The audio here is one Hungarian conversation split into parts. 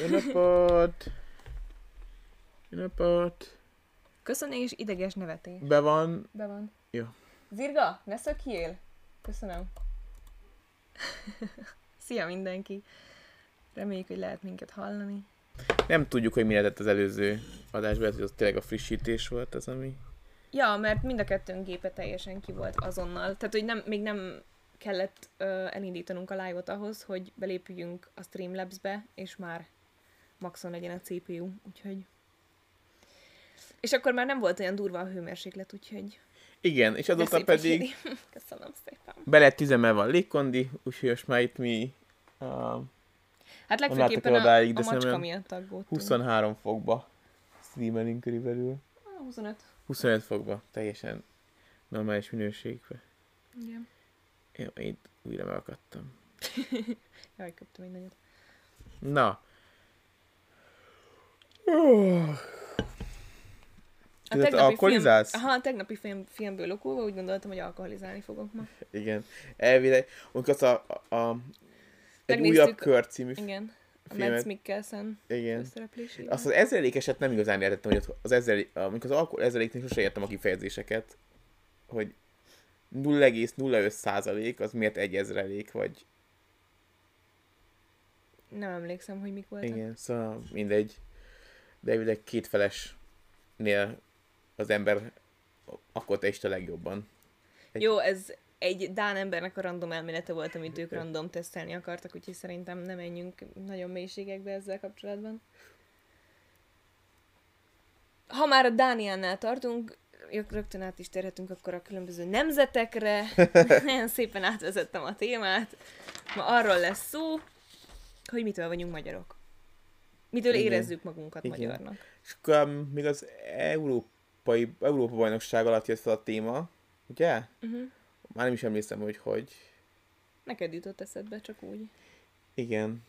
Jó napot! Jó napot! Köszönés, ideges nevetés. Be van. Be van. Jó. Zirga, ne szökjél! Köszönöm. Szia mindenki! Reméljük, hogy lehet minket hallani. Nem tudjuk, hogy mi lehetett az előző adásban, lehet, hogy az tényleg a frissítés volt az, ami... Ja, mert mind a kettőnk gépe teljesen ki volt azonnal. Tehát, hogy nem, még nem kellett ö, elindítanunk a live-ot ahhoz, hogy belépjünk a Streamlabs-be, és már maxon legyen a CPU, úgyhogy... És akkor már nem volt olyan durva a hőmérséklet, úgyhogy... Igen, és azóta pedig hogy írni. Köszönöm szépen. be lett üzemelve a légkondi, úgyhogy most már itt mi uh, Hát legfőképpen a, odáig, a macska miatt aggódtunk. 23 fokba streamelünk körülbelül. Ah, 25. 25 fokba, teljesen normális minőségbe. Igen. Én itt újra megakadtam. Jaj, köptem egy nagyot. Na. A Tehát tegnapi alkoholizálsz? Film, aha, a tegnapi film, filmből okulva úgy gondoltam, hogy alkoholizálni fogok ma. Igen. Elvileg, amikor az a, a, a egy újabb kör című Igen. A filmet. Mads Mikkelsen Igen. Azt az ezrelékeset nem igazán értettem, hogy az ezrelék, amikor az alkohol ezreléknél sose értem a kifejezéseket, hogy 0,05 százalék, az miért egy ezrelék, vagy Nem emlékszem, hogy mik voltak. igen, szóval mindegy. De elvileg kétfelesnél az ember akkor te is a legjobban. Egy- Jó, ez egy Dán embernek a random elmélete volt, amit ők random tesztelni akartak, úgyhogy szerintem nem menjünk nagyon mélységekbe ezzel kapcsolatban. Ha már a Dániánál tartunk, rög- rögtön át is térhetünk akkor a különböző nemzetekre. Nagyon szépen átvezettem a témát. Ma arról lesz szó, hogy mitől vagyunk magyarok. Mitől Igen. érezzük magunkat Igen. magyarnak. És akkor um, még az európai, Európa bajnokság alatt jött fel a téma, ugye? Uh-huh. Már nem is emlékszem, hogy hogy. Neked jutott eszedbe, csak úgy. Igen.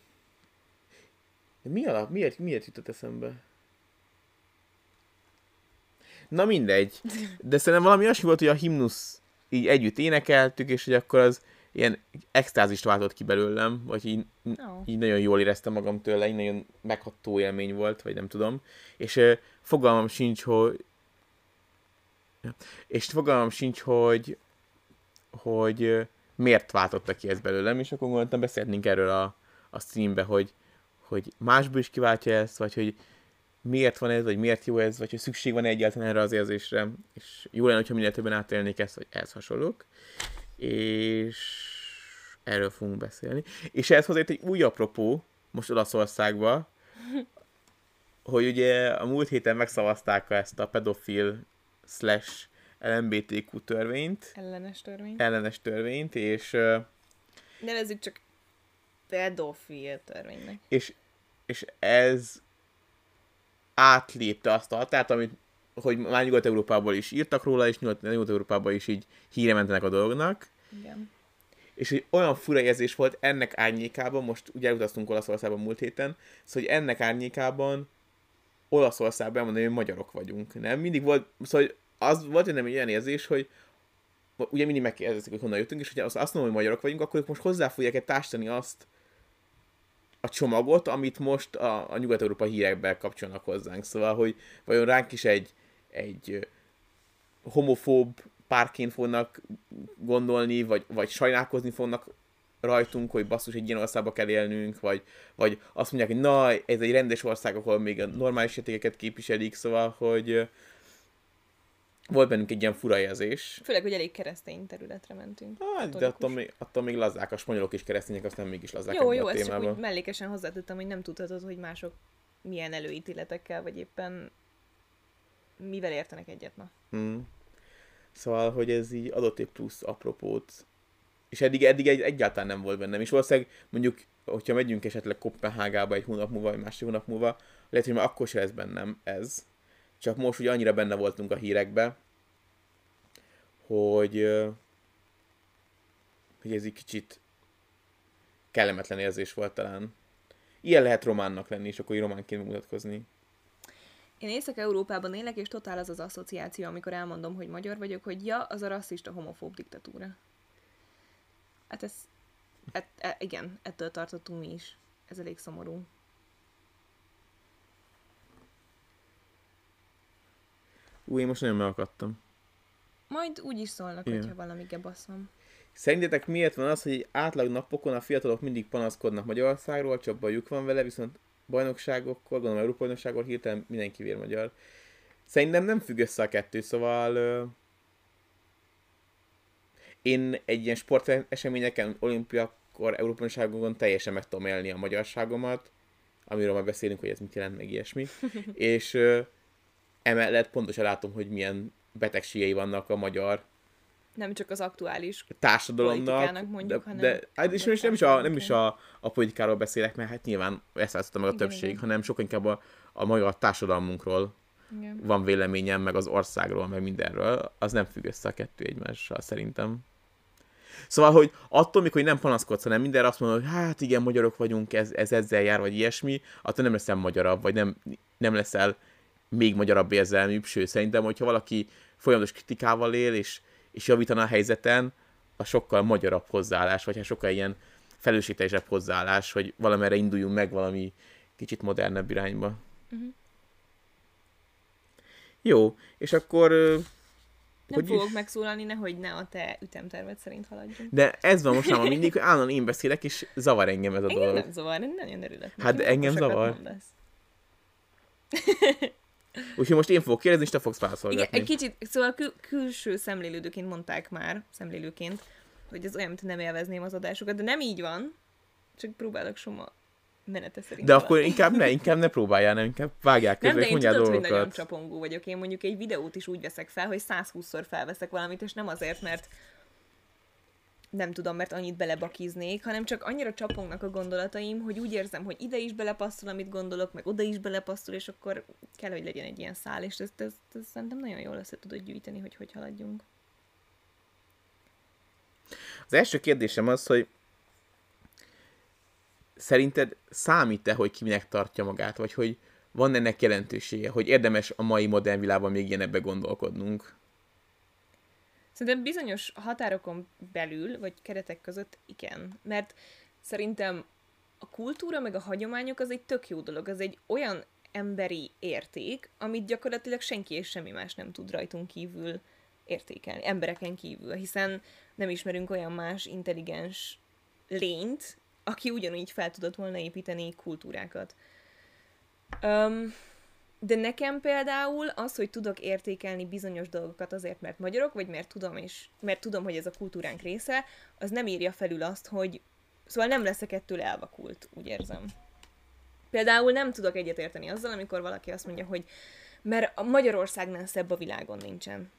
De mi alap? Miért, miért jutott eszembe? Na mindegy. De szerintem valami olyasmi volt, hogy a himnusz így együtt énekeltük, és hogy akkor az ilyen extázist váltott ki belőlem, vagy így, Ó. így nagyon jól éreztem magam tőle, így nagyon megható élmény volt, vagy nem tudom. És ö, fogalmam sincs, hogy és fogalmam sincs, hogy hogy ö, miért váltotta ki ez belőlem, és akkor gondoltam, beszélhetnénk erről a, a streambe, hogy, hogy másból is kiváltja ezt, vagy hogy miért van ez, vagy miért jó ez, vagy hogy szükség van egyáltalán erre az érzésre, és jó lenne, hogyha minél többen átélnék ezt, vagy ehhez hasonlók. És erről fogunk beszélni. És ehhez hozzá egy új apropó, most Olaszországba, hogy ugye a múlt héten megszavazták ezt a pedofil slash LMBTQ törvényt, Ellenes törvény. ellenes törvényt, és, Nevezzük csak pedofil törvénynek. és, és ez átlépte azt a határt, amit hogy már Nyugat-Európából is írtak róla, és Nyugat- Nyugat-Európában is így híre mentenek a dolognak. Igen. És hogy olyan fura érzés volt ennek árnyékában, most ugye elutaztunk Olaszországban múlt héten, szóval hogy ennek árnyékában Olaszországban elmondani, hogy magyarok vagyunk, nem? Mindig volt, szóval hogy az volt nem egy olyan érzés, hogy ugye mindig megkérdezik, hogy honnan jöttünk, és hogyha azt mondom, hogy magyarok vagyunk, akkor ők most hozzá fogják társítani azt a csomagot, amit most a, a nyugat-európa hírekben kapcsolnak hozzánk. Szóval, hogy vajon ránk is egy, egy homofób párként fognak gondolni, vagy, vagy sajnálkozni fognak rajtunk, hogy basszus, egy ilyen országba kell élnünk, vagy, vagy azt mondják, hogy na, ez egy rendes ország, ahol még a normális értékeket képviselik, szóval, hogy volt bennünk egy ilyen fura érzés. Főleg, hogy elég keresztény területre mentünk. Hát, de attól még, attól még lazák, a spanyolok is keresztények, aztán mégis lazák Jó, jó, a ezt csak úgy mellékesen hozzátettem, hogy nem tudhatod, hogy mások milyen előítéletekkel, vagy éppen mivel értenek egyet ma. Mm. Szóval, hogy ez így adott egy plusz apropót. És eddig, eddig egy, egyáltalán nem volt bennem. És valószínűleg mondjuk, hogyha megyünk esetleg Kopenhágába egy hónap múlva, vagy másik hónap múlva, lehet, hogy már akkor se lesz bennem ez. Csak most ugye annyira benne voltunk a hírekbe, hogy, hogy ez egy kicsit kellemetlen érzés volt talán. Ilyen lehet románnak lenni, és akkor így románként mutatkozni. Én Észak-Európában élek, és totál az az asszociáció, amikor elmondom, hogy magyar vagyok, hogy ja, az a rasszista, homofób diktatúra. Hát ez, et, e, igen, ettől tartottunk mi is. Ez elég szomorú. Új, én most nagyon megakadtam. Majd úgy is szólnak, igen. hogyha valami gebaszom. Szerintetek miért van az, hogy átlag napokon a fiatalok mindig panaszkodnak Magyarországról, csak bajuk van vele, viszont bajnokságokkor, gondolom Európa bajnokságon hirtelen mindenki vér magyar. Szerintem nem függ össze a kettő, szóval ö, én egy ilyen sporteseményeken, olimpiakor, bajnokságokon teljesen meg tudom élni a magyarságomat, amiről majd beszélünk, hogy ez mit jelent, meg ilyesmi. És ö, emellett pontosan látom, hogy milyen betegségei vannak a magyar Nem csak az aktuális. társadalomnak. Mondjuk, de, hanem de, hát és most nem is, a, nem is a, a politikáról beszélek, mert hát nyilván ezt választotta meg a Igen, többség, igen. hanem sokkal inkább a, a magyar társadalmunkról Igen. van véleményem, meg az országról, meg mindenről. Az nem függ össze a kettő egymással szerintem. Szóval, hogy attól, mikor nem panaszkodsz, hanem mindenre azt mondod, hogy hát igen, magyarok vagyunk, ez, ez ezzel jár, vagy ilyesmi, attól nem leszel magyarabb, vagy nem, nem leszel még magyarabb érzelműbb, sőt, szerintem, hogyha valaki folyamatos kritikával él, és, és javítana a helyzeten, a sokkal magyarabb hozzáállás, vagy hát sokkal ilyen felelősségteljesebb hozzáállás, hogy valamerre induljunk meg valami kicsit modernebb irányba. Mhm. Jó, és akkor... Nem hogy fogok is? megszólalni, nehogy ne a te ütemterved szerint haladjunk. De ez van most már mindig, hogy állandóan én beszélek, és zavar engem ez a Engem dolog. nem zavar, én nagyon örülök. Hát engem zavar. mondasz. Úgyhogy most én fogok kérdezni, és te fogsz Igen, válaszolgatni. egy kicsit, szóval kül- külső szemlélődőként mondták már, szemlélőként, hogy ez olyan, mint nem élvezném az adásokat, de nem így van, csak próbálok soma menete szerint. De akkor inkább ne, inkább ne próbáljál, nem, inkább vágják Nem, közbe, de én tudod, hogy nagyon dolgokat. csapongó vagyok. Én mondjuk egy videót is úgy veszek fel, hogy 120-szor felveszek valamit, és nem azért, mert nem tudom, mert annyit belebakiznék, hanem csak annyira csapongnak a gondolataim, hogy úgy érzem, hogy ide is belepasszol, amit gondolok, meg oda is belepasszol, és akkor kell, hogy legyen egy ilyen szál, és ezt, ezt, ezt szerintem nagyon jól össze tudod gyűjteni, hogy hogy haladjunk. Az első kérdésem az, hogy szerinted számít-e, hogy ki minek tartja magát, vagy hogy van ennek jelentősége, hogy érdemes a mai modern világban még ilyenebbe gondolkodnunk? Szerintem bizonyos határokon belül, vagy keretek között igen. Mert szerintem a kultúra meg a hagyományok az egy tök jó dolog. Az egy olyan emberi érték, amit gyakorlatilag senki és semmi más nem tud rajtunk kívül értékelni, embereken kívül, hiszen nem ismerünk olyan más intelligens lényt, aki ugyanúgy fel tudott volna építeni kultúrákat. Um, de nekem például az, hogy tudok értékelni bizonyos dolgokat azért, mert magyarok, vagy mert tudom, és mert tudom, hogy ez a kultúránk része, az nem írja felül azt, hogy szóval nem leszek ettől elvakult, úgy érzem. Például nem tudok egyetérteni azzal, amikor valaki azt mondja, hogy mert a Magyarországnál szebb a világon nincsen.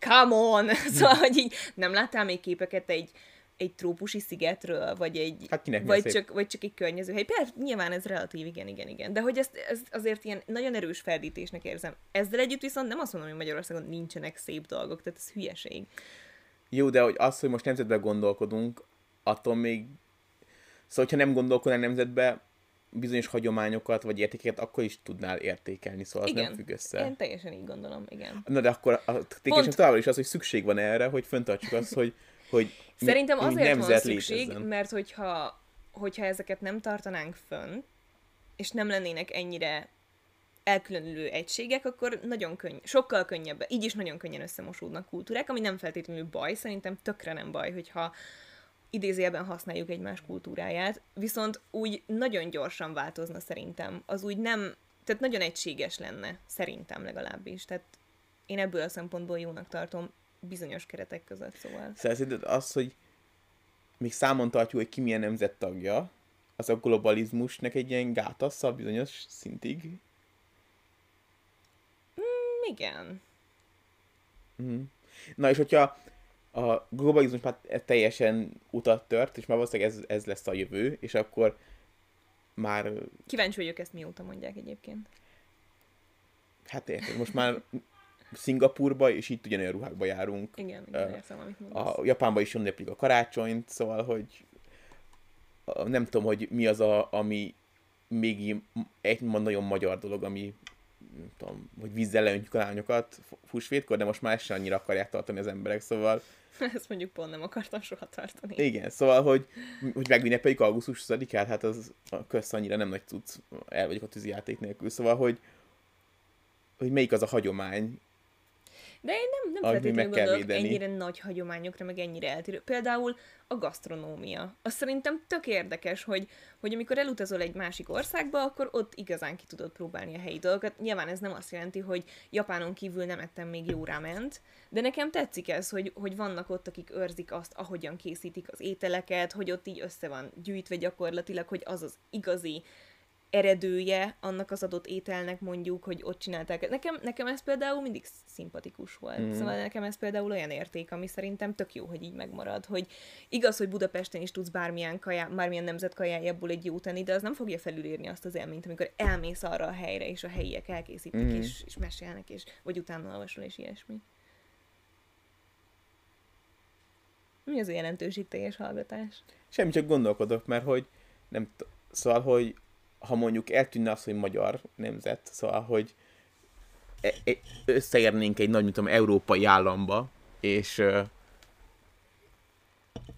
Come on! Szóval, hogy így nem láttál még képeket egy, egy trópusi szigetről, vagy egy, Hát kinek vagy csak, vagy csak egy környezőhely. Persze, nyilván ez relatív, igen, igen, igen. De hogy ezt, ezt azért ilyen nagyon erős feldítésnek érzem. Ezzel együtt viszont nem azt mondom, hogy Magyarországon nincsenek szép dolgok, tehát ez hülyeség. Jó, de hogy az, hogy most nemzetben gondolkodunk, attól még... Szóval, hogyha nem gondolkodnál nemzetbe, bizonyos hagyományokat vagy értékeket akkor is tudnál értékelni, szóval az Igen. nem függ össze. Én teljesen így gondolom, igen. Na de akkor a tékésem továbbra is az, hogy szükség van erre, hogy föntartsuk azt, hogy, hogy Szerintem azért van szükség, létezzen. mert hogyha, hogyha ezeket nem tartanánk fönn, és nem lennének ennyire elkülönülő egységek, akkor nagyon könny, sokkal könnyebb, így is nagyon könnyen összemosódnak kultúrák, ami nem feltétlenül baj, szerintem tökre nem baj, hogyha idézőjelben használjuk egymás kultúráját, viszont úgy nagyon gyorsan változna szerintem. Az úgy nem, tehát nagyon egységes lenne, szerintem legalábbis. Tehát én ebből a szempontból jónak tartom bizonyos keretek között, szóval. Szóval szerinted az, hogy még számon tartjuk, hogy ki milyen nemzet tagja, az a globalizmusnak egy ilyen gátassza bizonyos szintig. Igen. Mhm. Na és hogyha a globalizmus már teljesen utat tört, és már valószínűleg ez, ez lesz a jövő, és akkor már, Kíváncsi vagyok, ezt mióta mondják egyébként. hát érted, most már Szingapurba, és itt ugyanolyan ruhákba járunk. Igen, igen, Ö, értem, amit mondasz. A Japánban is ünneplik a karácsonyt, szóval, hogy nem tudom, hogy mi az, a, ami még egy nagyon magyar dolog, ami nem tudom, hogy vízzel leöntjük a lányokat húsvétkor, de most már sem annyira akarják tartani az emberek, szóval Ezt mondjuk pont nem akartam soha tartani. igen, szóval, hogy, hogy megünnepeljük augusztus 20-át, hát az a köz annyira nem nagy tudsz, el vagyok a tűzijáték nélkül, szóval, hogy hogy melyik az a hagyomány, De én nem, nem feltétlenül gondolok védeni. ennyire nagy hagyományokra, meg ennyire eltérő. Például a gasztronómia. Azt szerintem tök érdekes, hogy, hogy amikor elutazol egy másik országba, akkor ott igazán ki tudod próbálni a helyi dolgokat. Nyilván ez nem azt jelenti, hogy Japánon kívül nem ettem még jó ráment, de nekem tetszik ez, hogy, hogy vannak ott, akik őrzik azt, ahogyan készítik az ételeket, hogy ott így össze van gyűjtve gyakorlatilag, hogy az az igazi eredője annak az adott ételnek mondjuk, hogy ott csinálták. Nekem, nekem ez például mindig szimpatikus volt. Mm. Szóval nekem ez például olyan érték, ami szerintem tök jó, hogy így megmarad, hogy igaz, hogy Budapesten is tudsz bármilyen, kajá, bármilyen nemzet kajájából egy jó tenni, de az nem fogja felülírni azt az élményt, amikor elmész arra a helyre, és a helyiek elkészítik, mm. és, és mesélnek, és vagy utána olvasol, és ilyesmi. Mi az a jelentőségteljes hallgatás? Semmi, csak gondolkodok, mert hogy nem t- szóval, hogy ha mondjuk eltűnne az, hogy magyar nemzet, szóval, hogy e- e- összeérnénk egy nagy, mint tudom, európai államba, és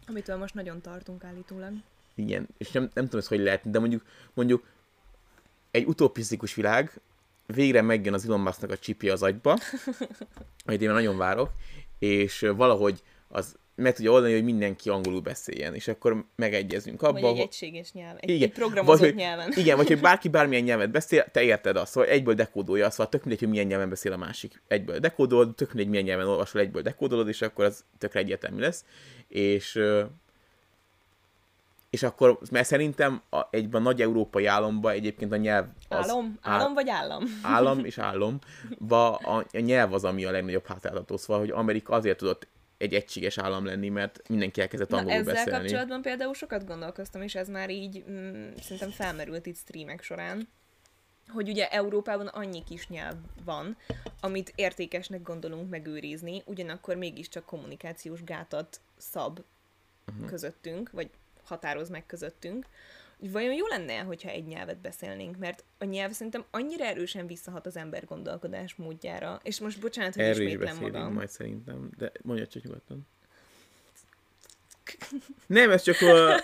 Amitől most nagyon tartunk állítólag. igen, és nem, nem tudom, ez hogy lehet, de mondjuk, mondjuk egy utopisztikus világ, végre megjön az Elon Musknak a csipje az agyba, amit én nagyon várok, és valahogy az meg tudja oldani, hogy mindenki angolul beszéljen, és akkor megegyezünk abba, Vagy egy egységes nyelv, egy, Igen, egy programozott vagy, nyelven. Igen, vagy hogy bárki bármilyen nyelvet beszél, te érted azt, szóval egyből dekódolja, szóval tök mindegy, hogy milyen nyelven beszél a másik. Egyből dekódolod, tök mindegy, milyen nyelven olvasol, egyből dekódolod, és akkor az tökre egyértelmű lesz. És, és akkor, mert szerintem a, egyben nagy európai államban egyébként a nyelv az... Álom? áll- Álom vagy állam? állam és állam, va a, a nyelv az, ami a legnagyobb hátráltató, szóval, hogy Amerika azért tudott egy egységes állam lenni, mert mindenki elkezdett Na angolul ezzel beszélni. kapcsolatban például sokat gondolkoztam, és ez már így mm, szerintem felmerült itt streamek során, hogy ugye Európában annyi kis nyelv van, amit értékesnek gondolunk megőrizni, ugyanakkor mégiscsak kommunikációs gátat szab uh-huh. közöttünk, vagy határoz meg közöttünk. Hogy Vajon jó lenne, hogyha egy nyelvet beszélnénk, mert a nyelv szerintem annyira erősen visszahat az ember gondolkodás módjára, és most bocsánat, hogy Erről is ismétlem beszélünk magam. majd szerintem, de mondja csak nyugodtan. Nem, ez csak a,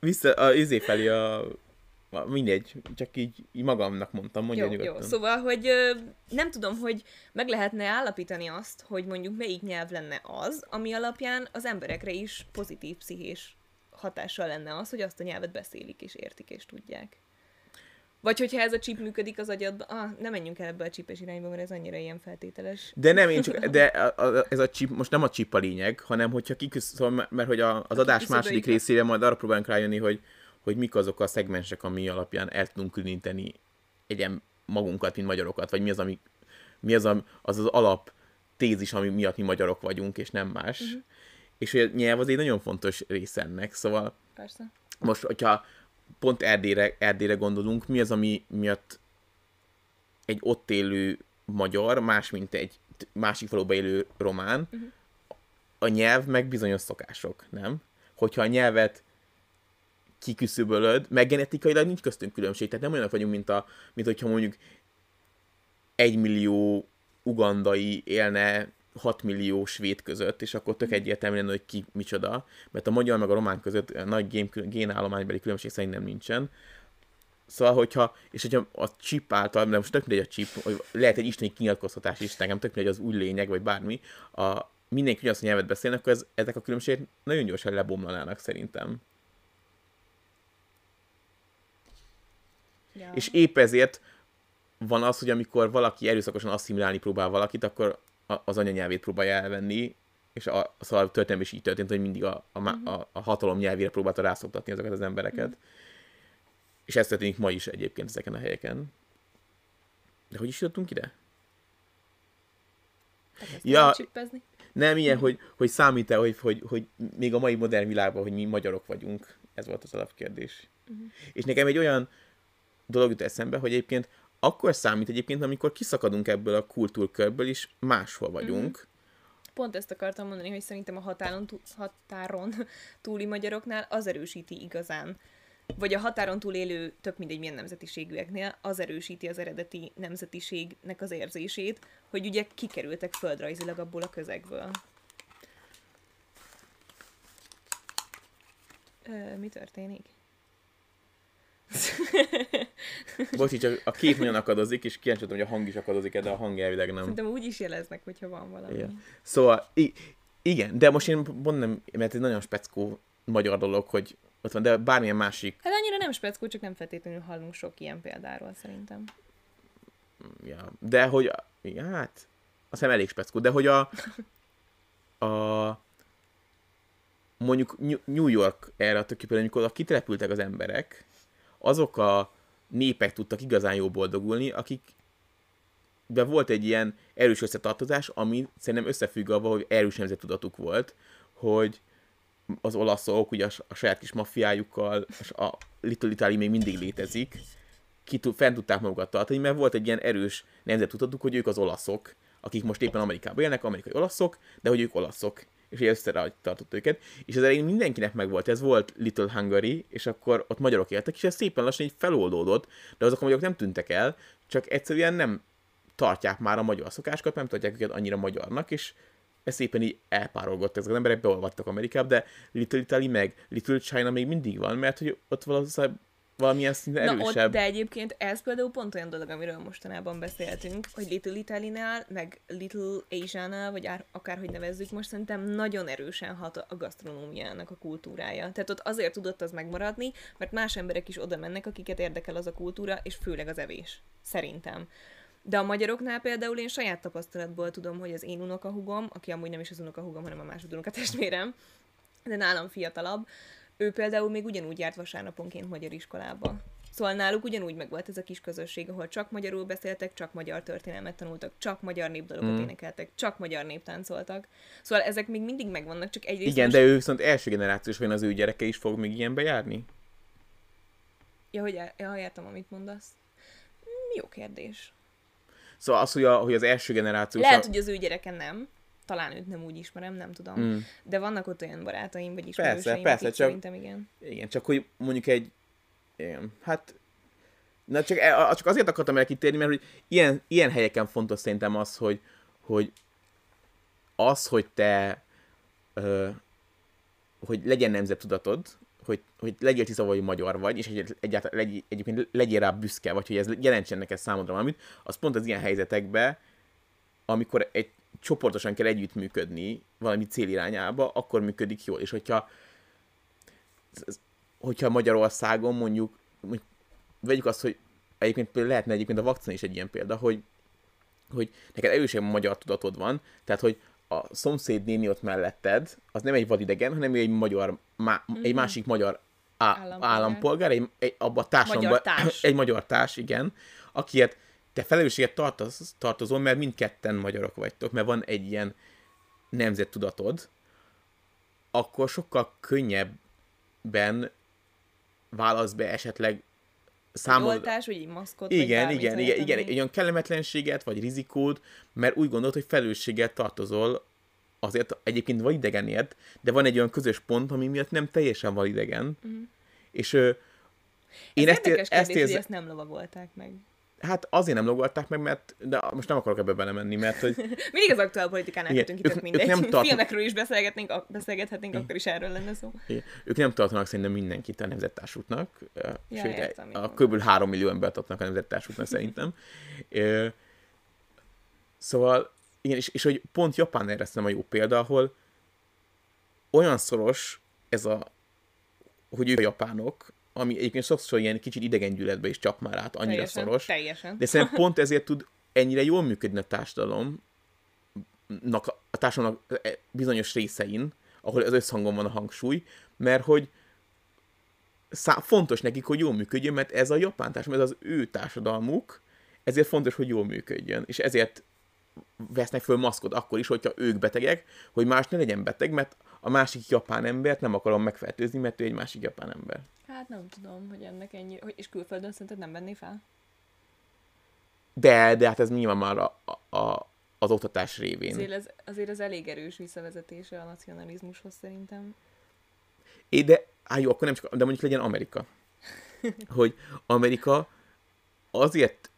vissza, a izé felé a, a mindegy, csak így, így magamnak mondtam, mondja Jó, nyugodtan. jó. Szóval, hogy ö, nem tudom, hogy meg lehetne állapítani azt, hogy mondjuk melyik nyelv lenne az, ami alapján az emberekre is pozitív pszichés hatással lenne az, hogy azt a nyelvet beszélik és értik és tudják. Vagy hogyha ez a chip működik az agyadban, ah, nem menjünk el ebbe a csipes irányba, mert ez annyira ilyen feltételes. De nem, én csak, de a, a, ez a chip, most nem a chip a lényeg, hanem hogyha kiküsz, szóval, mert- hogy a, az adás második kiküszöböljük. részére majd arra próbálunk rájönni, hogy, hogy mik azok a szegmensek, ami alapján el tudunk különíteni egyen magunkat, mint magyarokat, vagy mi az, ami, mi az, a, az, az alap tézis, ami miatt mi magyarok vagyunk, és nem más. Uh-huh. És hogy a nyelv az egy nagyon fontos része ennek, szóval Persze. most, hogyha pont Erdélyre, Erdélyre gondolunk, mi az, ami miatt egy ott élő magyar, más, mint egy másik faluba élő román, uh-huh. a nyelv meg bizonyos szokások, nem? Hogyha a nyelvet kiküszöbölöd, meg genetikailag nincs köztünk különbség, tehát nem olyanok vagyunk, mint, a, mint hogyha mondjuk egy millió ugandai élne 6 millió svéd között, és akkor tök egyértelmű lenne, hogy ki micsoda, mert a magyar meg a román között nagy gén, génállománybeli különbség szerintem nincsen. Szóval, hogyha, és hogyha a chip által, mert most tök mindegy a chip, hogy lehet egy isteni kinyilatkoztatás is, nekem tök mindegy az új lényeg, vagy bármi, a, mindenki ugyanazt a nyelvet beszélnek, akkor ez, ezek a különbségek nagyon gyorsan lebomlanának szerintem. Ja. És épp ezért van az, hogy amikor valaki erőszakosan asszimilálni próbál valakit, akkor az anyanyelvét próbálja elvenni, és a, szóval a történelem is így történt, hogy mindig a, a, uh-huh. a, a hatalom nyelvére próbálta rászoktatni ezeket az embereket. Uh-huh. És ez történik ma is egyébként ezeken a helyeken. De hogy is jutottunk ide? Ja. csippezni. Nem ilyen, hogy, hogy számít-e, hogy, hogy, hogy még a mai modern világban, hogy mi magyarok vagyunk. Ez volt az alapkérdés. Uh-huh. És nekem egy olyan dolog jut eszembe, hogy egyébként akkor számít egyébként, amikor kiszakadunk ebből a kultúrkörből, és máshol vagyunk. Uh-huh. Pont ezt akartam mondani, hogy szerintem a határon, túl, határon túli magyaroknál az erősíti igazán, vagy a határon túl élő, tök mindegy milyen nemzetiségűeknél, az erősíti az eredeti nemzetiségnek az érzését, hogy ugye kikerültek földrajzilag abból a közegből. Ö, mi történik? Bocsi, csak a kép nagyon akadozik, és kíváncsi hogy a hang is akadozik, de a hang elvileg nem. Szerintem úgy is jeleznek, hogyha van valami. Igen. Szóval, i- igen, de most én pont nem, mert ez nagyon speckó magyar dolog, hogy ott van, de bármilyen másik, Hát annyira nem speckó, csak nem feltétlenül hallunk sok ilyen példáról szerintem. ja, de hogy, igen, hát, azt hiszem elég speckó, de hogy a, a mondjuk New- York erre a tök jó példa, amikor oda kitelepültek az emberek, azok a népek tudtak igazán jó boldogulni, akik de volt egy ilyen erős összetartozás, ami szerintem összefügg avval, hogy erős nemzettudatuk volt, hogy az olaszok ugye a, saját kis maffiájukkal, és a Little Italy még mindig létezik, ki fent tudták magukat tartani, mert volt egy ilyen erős nemzettudatuk, hogy ők az olaszok, akik most éppen Amerikában élnek, amerikai olaszok, de hogy ők olaszok, és így össze tartott őket. És az elején mindenkinek megvolt, ez volt Little Hungary, és akkor ott magyarok éltek, és ez szépen lassan így feloldódott, de azok a magyarok nem tűntek el, csak egyszerűen nem tartják már a magyar szokásokat, nem tartják őket annyira magyarnak, és ez szépen így elpárolgott, ezek az emberek beolvadtak Amerikába, de Little Italy meg Little China még mindig van, mert hogy ott valószínűleg valamilyen szinten Na erősebb. ott, de egyébként ez például pont olyan dolog, amiről mostanában beszéltünk, hogy Little Italy-nál, meg Little Asia-nál, vagy ár, akárhogy nevezzük most, szerintem nagyon erősen hat a gasztronómiának a kultúrája. Tehát ott azért tudott az megmaradni, mert más emberek is oda mennek, akiket érdekel az a kultúra, és főleg az evés. Szerintem. De a magyaroknál például én saját tapasztalatból tudom, hogy az én unokahugom, aki amúgy nem is az unokahugom, hanem a másod unokatestvérem, de nálam fiatalabb, ő például még ugyanúgy járt vasárnaponként magyar iskolába. Szóval náluk ugyanúgy megvolt ez a kis közösség, ahol csak magyarul beszéltek, csak magyar történelmet tanultak, csak magyar népdalokat Mm. énekeltek, csak magyar néptáncoltak. Szóval ezek még mindig megvannak, csak egyrészt Igen, most... de ő viszont első generációs, vagy az ő gyereke is fog még ilyenbe járni? Ja, hogy el... ja, értem, amit mondasz. Mm, Jó kérdés. Szóval az, hogy, a, hogy az első generációs... Lehet, a... hogy az ő gyereke nem. Talán őt nem úgy ismerem, nem tudom. Mm. De vannak ott olyan barátaim, vagy Persze, ismerőseim, persze, akik csak- szerintem igen. Igen, csak hogy mondjuk egy... Igen, hát... Na csak, e- csak azért akartam kitérni, mert hogy ilyen, ilyen helyeken fontos szerintem az, hogy, hogy az, hogy te ö, hogy legyen nemzettudatod, hogy, hogy legyél tiszta, hogy magyar vagy, és egy, egyáltalán legy, egyébként legyél rá büszke, vagy hogy ez jelentsen neked számodra valamit, az pont az ilyen helyzetekben, amikor egy csoportosan kell együttműködni valami cél irányába, akkor működik jól. És hogyha hogyha Magyarországon mondjuk, mondjuk vegyük azt, hogy egyébként például lehetne egyébként a vakcina is egy ilyen példa, hogy, hogy neked erősen magyar tudatod van, tehát hogy a szomszéd néni ott melletted, az nem egy vadidegen, hanem ő egy magyar, má, mm-hmm. egy másik magyar á, Állampolgár. állampolgár, egy, egy, abba a társadalomban, Magyar társ. egy magyar társ, igen, akiért te felelősséget tartoz, tartozol, mert mindketten magyarok vagytok, mert van egy ilyen nemzettudatod, akkor sokkal könnyebben válasz be esetleg számod... oltás, vagy egy maszkot, Igen, vagy igen, igen, igen, egy olyan kellemetlenséget, vagy rizikót, mert úgy gondolod, hogy felelősséggel tartozol azért egyébként vagy idegenért, de van egy olyan közös pont, ami miatt nem teljesen van idegen. Mhm. És ö, én Ez ezt, érdekes ezt kérdés, hogy ezt nem lovagolták meg. Hát azért nem logolták meg, mert de most nem akarok ebbe belemenni, mert hogy Mindig az aktuál politikánál Igen, kötünk itt, mindegy. nem tartnak- Filmekről is beszélgetnénk, beszélgethetnénk, akkor is erről lenne szó. Igen. Ők nem tartanak szerintem mindenkit a nemzettársútnak, Ja, sőt, értem, a kb. 3 millió embert tartanak a nemzettársútnak szerintem. Szóval, igen, és, és hogy pont Japán erre a jó példa, ahol olyan szoros ez a, hogy ők a japánok, ami egyébként sokszor ilyen kicsit idegen gyűlöletbe is csap már át, annyira teljesen, szoros. Teljesen. De szerintem pont ezért tud ennyire jól működni a társadalomnak, a társadalomnak e, bizonyos részein, ahol az összhangon van a hangsúly, mert hogy szá- fontos nekik, hogy jól működjön, mert ez a japán társadalom, ez az ő társadalmuk, ezért fontos, hogy jól működjön. És ezért vesznek föl maszkot akkor is, hogyha ők betegek, hogy más ne legyen beteg, mert a másik japán embert nem akarom megfertőzni, mert ő egy másik japán ember. Hát nem tudom, hogy ennek ennyi... hogy- És külföldön szerinted nem venné fel? De, de hát ez nyilván már a, a, az oktatás révén. Azért ez, azért ez elég erős visszavezetése a nacionalizmushoz szerintem. É, de, á, jó, akkor nem csak, de mondjuk legyen Amerika. Hogy Amerika azért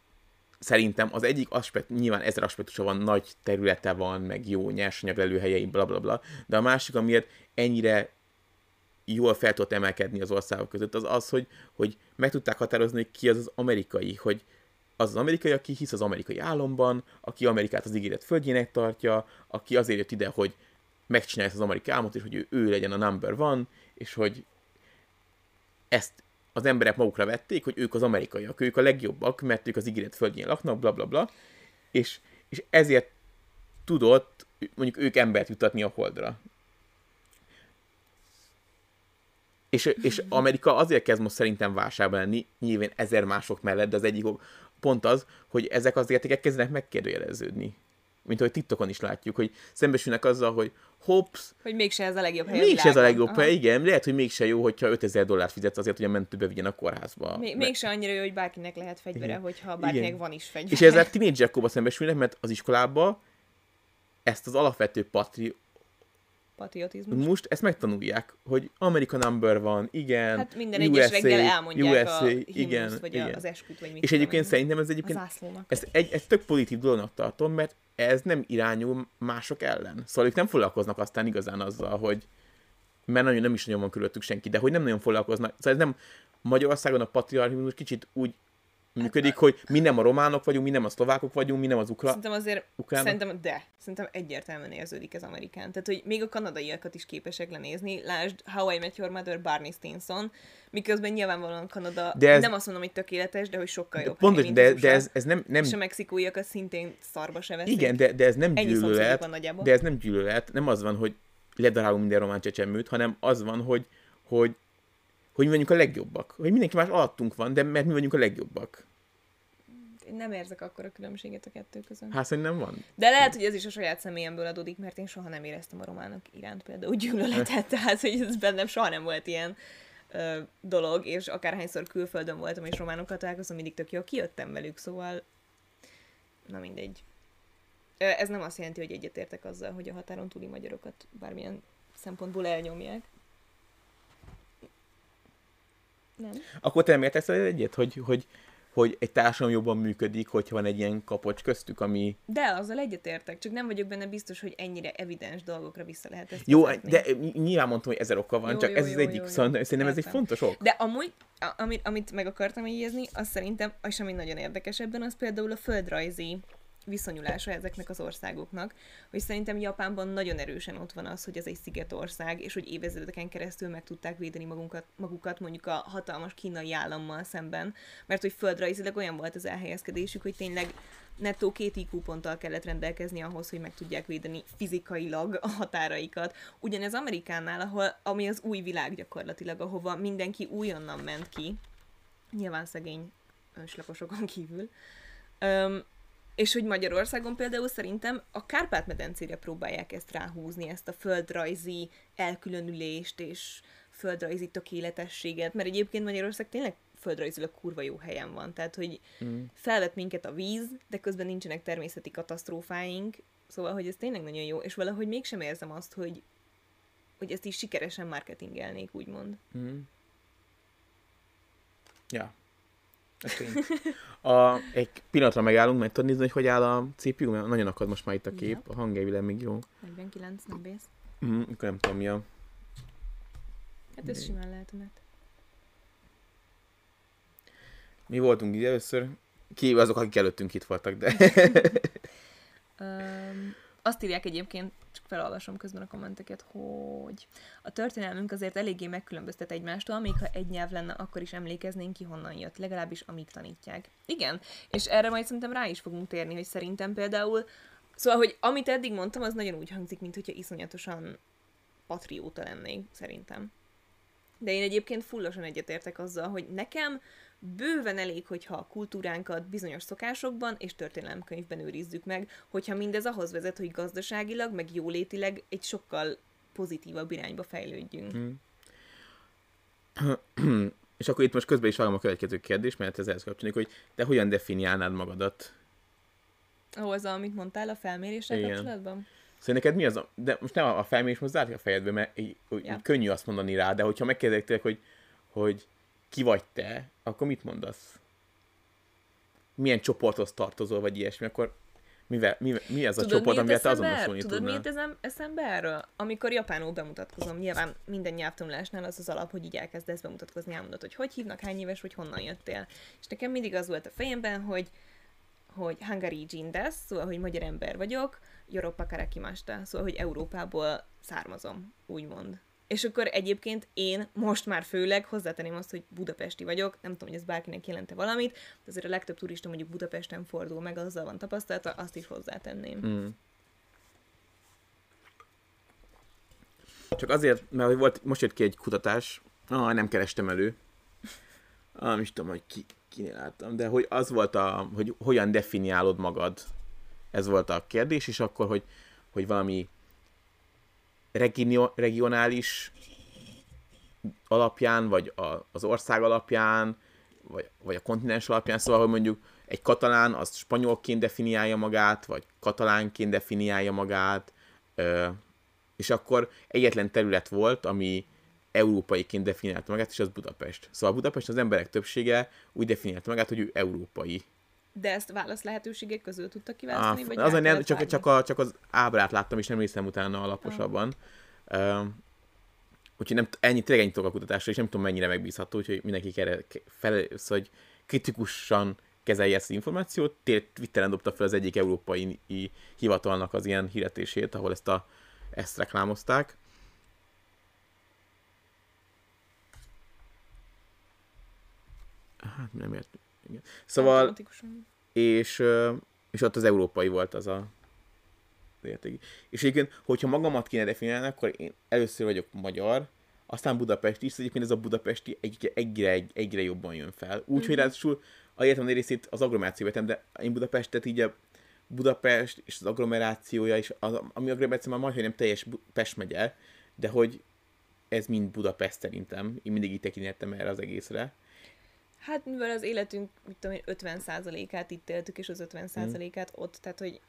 szerintem az egyik aspekt, nyilván ezer aspektusa van, nagy területe van, meg jó nyersanyag lelőhelyei, bla bla bla, de a másik, amiért ennyire jól fel tudott emelkedni az országok között, az az, hogy, hogy meg tudták határozni, ki az az amerikai, hogy az az amerikai, aki hisz az amerikai államban, aki Amerikát az ígéret földjének tartja, aki azért jött ide, hogy megcsinálja az amerikai álmot, és hogy ő, ő legyen a number one, és hogy ezt az emberek magukra vették, hogy ők az amerikaiak, ők a legjobbak, mert ők az ígéret földjén laknak, bla bla bla, és, és ezért tudott mondjuk ők embert jutatni a holdra. És, és Amerika azért kezd most szerintem válságban lenni, nyilván ezer mások mellett, de az egyik pont az, hogy ezek az értékek kezdenek megkérdőjeleződni mint ahogy TikTokon is látjuk, hogy szembesülnek azzal, hogy hops, hogy mégse ez a legjobb hely. Mégse ez a legjobb hely, igen. Lehet, hogy mégse jó, hogyha 5000 dollárt fizetsz azért, hogy a mentőbe vigyen a kórházba. Még, mégse annyira jó, hogy bárkinek lehet fegyvere, igen. hogyha bárkinek igen. van is fegyvere. És ezzel tínédzserkorban szembesülnek, mert az iskolába ezt az alapvető patri patriotizmus. Most ezt megtanulják, hogy America number van, igen. Hát minden USA, egyes reggel elmondják USA, a igen, vagy igen. az esküt, vagy mit És egyébként szerintem ez egyébként, ezt, egy, ezt tök pozitív dolognak tartom, mert ez nem irányul mások ellen. Szóval ők nem foglalkoznak aztán igazán azzal, hogy mert nagyon nem is nagyon van körülöttük senki, de hogy nem nagyon foglalkoznak. Szóval ez nem Magyarországon a patriarchizmus kicsit úgy működik, hogy mi nem a románok vagyunk, mi nem a szlovákok vagyunk, mi nem az ukra... Szerintem azért, ukránok. szerintem, de, szerintem egyértelműen érződik ez Amerikán. Tehát, hogy még a kanadaiakat is képesek lenézni. Lásd, How I Met Your Mother, Barney Stinson, miközben nyilvánvalóan Kanada, de ez, nem azt mondom, hogy tökéletes, de hogy sokkal jobb. Pontos, hely, de, de ez, ez nem, nem... És a mexikóiakat szintén szarba se veszik. Igen, de, de ez nem gyűlölet, de ez nem gyűlölet, nem az van, hogy ledarálunk minden román csecsemőt, hanem az van, hogy, hogy hogy mi vagyunk a legjobbak. Hogy mindenki más alattunk van, de mert mi vagyunk a legjobbak. Én nem érzek akkor a különbséget a kettő között. Hát szerintem van. De lehet, hogy ez is a saját személyemből adódik, mert én soha nem éreztem a románok iránt például gyűlöletet, tehát hogy ez bennem soha nem volt ilyen ö, dolog, és akárhányszor külföldön voltam, és románokat találkozom, mindig tök jó, kijöttem velük, szóval na mindegy. Ez nem azt jelenti, hogy egyetértek azzal, hogy a határon túli magyarokat bármilyen szempontból elnyomják. Nem. Akkor te nem értesz egyet, hogy, hogy, hogy egy társadalom jobban működik, hogyha van egy ilyen kapocs köztük, ami... De, azzal egyetértek, csak nem vagyok benne biztos, hogy ennyire evidens dolgokra vissza lehet ezt Jó, vezetni. de nyilván mondtam, hogy ezer oka van, jó, csak jó, ez jó, az egyik, jó, jó. szóval szerintem ez egy fontos ok. De amúgy, amit, amit meg akartam jegyezni, az szerintem, és ami nagyon érdekes ebben, az például a földrajzi viszonyulása ezeknek az országoknak, hogy szerintem Japánban nagyon erősen ott van az, hogy ez egy szigetország, és hogy évezredeken keresztül meg tudták védeni magunkat, magukat mondjuk a hatalmas kínai állammal szemben, mert hogy földrajzilag olyan volt az elhelyezkedésük, hogy tényleg nettó két IQ ponttal kellett rendelkezni ahhoz, hogy meg tudják védeni fizikailag a határaikat. Ugyanez Amerikánál, ahol, ami az új világ gyakorlatilag, ahova mindenki újonnan ment ki, nyilván szegény önslakosokon kívül, um, és hogy Magyarországon például szerintem a Kárpát-medencére próbálják ezt ráhúzni, ezt a földrajzi elkülönülést és földrajzi tökéletességet, mert egyébként Magyarország tényleg földrajzilag kurva jó helyen van, tehát hogy mm. felvet minket a víz, de közben nincsenek természeti katasztrófáink, szóval, hogy ez tényleg nagyon jó, és valahogy mégsem érzem azt, hogy, hogy ezt is sikeresen marketingelnék, úgymond. Mm. Ja, a, egy pillanatra megállunk, mert tudod nézni, hogy hogy áll a CPU, mert nagyon akad most már itt a kép, a hangjelvileg még jó. 49, nem bész. Mm, akkor nem tudom mi a... Hát ez simán lehet, mert... Mi voltunk így először, ki azok, akik előttünk itt voltak, de... um, azt írják egyébként, csak felolvasom közben a kommenteket, hogy a történelmünk azért eléggé megkülönböztet egymástól, még ha egy nyelv lenne, akkor is emlékeznénk ki, honnan jött, legalábbis amíg tanítják. Igen, és erre majd szerintem rá is fogunk térni, hogy szerintem például, szóval, hogy amit eddig mondtam, az nagyon úgy hangzik, mint hogyha iszonyatosan patrióta lennék, szerintem. De én egyébként fullosan egyetértek azzal, hogy nekem bőven elég, hogyha a kultúránkat bizonyos szokásokban és történelemkönyvben őrizzük meg, hogyha mindez ahhoz vezet, hogy gazdaságilag, meg jólétileg egy sokkal pozitívabb irányba fejlődjünk. Hmm. és akkor itt most közben is vágom a következő kérdés, mert ez ehhez kapcsolódik, hogy te hogyan definiálnád magadat? Ahhoz, amit mondtál a felméréssel Igen. kapcsolatban? Szóval neked mi az a... De most nem a felmérés most zárja a fejedbe, mert így, így ja. könnyű azt mondani rá, de hogyha megkérdezték, hogy, hogy ki vagy te, akkor mit mondasz? Milyen csoporthoz tartozol, vagy ilyesmi, akkor Mivel, mi, mi az a Tudod, csoport, amivel te azonosulni Tudod, tudnál? miért eszem, eszembe erről? Amikor japánul bemutatkozom, nyilván minden nyelvtanulásnál az az alap, hogy így elkezdesz bemutatkozni, elmondod, hogy hogy hívnak, hány éves vagy, honnan jöttél. És nekem mindig az volt a fejemben, hogy hogy Hungary Jindes, szóval, hogy magyar ember vagyok, Europa Karakimasta, szóval, hogy Európából származom, úgymond. És akkor egyébként én most már főleg hozzátenném azt, hogy budapesti vagyok, nem tudom, hogy ez bárkinek jelente valamit, de azért a legtöbb turista mondjuk Budapesten fordul meg, azzal van tapasztalata, azt is hozzátenném. Mm. Csak azért, mert volt, most jött ki egy kutatás, ah, nem kerestem elő, ah, nem is tudom, hogy ki, kinél láttam, de hogy az volt a, hogy hogyan definiálod magad. Ez volt a kérdés, és akkor, hogy, hogy valami regio, regionális alapján, vagy a, az ország alapján, vagy, vagy a kontinens alapján, szóval, hogy mondjuk egy katalán az spanyolként definiálja magát, vagy katalánként definiálja magát, ö, és akkor egyetlen terület volt, ami európaiként definiálta magát, és az Budapest. Szóval Budapest az emberek többsége úgy definiálta magát, hogy ő európai. De ezt válasz lehetőségek közül tudta kiválasztani, vagy az nem, csak, csak, a, csak az ábrát láttam, és nem néztem utána alaposabban. Uh, úgyhogy nem, ennyi, tényleg ennyit tudok a kutatásra, és nem tudom mennyire megbízható, úgyhogy mindenki erre ke- fel, szóval, hogy kritikusan kezelje ezt az információt. Twitteren dobta fel az egyik európai hivatalnak az ilyen hirdetését, ahol ezt, a, ezt reklámozták. Hát nem ért. Igen. Szóval, és, és ott az európai volt az a érték. És egyébként, hogyha magamat kéne definiálni, akkor én először vagyok magyar, aztán Budapesti is, egyébként ez a budapesti egyre, egyre, egyre jobban jön fel. Úgy, hogy ráadásul a egyetem részét az agglomeráció vetem, de én Budapestet így a Budapest és az agglomerációja, és az, ami agglomeráció már majdnem teljes Pest megye, de hogy ez mind Budapest szerintem. Én mindig így tekintettem erre az egészre. Hát mivel az életünk, mit tudom én, 50%-át itt éltük, és az 50%-át ott, tehát hogy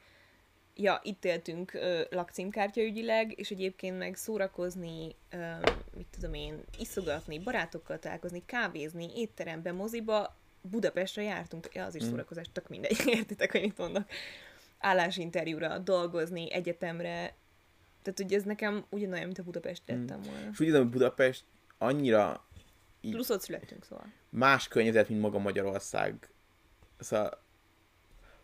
ja, itt éltünk ö, lakcímkártyaügyileg, és egyébként meg szórakozni, ö, mit tudom én, iszogatni, barátokkal találkozni, kávézni, étterembe, moziba, Budapestre jártunk, ja, az is szórakozás, tök mindegy, értitek, hogy mit mondok. Állásinterjúra, dolgozni, egyetemre, tehát ugye ez nekem ugyanolyan, mint a Budapest lettem volna. És úgy érzem, hogy Budapest annyira így Plusz ott születtünk, szóval. más környezet, mint maga Magyarország. Szóval,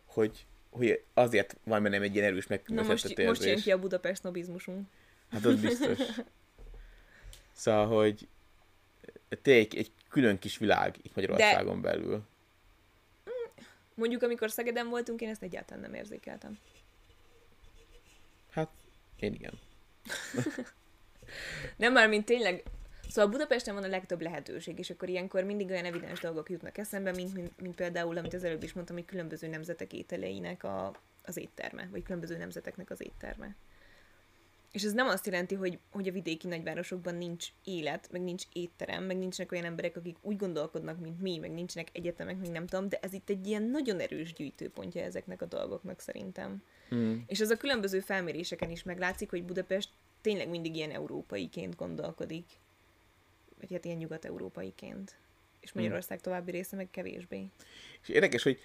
hogy, hogy azért van bennem egy ilyen erős Na most, most jön ki a Budapest sznobizmusunk. Hát az biztos. Szóval, hogy tényleg egy külön kis világ itt Magyarországon De... belül. Mondjuk, amikor Szegeden voltunk, én ezt egyáltalán nem érzékeltem. Hát, én igen. Nem már, mint tényleg... Szóval Budapesten van a legtöbb lehetőség, és akkor ilyenkor mindig olyan evidens dolgok jutnak eszembe, mint, mint, mint például, amit az előbb is mondtam, hogy különböző nemzetek ételeinek a, az étterme, vagy különböző nemzeteknek az étterme. És ez nem azt jelenti, hogy, hogy a vidéki nagyvárosokban nincs élet, meg nincs étterem, meg nincsenek olyan emberek, akik úgy gondolkodnak, mint mi, meg nincsenek egyetemek, meg nem tudom, de ez itt egy ilyen nagyon erős gyűjtőpontja ezeknek a dolgoknak szerintem. Hmm. És az a különböző felméréseken is meglátszik, hogy Budapest tényleg mindig ilyen európaiként gondolkodik. Vagy hát ilyen nyugat-európaiként. És Magyarország további része meg kevésbé. És érdekes, hogy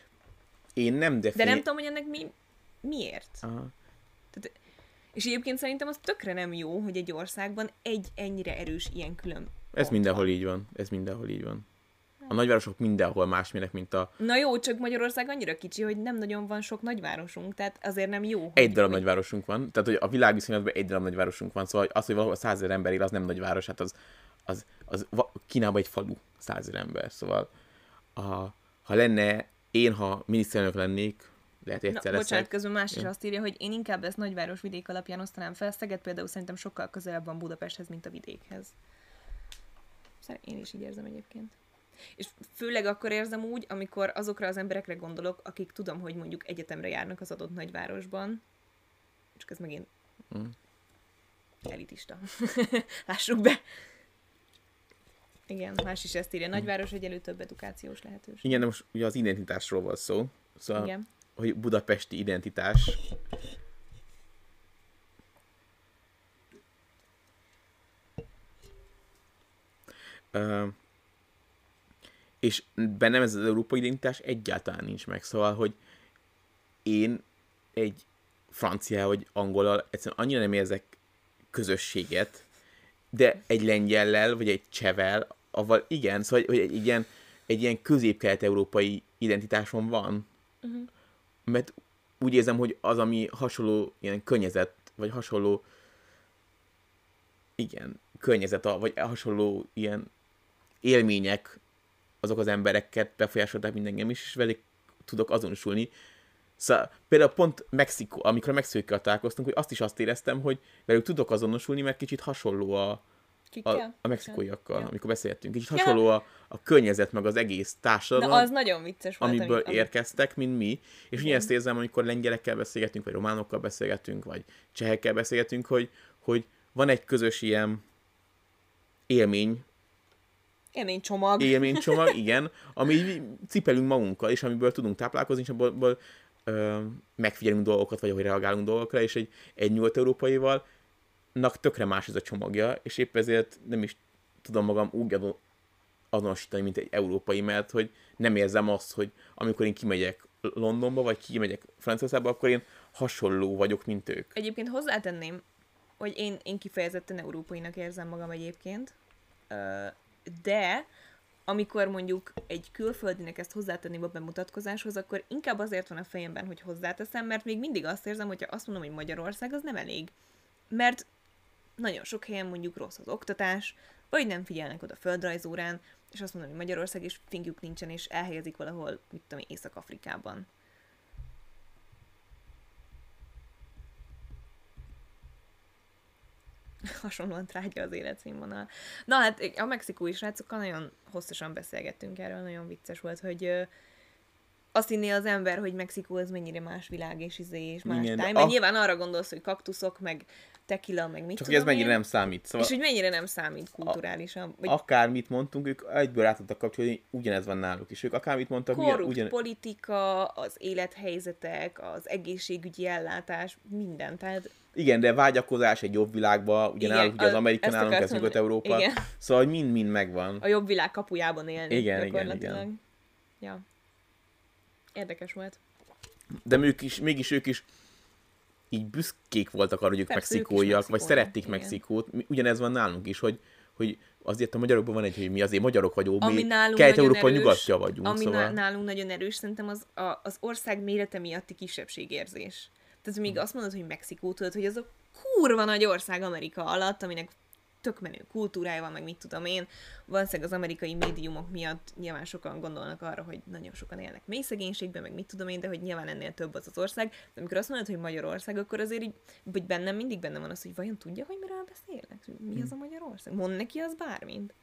én nem De defini... nem tudom, hogy ennek mi, miért. Aha. És egyébként szerintem az tökre nem jó, hogy egy országban egy ennyire erős ilyen külön Ez mindenhol van. így van. Ez mindenhol így van. A nagyvárosok mindenhol másmilyenek, mint a Na jó, csak Magyarország annyira kicsi, hogy nem nagyon van sok nagyvárosunk, tehát azért nem jó. egy darab hogy- nagyvárosunk van. Tehát, hogy a világviszonylatban egy darab nagyvárosunk van. Szóval az, hogy valahol százezer ember él, az nem nagyváros, hát az, az, az Kínában egy falu százezer ember. Szóval a, ha lenne, én, ha miniszterelnök lennék, lehet hogy Na, egyszer bocsánat, közben más is azt írja, hogy én inkább ezt nagyváros vidék alapján osztanám fel. Szeged például szerintem sokkal közelebb van Budapesthez, mint a vidékhez. Szerint én is így érzem egyébként. És főleg akkor érzem úgy, amikor azokra az emberekre gondolok, akik tudom, hogy mondjuk egyetemre járnak az adott nagyvárosban. Csak ez megint Mm. elitista. Lássuk be. Igen, más is ezt írja. Nagyváros egyelő több edukációs lehetőség. Igen, de most ugye az identitásról van szó. Szóval, Igen. hogy budapesti identitás. Ö, és bennem ez az európai identitás egyáltalán nincs meg. Szóval, hogy én egy francia vagy angolal egyszerűen annyira nem érzek közösséget, de egy lengyellel, vagy egy csevel, avval igen, szóval hogy egy, egy ilyen, egy ilyen közép-kelet-európai identitásom van. Uh-huh. Mert úgy érzem, hogy az, ami hasonló ilyen környezet, vagy hasonló igen, környezet, vagy hasonló ilyen élmények azok az embereket befolyásolták mindengem is, és velük tudok azonosulni. Szóval például pont Mexikó, amikor a mexikóikkal találkoztunk, hogy azt is azt éreztem, hogy velük tudok azonosulni, mert kicsit hasonló a, a, a mexikóiakkal, ja. amikor beszéltünk. Kicsit hasonló a, a környezet, meg az egész társadalom. Na, az nagyon vicces volt. Amiből ami, érkeztek, mint mi. És ugye ezt érzem, amikor lengyelekkel beszélgetünk, vagy románokkal beszélgetünk, vagy csehekkel beszélgetünk, hogy, hogy van egy közös ilyen élmény, Élménycsomag. Élménycsomag, igen, ami cipelünk magunkkal, és amiből tudunk táplálkozni, és abból, abból ö, megfigyelünk dolgokat, vagy ahogy reagálunk dolgokra, és egy, egy nyugat-európaival nak tökre más ez a csomagja, és épp ezért nem is tudom magam úgy azonosítani, mint egy európai, mert hogy nem érzem azt, hogy amikor én kimegyek Londonba, vagy kimegyek Franciaországba, akkor én hasonló vagyok, mint ők. Egyébként hozzátenném, hogy én, én kifejezetten európainak érzem magam egyébként, de amikor mondjuk egy külföldinek ezt hozzátenném a bemutatkozáshoz, akkor inkább azért van a fejemben, hogy hozzáteszem, mert még mindig azt érzem, hogyha azt mondom, hogy Magyarország, az nem elég. Mert nagyon sok helyen mondjuk rossz az oktatás, vagy nem figyelnek oda földrajzórán, és azt mondom, hogy Magyarország és fingjuk nincsen, és elhelyezik valahol, mit tudom, Észak-Afrikában. hasonlóan trágya az életszínvonal. Na hát a mexikói srácokkal nagyon hosszasan beszélgettünk erről, nagyon vicces volt, hogy azt hinné az ember, hogy Mexikó az mennyire más világ és izé és más Igen, táj, mert a... nyilván arra gondolsz, hogy kaktuszok, meg tequila, meg mit Csak hogy ez mennyire én. nem számít. Szóval és hogy mennyire nem számít kulturálisan. Vagy... Akármit mondtunk, ők egyből rá tudtak kapcsolni, ugyanez van náluk is. Ők akármit mondtak, Korrupt ugyan... politika, az élethelyzetek, az egészségügyi ellátás, minden. Tehát igen, de vágyakozás egy jobb világba, ugye Igen, nálunk ugye az Amerika, nálunk ez Nyugat-Európa, szóval mind-mind megvan. A jobb világ kapujában élni igen, igen, igen. Ja. Érdekes volt. De ők is, mégis ők is így büszkék voltak arra, hogy ők Persze, mexikóiak, ők vagy szerették igen. Mexikót. Ugyanez van nálunk is, hogy, hogy azért a magyarokban van egy, hogy mi azért magyarok vagyunk, ami mi kelet-európa nyugatja vagyunk. Ami szóval... nálunk nagyon erős, szerintem az, a, az ország mérete miatti kisebbségérzés. Tehát még azt mondod, hogy Mexikó, tudod, hogy az a kurva nagy ország Amerika alatt, aminek tök menő kultúrája van, meg mit tudom én. Valószínűleg az amerikai médiumok miatt nyilván sokan gondolnak arra, hogy nagyon sokan élnek mély szegénységben, meg mit tudom én, de hogy nyilván ennél több az az ország. De amikor azt mondod, hogy Magyarország, akkor azért így, hogy bennem mindig benne van az, hogy vajon tudja, hogy miről beszélnek? Mi az a Magyarország? Mond neki az bármint.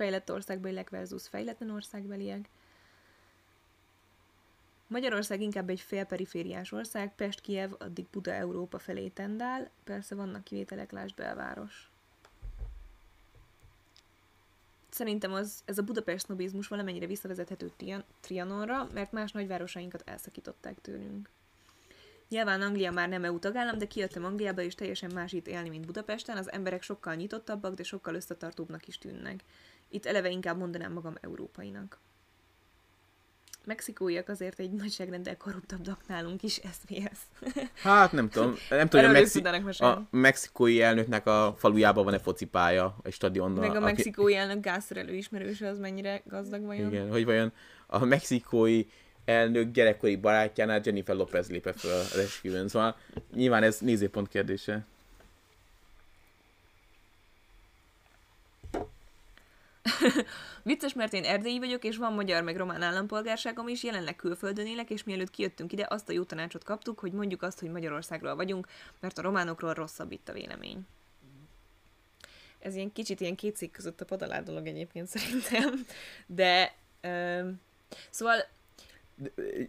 Fejlett országbeliek versus fejletlen országbeliek. Magyarország inkább egy félperifériás ország, Pest, Kiev, addig Buda Európa felé tendál, persze vannak kivételek, lásd belváros. Szerintem az, ez a Budapest sznobizmus valamennyire visszavezethető Trianonra, mert más nagyvárosainkat elszakították tőlünk. Nyilván Anglia már nem EU tagállam, de kijöttem Angliába, és teljesen más itt élni, mint Budapesten. Az emberek sokkal nyitottabbak, de sokkal összetartóbbnak is tűnnek. Itt eleve inkább mondanám magam európainak. Mexikóiak azért egy nagyságrendel korruptabbak nálunk is, ez mi ez? Hát nem tudom, nem tudom, hogy a, Mexi- a mexikói elnöknek a falujában van-e focipálya, egy stadion. Meg a mexikói elnök gázszerelő ismerőse, az mennyire gazdag vajon? Igen, hogy vajon a mexikói elnök gyerekkori barátjánál Jennifer Lopez lépe föl az esküvőn, szóval nyilván ez nézőpont kérdése. Vicces, mert én erdélyi vagyok, és van magyar meg román állampolgárságom is, jelenleg külföldön élek, és mielőtt kijöttünk ide, azt a jó tanácsot kaptuk, hogy mondjuk azt, hogy Magyarországról vagyunk, mert a románokról rosszabb itt a vélemény. Ez ilyen kicsit ilyen két között a padalá dolog egyébként szerintem, de ö, szóval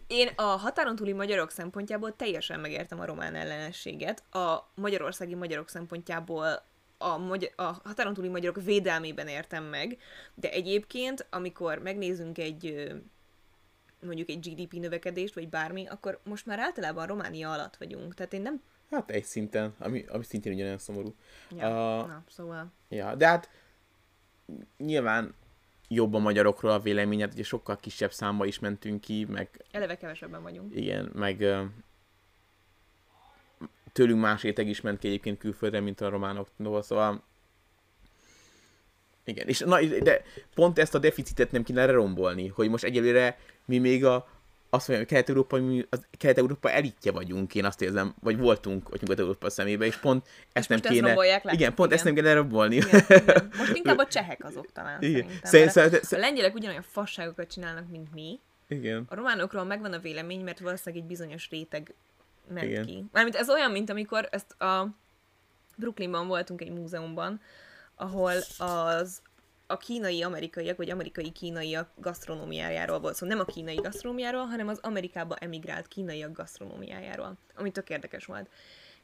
én a határon túli magyarok szempontjából teljesen megértem a román ellenességet, a magyarországi magyarok szempontjából a, magyar, a határon túli magyarok védelmében értem meg, de egyébként, amikor megnézünk egy mondjuk egy GDP növekedést, vagy bármi, akkor most már általában Románia alatt vagyunk. Tehát én nem Hát egy szinten, ami, ami szintén ugyanolyan szomorú. Ja, A- na, szóval. Ja, de hát nyilván jobb a magyarokról a véleményed, ugye sokkal kisebb számba is mentünk ki, meg Eleve kevesebben vagyunk. igen, meg tőlünk más réteg is ment ki egyébként külföldre, mint a románoktól, szóval igen, és na, de pont ezt a deficitet nem kéne lerombolni, hogy most egyelőre mi még a azt mondja, hogy Kelet-Európa, mi az Kelet-Európa elitje vagyunk, én azt érzem, vagy voltunk, hogy Nyugat-Európa szemébe, és pont ezt nem most ezt kéne... rombolják le? Igen, pont Igen. ezt nem kéne lerombolni. Igen, igen. Most inkább a csehek azok talán Igen. szerintem. Szerint- mert szerint- A lengyelek ugyanolyan fasságokat csinálnak, mint mi. Igen. A románokról megvan a vélemény, mert valószínűleg egy bizonyos réteg ment Igen. ki. Mármint ez olyan, mint amikor ezt a Brooklynban voltunk egy múzeumban, ahol az a kínai amerikaiak, vagy amerikai kínaiak gasztronómiájáról volt szó. Szóval nem a kínai gasztronómiáról, hanem az Amerikába emigrált kínaiak gasztronómiájáról, ami tök érdekes volt.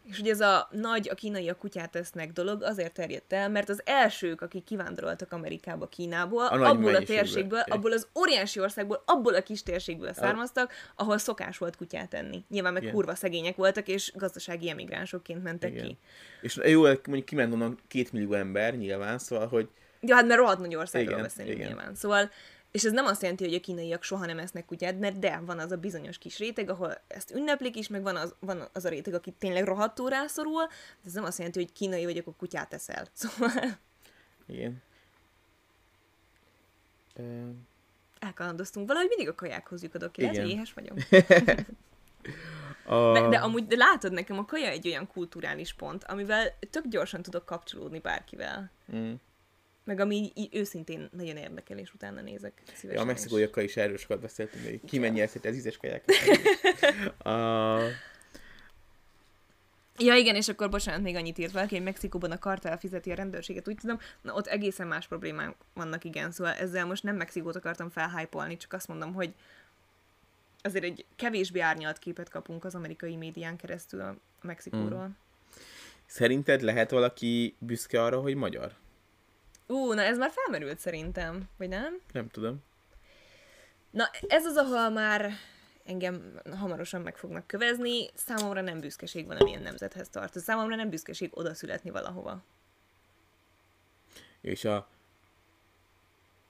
És ugye ez a nagy, a kínaiak kutyát esznek dolog azért terjedt el, mert az elsők, akik kivándoroltak Amerikába, Kínából, A abból a térségből, oké. abból az óriási országból, abból a kis térségből származtak, ahol szokás volt kutyát enni. Nyilván meg Igen. kurva szegények voltak, és gazdasági emigránsokként mentek Igen. ki. És jó, mondjuk kiment onnan két millió ember nyilván, szóval, hogy Ja, hát mert rohadt nagy országról Igen, beszélünk igen. nyilván. Szóval, és ez nem azt jelenti, hogy a kínaiak soha nem esznek kutyát, mert de, van az a bizonyos kis réteg, ahol ezt ünneplik is, meg van az, van az a réteg, aki tényleg rohadtul rászorul, de ez nem azt jelenti, hogy kínai vagy, akkor kutyát eszel. Szóval igen. Ö, elkalandoztunk. Valahogy mindig a kajákhoz lyukadok ki. Lehet, Igen. éhes vagyok. A... De, de amúgy de látod, nekem a kaja egy olyan kulturális pont, amivel tök gyorsan tudok kapcsolódni bárkivel. Mm. Meg ami így, így őszintén nagyon érdekel, és utána nézek szívesen. Ja, a mexikóiakkal is erről sokat beszéltünk, hogy ki mennyi eszét az ízes kaják. Ja, igen, és akkor bocsánat, még annyit írt valaki, hogy Mexikóban a kartel fizeti a rendőrséget, úgy tudom, na ott egészen más problémák vannak, igen, szóval ezzel most nem Mexikót akartam felhájpolni, csak azt mondom, hogy azért egy kevésbé árnyalt képet kapunk az amerikai médián keresztül a Mexikóról. Mm. Szerinted lehet valaki büszke arra, hogy magyar? Ú, na ez már felmerült szerintem, vagy nem? Nem tudom. Na, ez az, ahol már engem hamarosan meg fognak kövezni. Számomra nem büszkeség valamilyen nemzethez tartozni. Számomra nem büszkeség oda születni valahova. És a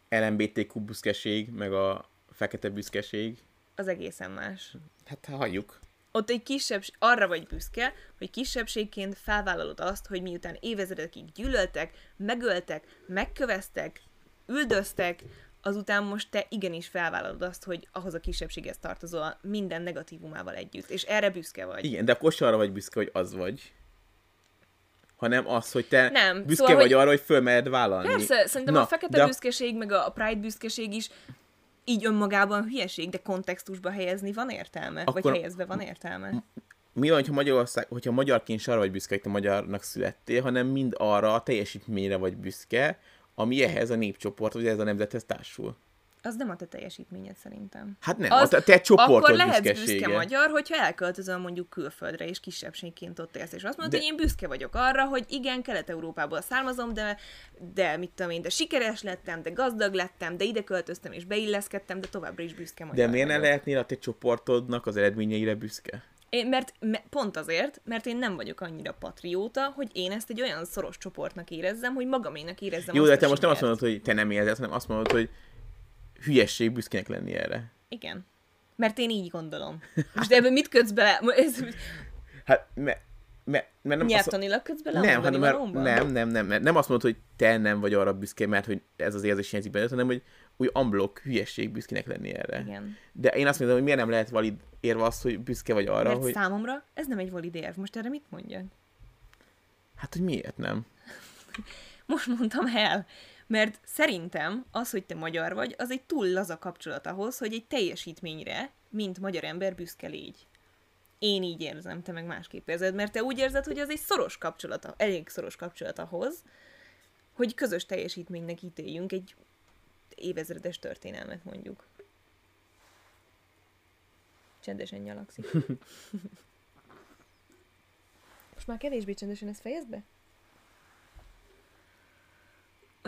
LMBTQ büszkeség, meg a fekete büszkeség, Az egészen más. hát halljuk. Ott egy kisebbség, arra vagy büszke, hogy kisebbségként felvállalod azt, hogy miután évezredekig gyűlöltek, megöltek, megköveztek, üldöztek, azután most te igenis felvállalod azt, hogy ahhoz a kisebbséghez tartozol minden negatívumával együtt, és erre büszke vagy. Igen, de akkor arra vagy büszke, hogy az vagy. Hanem az, hogy te Nem, büszke szóval, vagy hogy- arra, hogy fölmered vállalni. Persze, szerintem Na, a fekete de büszkeség, meg a Pride büszkeség is így önmagában hülyeség, de kontextusba helyezni van értelme? Akkor... Vagy helyezve van értelme? mi van, hogyha Magyarország, hogyha magyarként arra vagy büszke, hogy te magyarnak születtél, hanem mind arra a teljesítményre vagy büszke, ami ehhez a népcsoport, vagy ez a nemzethez társul. Az nem a te teljesítményed szerintem. Hát nem, Az- a te csoportod Akkor lehetsz büszkesége. büszke magyar, hogyha elköltözöl mondjuk külföldre, és kisebbségként ott élsz, és azt mondod, De- hogy én büszke vagyok arra, hogy igen, Kelet-Európából származom, de, de mit tudom én, de sikeres lettem, de gazdag lettem, de ide költöztem és beilleszkedtem, de továbbra is büszke magyar De miért ne lehetnél a te csoportodnak az eredményeire büszke? Én, mert me, pont azért, mert én nem vagyok annyira patrióta, hogy én ezt egy olyan szoros csoportnak érezzem, hogy magaménak érezzem Jó, de te most nem azt mondod, hogy te nem érzed, hanem azt mondod, hogy hülyesség büszkének lenni erre. Igen. Mert én így gondolom. Most ebben mit kötsz bele? Ez, Hát, mert me, me, nem nyelvtanilag kötsz bele? nem, hanem mert, nem, nem, nem, nem, nem azt mondod, hogy te nem vagy arra büszke, mert hogy ez az érzés hiányzik benned, hanem hogy úgy amblok hülyesség büszkének lenni erre. Igen. De én azt mondom, hogy miért nem lehet valid érve az, hogy büszke vagy arra, Mert hogy... számomra ez nem egy valid érv. Most erre mit mondjak? Hát, hogy miért nem? Most mondtam el. Mert szerintem az, hogy te magyar vagy, az egy túl laza kapcsolat ahhoz, hogy egy teljesítményre, mint magyar ember büszke légy. Én így érzem, te meg másképp érzed, mert te úgy érzed, hogy az egy szoros kapcsolat, elég szoros kapcsolat ahhoz, hogy közös teljesítménynek ítéljünk egy évezredes történelmet mondjuk. Csendesen nyalakszik. Most már kevésbé csendesen ezt fejezd be?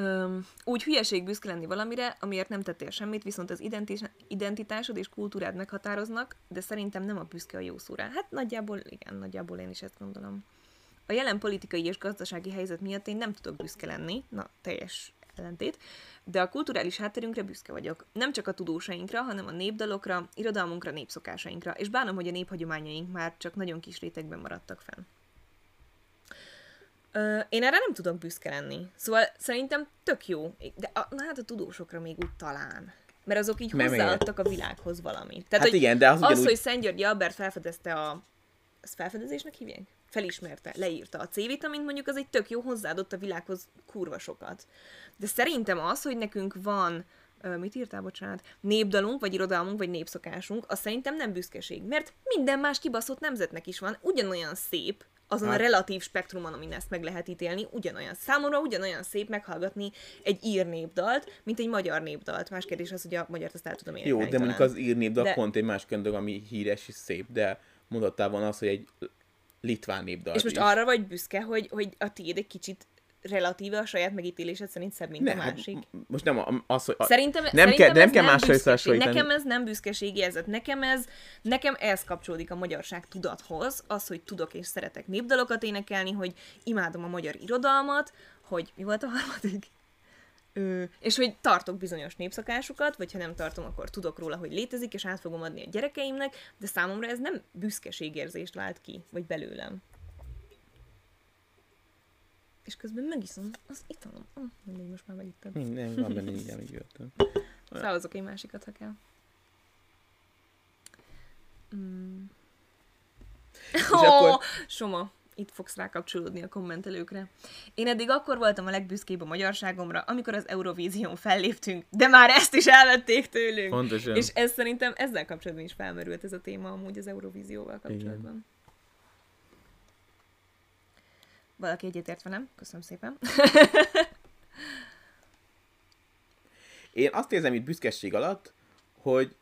Öm, úgy hülyeség büszke lenni valamire, amiért nem tettél semmit, viszont az identis- identitásod és kultúrád meghatároznak, de szerintem nem a büszke a jó szó rá. Hát nagyjából, igen, nagyjából én is ezt gondolom. A jelen politikai és gazdasági helyzet miatt én nem tudok büszke lenni, na, teljes ellentét, de a kulturális hátterünkre büszke vagyok. Nem csak a tudósainkra, hanem a népdalokra, irodalmunkra, népszokásainkra, és bánom, hogy a néphagyományaink már csak nagyon kis rétegben maradtak fenn. Ö, én erre nem tudok büszke lenni. Szóval szerintem tök jó. De a, na hát a tudósokra még úgy talán. Mert azok így Nem hozzáadtak a világhoz valamit. Tehát, Hát hogy igen, de az az, hogy Szent Györgyi Albert felfedezte a... Ezt felfedezésnek hívják? Felismerte, leírta a C-vitamint, mondjuk az egy tök jó hozzáadott a világhoz kurva sokat. De szerintem az, hogy nekünk van mit írtál, bocsánat, népdalunk, vagy irodalmunk, vagy népszokásunk, az szerintem nem büszkeség. Mert minden más kibaszott nemzetnek is van, ugyanolyan szép, azon Hát- a relatív spektrumon, amin ezt meg lehet ítélni, ugyanolyan. Számomra ugyanolyan szép meghallgatni egy ír népdalt, mint egy magyar népdalt. Más kérdés az, hogy a magyart azt el tudom Jó, énekelni de mondjuk talán. az írnépdal De- pont egy más könyv, ami híres és szép, de mondhattál volna az, hogy egy litván népdal És most is. arra vagy büszke, hogy, hogy a tiéd egy kicsit relatíve a saját megítélésed szerint szebb, mint ne, a hát másik. most nem a- az, hogy... A, Szerintem, nem szerintem kell, nem kell másra összehasonlítani. Nekem ez nem büszkeségi érzet. Nekem ez, nekem ez kapcsolódik a magyarság tudathoz, az, hogy tudok és szeretek népdalokat énekelni, hogy imádom a magyar irodalmat, hogy mi volt a harmadik? Ö, és hogy tartok bizonyos népszakásukat, vagy ha nem tartom, akkor tudok róla, hogy létezik, és át fogom adni a gyerekeimnek, de számomra ez nem büszkeségérzést vált ki, vagy belőlem. És közben megiszom az italom. Oh, mindegy, most már megittem. Nem, van benne így, amíg jöttem. Felhozok egy másikat, ha kell. Mm. És Ó, akkor- Soma, itt fogsz rákapcsolódni a kommentelőkre. Én eddig akkor voltam a legbüszkébb a magyarságomra, amikor az Eurovízión felléptünk, de már ezt is elvették tőlünk. Pontosan. És ez szerintem ezzel kapcsolatban is felmerült ez a téma amúgy az Eurovízióval kapcsolatban. Valaki egyetért velem? Köszönöm szépen. Én azt érzem itt büszkeség alatt, hogy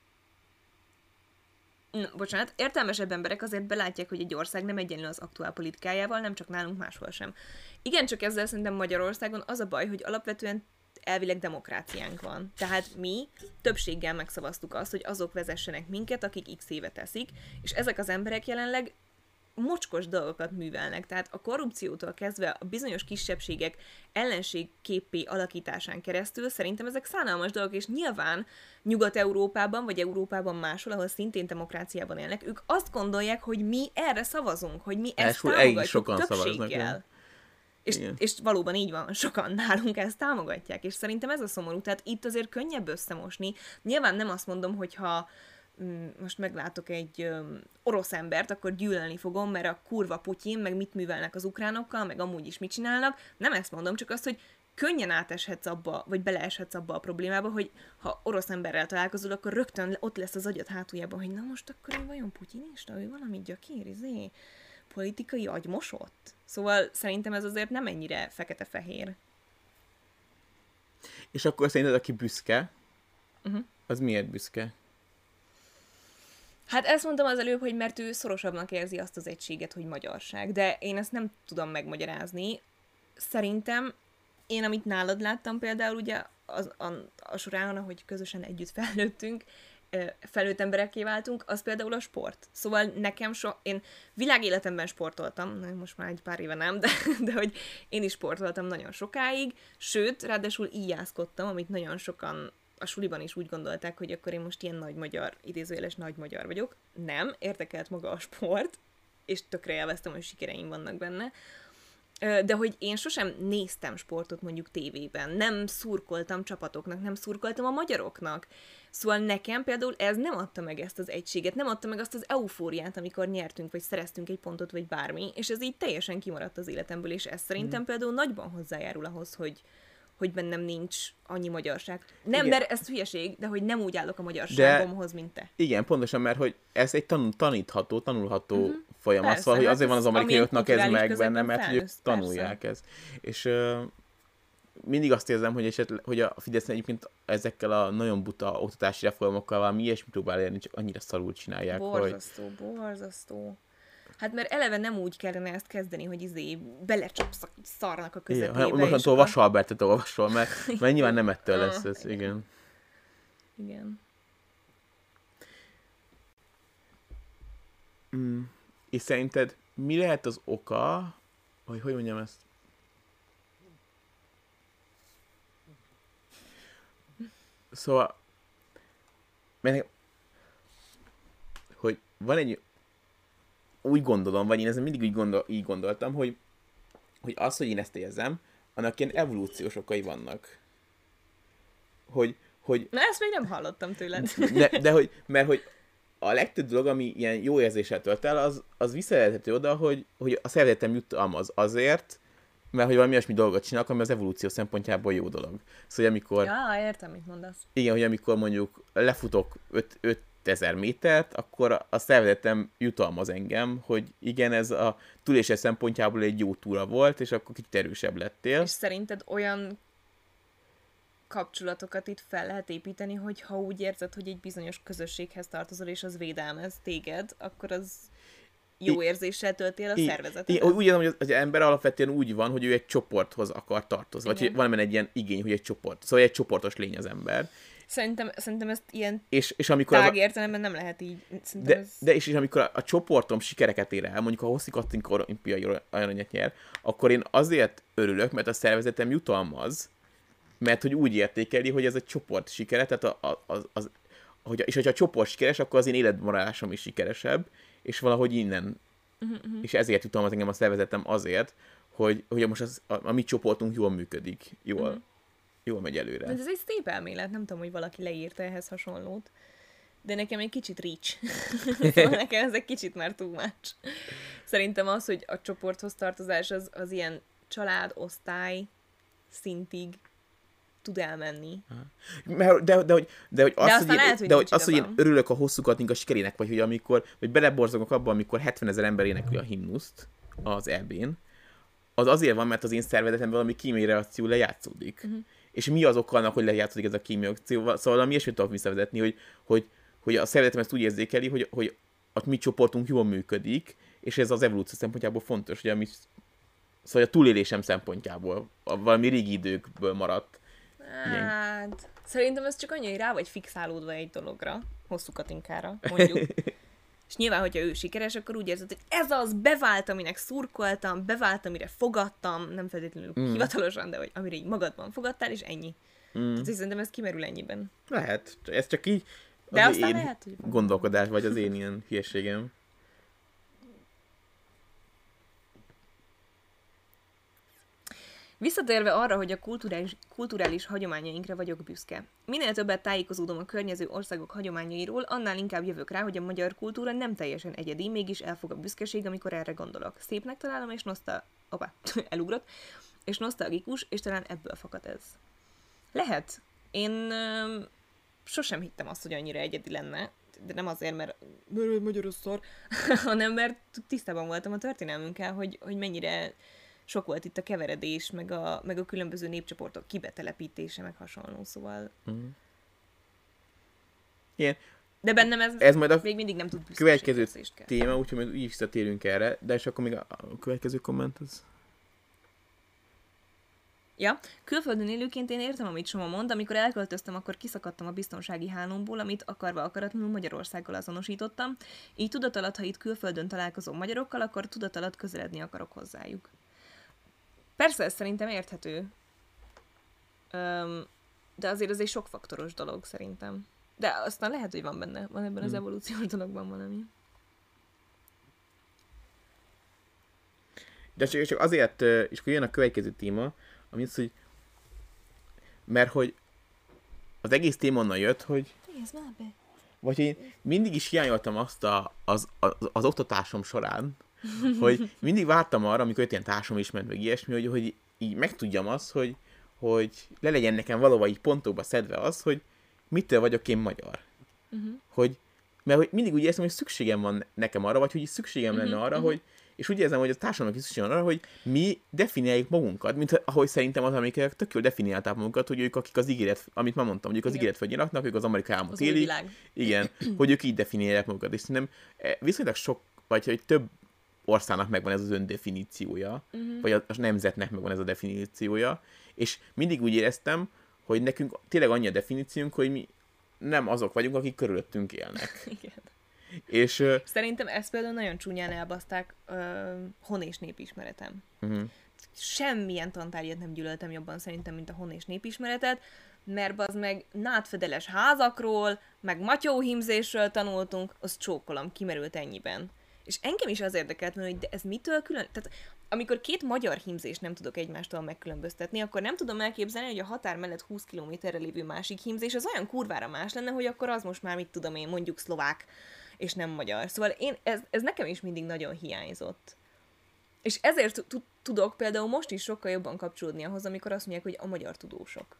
Na, bocsánat, értelmesebb emberek azért belátják, hogy egy ország nem egyenlő az aktuál politikájával, nem csak nálunk máshol sem. Igen, csak ezzel szerintem Magyarországon az a baj, hogy alapvetően elvileg demokráciánk van. Tehát mi többséggel megszavaztuk azt, hogy azok vezessenek minket, akik x éve teszik, és ezek az emberek jelenleg mocskos dolgokat művelnek. Tehát a korrupciótól kezdve a bizonyos kisebbségek ellenségképpé alakításán keresztül szerintem ezek szánalmas dolgok, és nyilván Nyugat-Európában, vagy Európában máshol, ahol szintén demokráciában élnek, ők azt gondolják, hogy mi erre szavazunk, hogy mi ezt egész támogatjuk sokan szavaznak, többséggel. És, Igen. és valóban így van, sokan nálunk ezt támogatják, és szerintem ez a szomorú, tehát itt azért könnyebb összemosni. Nyilván nem azt mondom, hogy ha mm, most meglátok egy orosz embert, akkor gyűlölni fogom, mert a kurva Putyin, meg mit művelnek az ukránokkal, meg amúgy is mit csinálnak. Nem ezt mondom, csak azt, hogy könnyen áteshetsz abba, vagy beleeshetsz abba a problémába, hogy ha orosz emberrel találkozol, akkor rögtön ott lesz az agyad hátuljában, hogy na most akkor ő vajon putyinista, ő valami gyakér, izé, politikai agymosott. Szóval szerintem ez azért nem ennyire fekete-fehér. És akkor szerinted, aki büszke, Uh-huh. az miért büszke? Hát ezt mondtam az előbb, hogy mert ő szorosabbnak érzi azt az egységet, hogy magyarság, de én ezt nem tudom megmagyarázni. Szerintem én, amit nálad láttam például ugye az, a, a során, ahogy közösen együtt felnőttünk, felnőtt emberekké váltunk, az például a sport. Szóval nekem so, én világéletemben sportoltam, most már egy pár éve nem, de, de hogy én is sportoltam nagyon sokáig, sőt, ráadásul íjászkodtam, amit nagyon sokan a suliban is úgy gondolták, hogy akkor én most ilyen nagy magyar, idézőjeles nagy magyar vagyok. Nem, érdekelt maga a sport, és tökre élveztem, hogy sikereim vannak benne. De hogy én sosem néztem sportot mondjuk tévében, nem szurkoltam csapatoknak, nem szurkoltam a magyaroknak. Szóval nekem például ez nem adta meg ezt az egységet, nem adta meg azt az eufóriát, amikor nyertünk, vagy szereztünk egy pontot, vagy bármi, és ez így teljesen kimaradt az életemből, és ez szerintem például nagyban hozzájárul ahhoz, hogy, hogy bennem nincs annyi magyarság. Nem, Igen. mert ez hülyeség, de hogy nem úgy állok a magyarságomhoz, mint te. Igen, pontosan, mert hogy ez egy tanul, tanítható, tanulható uh-huh. folyamat. Persze, szóval, hogy hát azért van az amerikaiaknak ez meg benne, mert hogy ők tanulják ezt. És uh, mindig azt érzem, hogy, esetleg, hogy a Fidesz egyébként ezekkel a nagyon buta oktatási reformokkal valami ilyesmit próbál érni, csak annyira szarul csinálják, hogy Borzasztó, borzasztó. Hát mert eleve nem úgy kellene ezt kezdeni, hogy izé belecsapsz a szarnak a Igen, közepébe. hanem mostantól és Vasalbertet olvasol, mert, mert nyilván nem ettől lesz ez, igen. Igen. Mm. És szerinted mi lehet az oka, hogy hogy mondjam ezt? Szóval, mert hogy van egy, úgy gondolom, vagy én ezen mindig úgy gondol, így gondoltam, hogy, hogy az, hogy én ezt érzem, annak ilyen evolúciós okai vannak. Hogy, hogy Na, ezt még nem hallottam tőled. de, de hogy, mert hogy a legtöbb dolog, ami ilyen jó érzéssel tölt el, az, az visszajelhető oda, hogy, hogy a szervezetem jutalmaz azért, mert hogy valami olyasmi dolgot csinálok, ami az evolúció szempontjából jó dolog. Szóval, amikor, ja, értem, mit mondasz. igen, hogy amikor mondjuk lefutok 5, 5000 métert, akkor a szervezetem jutalmaz engem, hogy igen, ez a túlése szempontjából egy jó túra volt, és akkor kicsit erősebb lettél. És szerinted olyan kapcsolatokat itt fel lehet építeni, hogy ha úgy érzed, hogy egy bizonyos közösséghez tartozol, és az védelmez téged, akkor az jó érzéssel tölti el a szervezetet. Úgy érzem, hogy az, ember alapvetően úgy van, hogy ő egy csoporthoz akar tartozni. Vagy valamilyen egy ilyen igény, hogy egy csoport. Szóval egy csoportos lény az ember. Szerintem, szerintem ezt ilyen És, és amikor tág a, értelemben nem lehet így. Szerintem de, ez... de és, és amikor a, a csoportom sikereket ér el, mondjuk a Hosszi Katinka olimpiai aranyat nyer, akkor én azért örülök, mert a szervezetem jutalmaz, mert hogy úgy értékeli, hogy ez egy csoport sikere, tehát a, a, az, az, hogy, és hogyha a csoport sikeres, akkor az én életmorálásom is sikeresebb, és valahogy innen, uh-huh. és ezért jutalmaz engem a szervezetem azért, hogy, hogy most az, a, a mi csoportunk jól működik, jól, uh-huh. Jól megy előre. De ez egy szép elmélet, nem tudom, hogy valaki leírta ehhez hasonlót. De nekem egy kicsit reach. szóval nekem ez egy kicsit már too much. Szerintem az, hogy a csoporthoz tartozás az, az ilyen család, osztály szintig tud elmenni. Mert, de, de, hogy, de, hogy az, aztán hogy, lehet, én, hogy de hogy, az, hogy én örülök a hosszú katinka sikerének, vagy hogy amikor, vagy beleborzogok abban, amikor 70 ezer ember énekli a himnuszt az EB-n, az azért van, mert az én szervezetemben valami kémiai reakció lejátszódik. Uh-huh. És mi az oka annak, hogy lejátszódik ez a kémiai reakció? Szóval valami ilyesmit tudok visszavezetni, hogy, hogy, hogy a szervezetem ezt úgy érzékeli, hogy, hogy a mi csoportunk jól működik, és ez az evolúció szempontjából fontos, hogy ami, szóval a túlélésem szempontjából, a valami régi időkből maradt. Hát, szerintem ez csak annyi, hogy rá vagy fixálódva egy dologra, hosszú katinkára, mondjuk. És nyilván, hogyha ő sikeres, akkor úgy érzed, hogy ez az, bevált, aminek szurkoltam, bevált, amire fogadtam, nem feltétlenül mm. hivatalosan, de hogy amire így magadban fogadtál, és ennyi. Mm. Tehát szerintem ez kimerül ennyiben. Lehet, ez csak így De az aztán én lehet, hogy gondolkodás, vagy az én ilyen hülyeségem. Visszatérve arra, hogy a kulturális, kulturális hagyományainkra vagyok büszke. Minél többet tájékozódom a környező országok hagyományairól, annál inkább jövök rá, hogy a magyar kultúra nem teljesen egyedi, mégis elfog a büszkeség, amikor erre gondolok. Szépnek találom, és noszta... Opa, elugrott. És nosztalgikus, és talán ebből fakad ez. Lehet. Én öm, sosem hittem azt, hogy annyira egyedi lenne, de nem azért, mert mert magyar szar, hanem mert tisztában voltam a történelmünkkel, hogy, hogy mennyire sok volt itt a keveredés, meg a, meg a különböző népcsoportok kibetelepítése, meg hasonló, szóval... Igen, De bennem ez, ez majd a még mindig nem tud következő téma, úgyhogy majd így visszatérünk erre, de és akkor még a, a következő komment az... Ja, külföldön élőként én értem, amit Soma mond, amikor elköltöztem, akkor kiszakadtam a biztonsági hálómból, amit akarva akaratlanul Magyarországgal azonosítottam, így tudatalat, ha itt külföldön találkozom magyarokkal, akkor tudatalat közeledni akarok hozzájuk. Persze, ez szerintem érthető. Öm, de azért ez egy sokfaktoros dolog, szerintem. De aztán lehet, hogy van benne, van ebben az Hmm. evolúciós dologban valami. De csak, csak azért, és akkor jön a következő téma, ami az, hogy mert hogy az egész téma onnan jött, hogy vagy én mindig is hiányoltam azt a, az, az, az oktatásom során, hogy mindig vártam arra, amikor jött ilyen társam ismert, meg ilyesmi, hogy, hogy így megtudjam azt, hogy, hogy le legyen nekem valóban így pontokba szedve az, hogy mitől vagyok én magyar. Uh-huh. Hogy, mert hogy mindig úgy érzem, hogy szükségem van nekem arra, vagy hogy szükségem lenne Mhm, arra, mhm. hogy és úgy érzem, hogy a társadalomnak is szükség van arra, hogy mi definiáljuk magunkat, mint ahogy szerintem az amerikaiak tök jól definiálták magunkat, hogy ők, akik az ígéret, amit már mondtam, hogy ők az Igen. ígéret földjén laknak, ők az amerikai álmot élik, igen, hogy ők így definiálják magukat, és szerintem eh, viszonylag sok, vagy hogy több országnak megvan ez az öndefiníciója, uh-huh. vagy a, a nemzetnek megvan ez a definíciója, és mindig úgy éreztem, hogy nekünk tényleg annyi a definíciónk, hogy mi nem azok vagyunk, akik körülöttünk élnek. Igen. És Szerintem ezt például nagyon csúnyán elbaszták uh, hon és népismeretem. uh-huh. Semmilyen tantárgyat nem gyűlöltem jobban szerintem, mint a hon és népismeretet, mert az meg nádfedeles házakról, meg matyóhímzésről tanultunk, az csókolom, kimerült ennyiben. És engem is az érdekelt, hogy de ez mitől külön... Tehát amikor két magyar hímzést nem tudok egymástól megkülönböztetni, akkor nem tudom elképzelni, hogy a határ mellett 20 kilométerre lévő másik hímzés az olyan kurvára más lenne, hogy akkor az most már mit tudom én, mondjuk szlovák, és nem magyar. Szóval én, ez, ez nekem is mindig nagyon hiányzott. És ezért tudok például most is sokkal jobban kapcsolódni ahhoz, amikor azt mondják, hogy a magyar tudósok.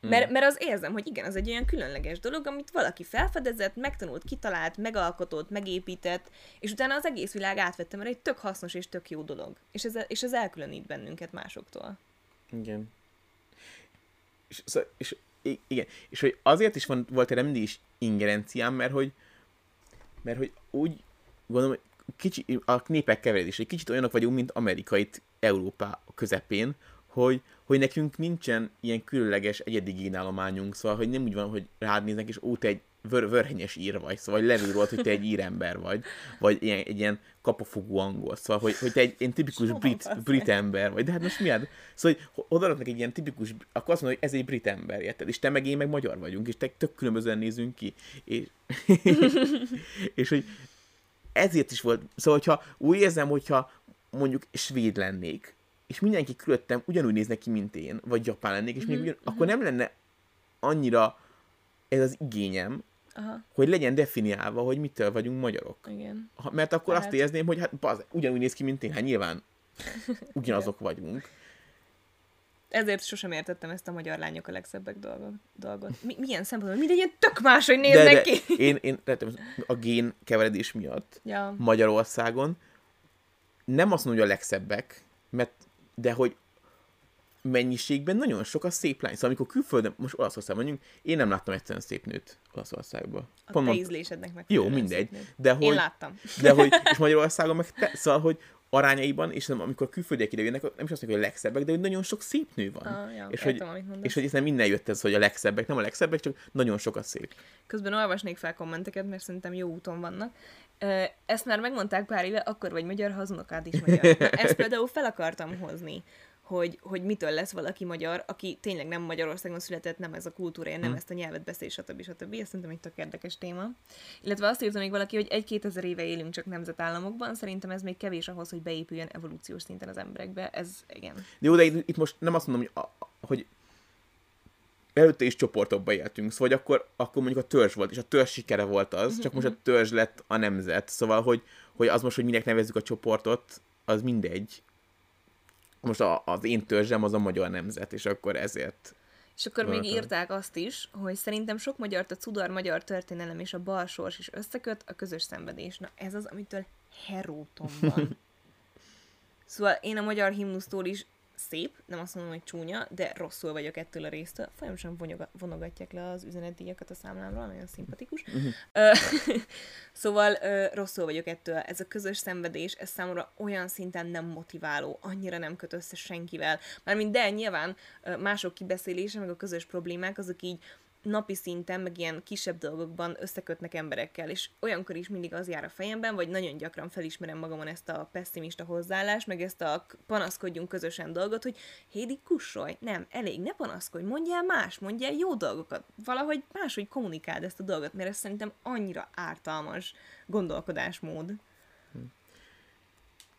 Mert, mert az érzem, hogy igen, az egy olyan különleges dolog, amit valaki felfedezett, megtanult, kitalált, megalkotott, megépített, és utána az egész világ átvette, mert egy tök hasznos és tök jó dolog. És ez, és ez elkülönít bennünket másoktól. Igen. És, és, igen. és hogy azért is van, volt erre mindig is ingerenciám, mert hogy, mert hogy úgy gondolom, hogy kicsi, a népek keveredés, egy kicsit olyanok vagyunk, mint amerikait Európa közepén, hogy, hogy nekünk nincsen ilyen különleges egyedi génállományunk, szóval, hogy nem úgy van, hogy rád néznek, és ó, te egy vör, vörhenyes ír vagy, szóval levő volt, hogy te egy írember vagy, vagy ilyen, egy ilyen kapafogú angol, szóval, hogy, hogy te egy ilyen tipikus brit, brit ember vagy, de hát most miért? Szóval, hogy odaadnak egy ilyen tipikus, akkor azt mondod, hogy ez egy brit ember, érted? És te meg én meg magyar vagyunk, és te tök különbözően nézünk ki. És, és hogy ezért is volt, szóval, hogyha úgy érzem, hogyha mondjuk svéd lennék, és mindenki körülöttem ugyanúgy néznek ki, mint én, vagy japán lennék, és mm-hmm. még ugyan, mm-hmm. akkor nem lenne annyira ez az igényem, Aha. hogy legyen definiálva, hogy mitől vagyunk magyarok. Igen. Ha, mert akkor hát. azt érzném, hogy hát baz, ugyanúgy néz ki, mint én, hát nyilván ugyanazok vagyunk. Ezért sosem értettem ezt a magyar lányok a legszebbek dolgot. dolgot. Mi, milyen szempontból? Mindegy ilyen tök máshogy néznek de, de ki. Én, én a gén keveredés miatt ja. Magyarországon nem azt mondom, hogy a legszebbek, mert de hogy mennyiségben nagyon sok a szép lány. Szóval amikor külföldön, most Olaszországban mondjuk, én nem láttam egyszerűen szép nőt Olaszországban. A Pont te ízlésednek meg. Jó, mindegy. De hogy, én láttam. De hogy, és Magyarországon meg te, szóval, hogy arányaiban, és nem, amikor külföldiek ide jönnek, nem is azt mondjuk, hogy a legszebbek, de hogy nagyon sok szép nő van. Ah, ja, és, értem, hogy, és hogy nem minden jött ez, hogy a legszebbek, nem a legszebbek, csak nagyon sok a szép. Közben olvasnék fel kommenteket, mert szerintem jó úton vannak. Ezt már megmondták pár éve, akkor vagy magyar, ha az unokád is magyar. Na, ezt például fel akartam hozni hogy, hogy mitől lesz valaki magyar, aki tényleg nem Magyarországon született, nem ez a kultúrája, nem hmm. ezt a nyelvet beszél, stb. stb. Ez szerintem egy tök érdekes téma. Illetve azt írta még valaki, hogy egy-két ezer éve élünk csak nemzetállamokban, szerintem ez még kevés ahhoz, hogy beépüljön evolúciós szinten az emberekbe. Ez igen. De jó, de itt, itt most nem azt mondom, hogy, a, hogy előtte is csoportokba éltünk, szóval akkor, akkor mondjuk a törzs volt, és a törzs sikere volt az, csak most a mhm. törzs lett a nemzet. Szóval, hogy, hogy az most, hogy minek nevezzük a csoportot, az mindegy most a, az én törzsem az a magyar nemzet, és akkor ezért és akkor még írták azt is, hogy szerintem sok magyar a cudar magyar történelem és a bal sors is összeköt, a közös szenvedés. Na ez az, amitől heróton van. szóval én a magyar himnusztól is szép, nem azt mondom, hogy csúnya, de rosszul vagyok ettől a résztől. Folyamatosan vonogatják le az üzenetdíjakat a számlámról, nagyon szimpatikus. Uh-huh. szóval rosszul vagyok ettől. Ez a közös szenvedés, ez számomra olyan szinten nem motiváló, annyira nem köt össze senkivel. Mármint de nyilván mások kibeszélése, meg a közös problémák, azok így napi szinten, meg ilyen kisebb dolgokban összekötnek emberekkel, és olyankor is mindig az jár a fejemben, vagy nagyon gyakran felismerem magamon ezt a pessimista hozzáállást, meg ezt a panaszkodjunk közösen dolgot, hogy Hédi, kussolj, nem, elég, ne panaszkodj, mondjál más, mondjál jó dolgokat, valahogy máshogy kommunikáld ezt a dolgot, mert ez szerintem annyira ártalmas gondolkodásmód.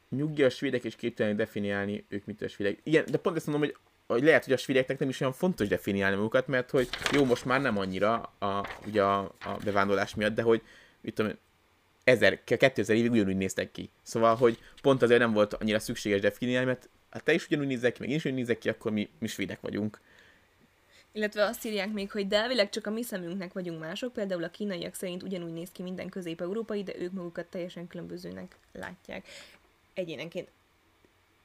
Nyugi a svédek és képtelenek definiálni ők mit a svédek. Igen, de pont ezt mondom, hogy hogy lehet, hogy a svédeknek nem is olyan fontos definiálni magukat, mert hogy jó, most már nem annyira a, ugye a, a bevándorlás miatt, de hogy mit tudom, 1000, 2000 évig ugyanúgy néztek ki. Szóval, hogy pont azért nem volt annyira szükséges definiálni, mert hát te is ugyanúgy nézek ki, meg én is ugyanúgy nézek ki, akkor mi, mi svédek vagyunk. Illetve azt írják még, hogy de elvileg csak a mi szemünknek vagyunk mások, például a kínaiak szerint ugyanúgy néz ki minden közép-európai, de ők magukat teljesen különbözőnek látják egyénenként.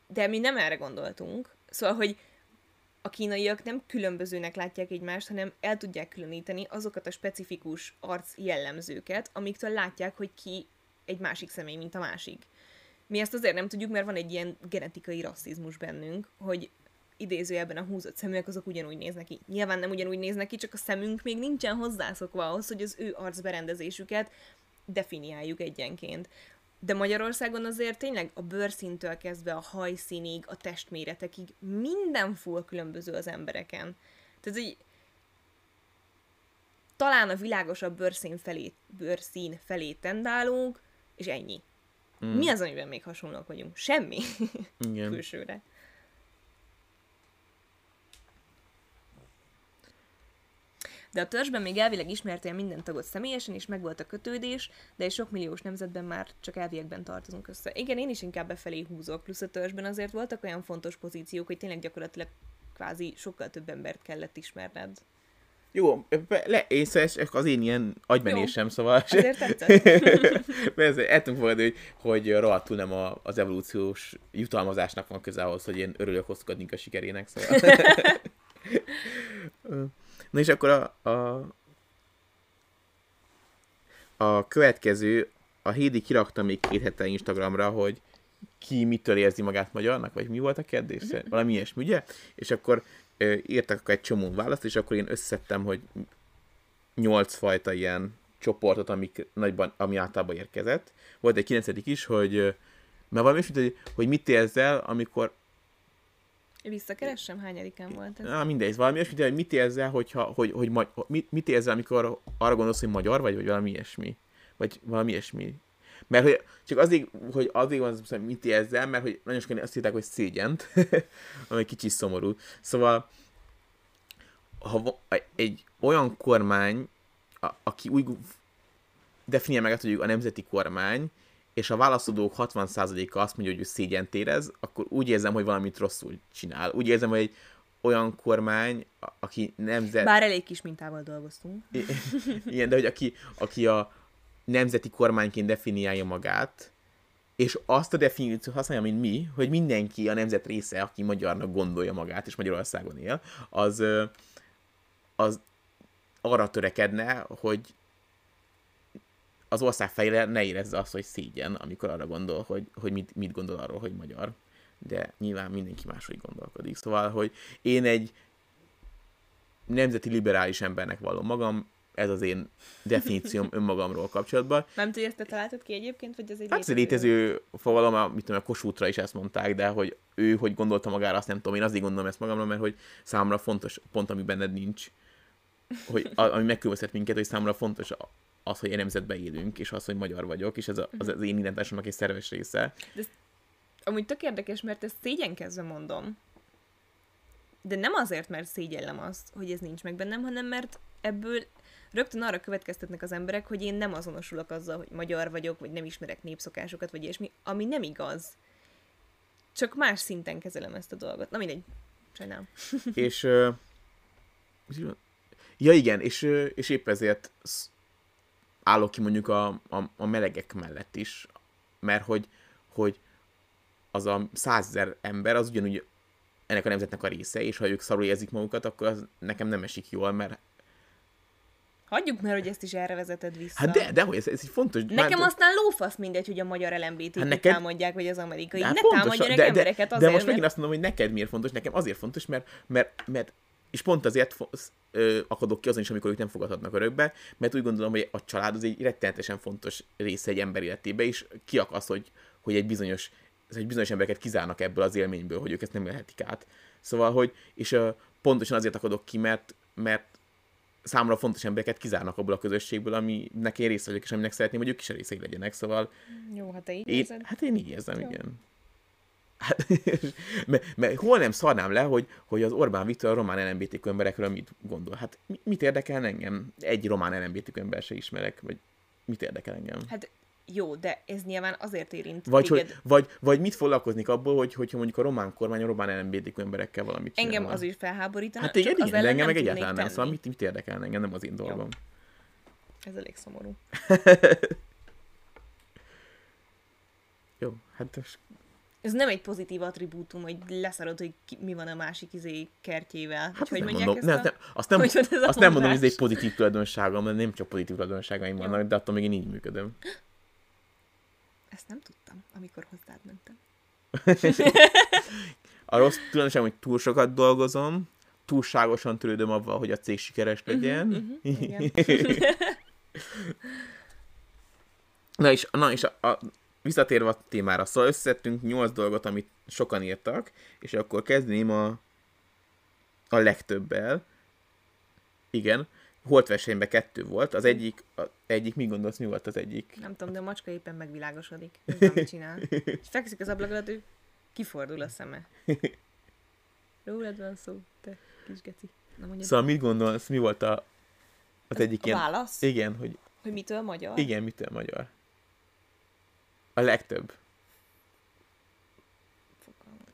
De mi nem erre gondoltunk. Szóval, hogy a kínaiak nem különbözőnek látják egymást, hanem el tudják különíteni azokat a specifikus arc jellemzőket, amiktől látják, hogy ki egy másik személy, mint a másik. Mi ezt azért nem tudjuk, mert van egy ilyen genetikai rasszizmus bennünk, hogy idézőjelben a húzott szeműek azok ugyanúgy néznek ki. Nyilván nem ugyanúgy néznek ki, csak a szemünk még nincsen hozzászokva ahhoz, hogy az ő arcberendezésüket definiáljuk egyenként. De Magyarországon azért tényleg a bőrszintől kezdve a hajszínig, a testméretekig minden full különböző az embereken. Tehát, hogy talán a világosabb bőrszín felé, bőrszín felé tendálunk, és ennyi. Mm. Mi az, amiben még hasonlók vagyunk? Semmi. Igen. Külsőre. De a törzsben még elvileg ismertél minden tagot személyesen, és megvolt a kötődés, de egy sok milliós nemzetben már csak elviekben tartozunk össze. Igen, én is inkább befelé húzok, plusz a törzsben azért voltak olyan fontos pozíciók, hogy tényleg gyakorlatilag kvázi sokkal több embert kellett ismerned. Jó, le, észes, az én ilyen agymenésem, szóval... Azért tetszett. El tudom fogadni, hogy, hogy rohadtul nem a, az evolúciós jutalmazásnak van köze ahhoz, hogy én örülök hosszúkadnék a sikerének, szóval... Na és akkor a, a, a következő, a Hédi kirakta még két hete Instagramra, hogy ki mitől érzi magát magyarnak, vagy mi volt a kérdés? Valami ilyesmi, ugye? És akkor ö, írtak egy csomó választ, és akkor én összeszedtem, hogy nyolc fajta ilyen csoportot, amik nagyban, ami általában érkezett. Volt egy kilencedik is, hogy mert valami is, hogy, hogy mit érzel, amikor Visszakeressem, hányadikán volt ez? Na, mindegy, valami ilyesmi, de mit érzel, hogyha, hogy, hogy, hogy mit, mit érzel, amikor arra gondolsz, hogy magyar vagy, vagy valami ilyesmi? Vagy valami ilyesmi. Mert hogy csak azért, hogy azért van hogy mit érzel, mert hogy nagyon sokan azt írták, hogy szégyent, ami kicsit szomorú. Szóval, ha egy olyan kormány, a, aki úgy definiál meg, hogy a nemzeti kormány, és a válaszadók 60%-a azt mondja, hogy ő szégyent érez, akkor úgy érzem, hogy valamit rosszul csinál. Úgy érzem, hogy egy olyan kormány, aki nemzet... Bár elég kis mintával dolgoztunk. Igen, de hogy aki, aki a nemzeti kormányként definiálja magát, és azt a definíciót használja, mint mi, hogy mindenki a nemzet része, aki magyarnak gondolja magát, és Magyarországon él, az, az arra törekedne, hogy az ország fejére ne érezze azt, hogy szégyen, amikor arra gondol, hogy, hogy mit, mit gondol arról, hogy magyar. De nyilván mindenki máshogy gondolkodik. Szóval, hogy én egy nemzeti liberális embernek vallom magam, ez az én definícióm önmagamról kapcsolatban. Nem tudja, ezt te találtad ki egyébként, vagy ez egy hát létező? létező fogalom, mit tudom, a Kossuthra is ezt mondták, de hogy ő hogy gondolta magára, azt nem tudom, én azért gondolom ezt magamra, mert hogy számomra fontos pont, ami benned nincs, hogy ami megkülönböztet minket, hogy számomra fontos az, hogy én nemzetben élünk, és az, hogy magyar vagyok, és ez a, az, az én identitásomnak egy szerves része. De ez, amúgy tök érdekes, mert ezt szégyenkezve mondom. De nem azért, mert szégyellem azt, hogy ez nincs meg bennem, hanem mert ebből rögtön arra következtetnek az emberek, hogy én nem azonosulok azzal, hogy magyar vagyok, vagy nem ismerek népszokásokat, vagy ilyesmi, ami nem igaz. Csak más szinten kezelem ezt a dolgot. Na mindegy, sajnálom. és uh, ja igen, és, és épp ezért állok ki mondjuk a, a, a melegek mellett is, mert hogy, hogy az a százezer ember az ugyanúgy ennek a nemzetnek a része, és ha ők szarul érzik magukat, akkor az nekem nem esik jól, mert Hagyjuk már, hogy ezt is erre vezeted vissza. Hát de, de hogy ez, ez egy fontos... Nekem már... aztán lófasz mindegy, hogy a magyar LMBT hát neked... támadják, vagy az amerikai. Hát ne támadjanak de, embereket de, azért, De most megint azt mondom, hogy neked miért fontos, nekem azért fontos, mert, mert, mert és pont azért ö, akadok ki azon is, amikor ők nem fogadhatnak örökbe, mert úgy gondolom, hogy a család az egy rettenetesen fontos része egy ember életébe, és ki az, hogy, hogy egy bizonyos hogy bizonyos embereket kizárnak ebből az élményből, hogy ők ezt nem élhetik át. Szóval, hogy, és uh, pontosan azért akadok ki, mert, mert számomra fontos embereket kizárnak abból a közösségből, aminek én része vagyok, és aminek szeretném, hogy ők is részei legyenek, szóval... Jó, hát te így én, érzed? Hát én így érzem, Jó. igen. Hát, mert, mert hol nem szarnám le, hogy, hogy az Orbán Viktor a román LMBTQ emberekről mit gondol. Hát mit érdekel engem? Egy román LMBTQ ember se ismerek, vagy mit érdekel engem? Hát jó, de ez nyilván azért érint vagy, téged. hogy, vagy, vagy mit foglalkoznik abból, hogy, hogyha mondjuk a román kormány a román LMBTQ emberekkel valamit csinál. Engem az is felháborítana. Hát igen, igen de engem meg egyáltalán nem, szóval mit, mit érdekel engem, nem az én dolgom. Jó. Ez elég szomorú. jó, hát most ez nem egy pozitív attribútum, hogy leszarod, hogy ki, mi van a másik izé kertjével. Hát hogy mondják mondom, ezt ne, a... azt nem, azt nem mondom, hogy ez egy pozitív tulajdonságom, mert nem csak pozitív tulajdonságaim vannak, de attól még én így működöm. Ezt nem tudtam, amikor hozzád mentem. A rossz tulajdonság, hogy túl sokat dolgozom, túlságosan törődöm avval, hogy a cég sikeres legyen. Mhm, igen. Na és, na és a, a, visszatérve a témára, szóval összeszedtünk 8 dolgot, amit sokan írtak, és akkor kezdném a, a legtöbbel. Igen, holtversenyben kettő volt, az egyik, a, egyik, mi gondolsz, mi volt az egyik? Nem tudom, de a macska éppen megvilágosodik. Nem csinál. És fekszik az ablak alatt, ő kifordul a szeme. Rólad van szó, te kis geci. Na mondjad. Szóval mit gondolsz, mi volt a, az egyik a ilyen... válasz? Igen, hogy Hogy mitől magyar? igen, mitől magyar? A legtöbb.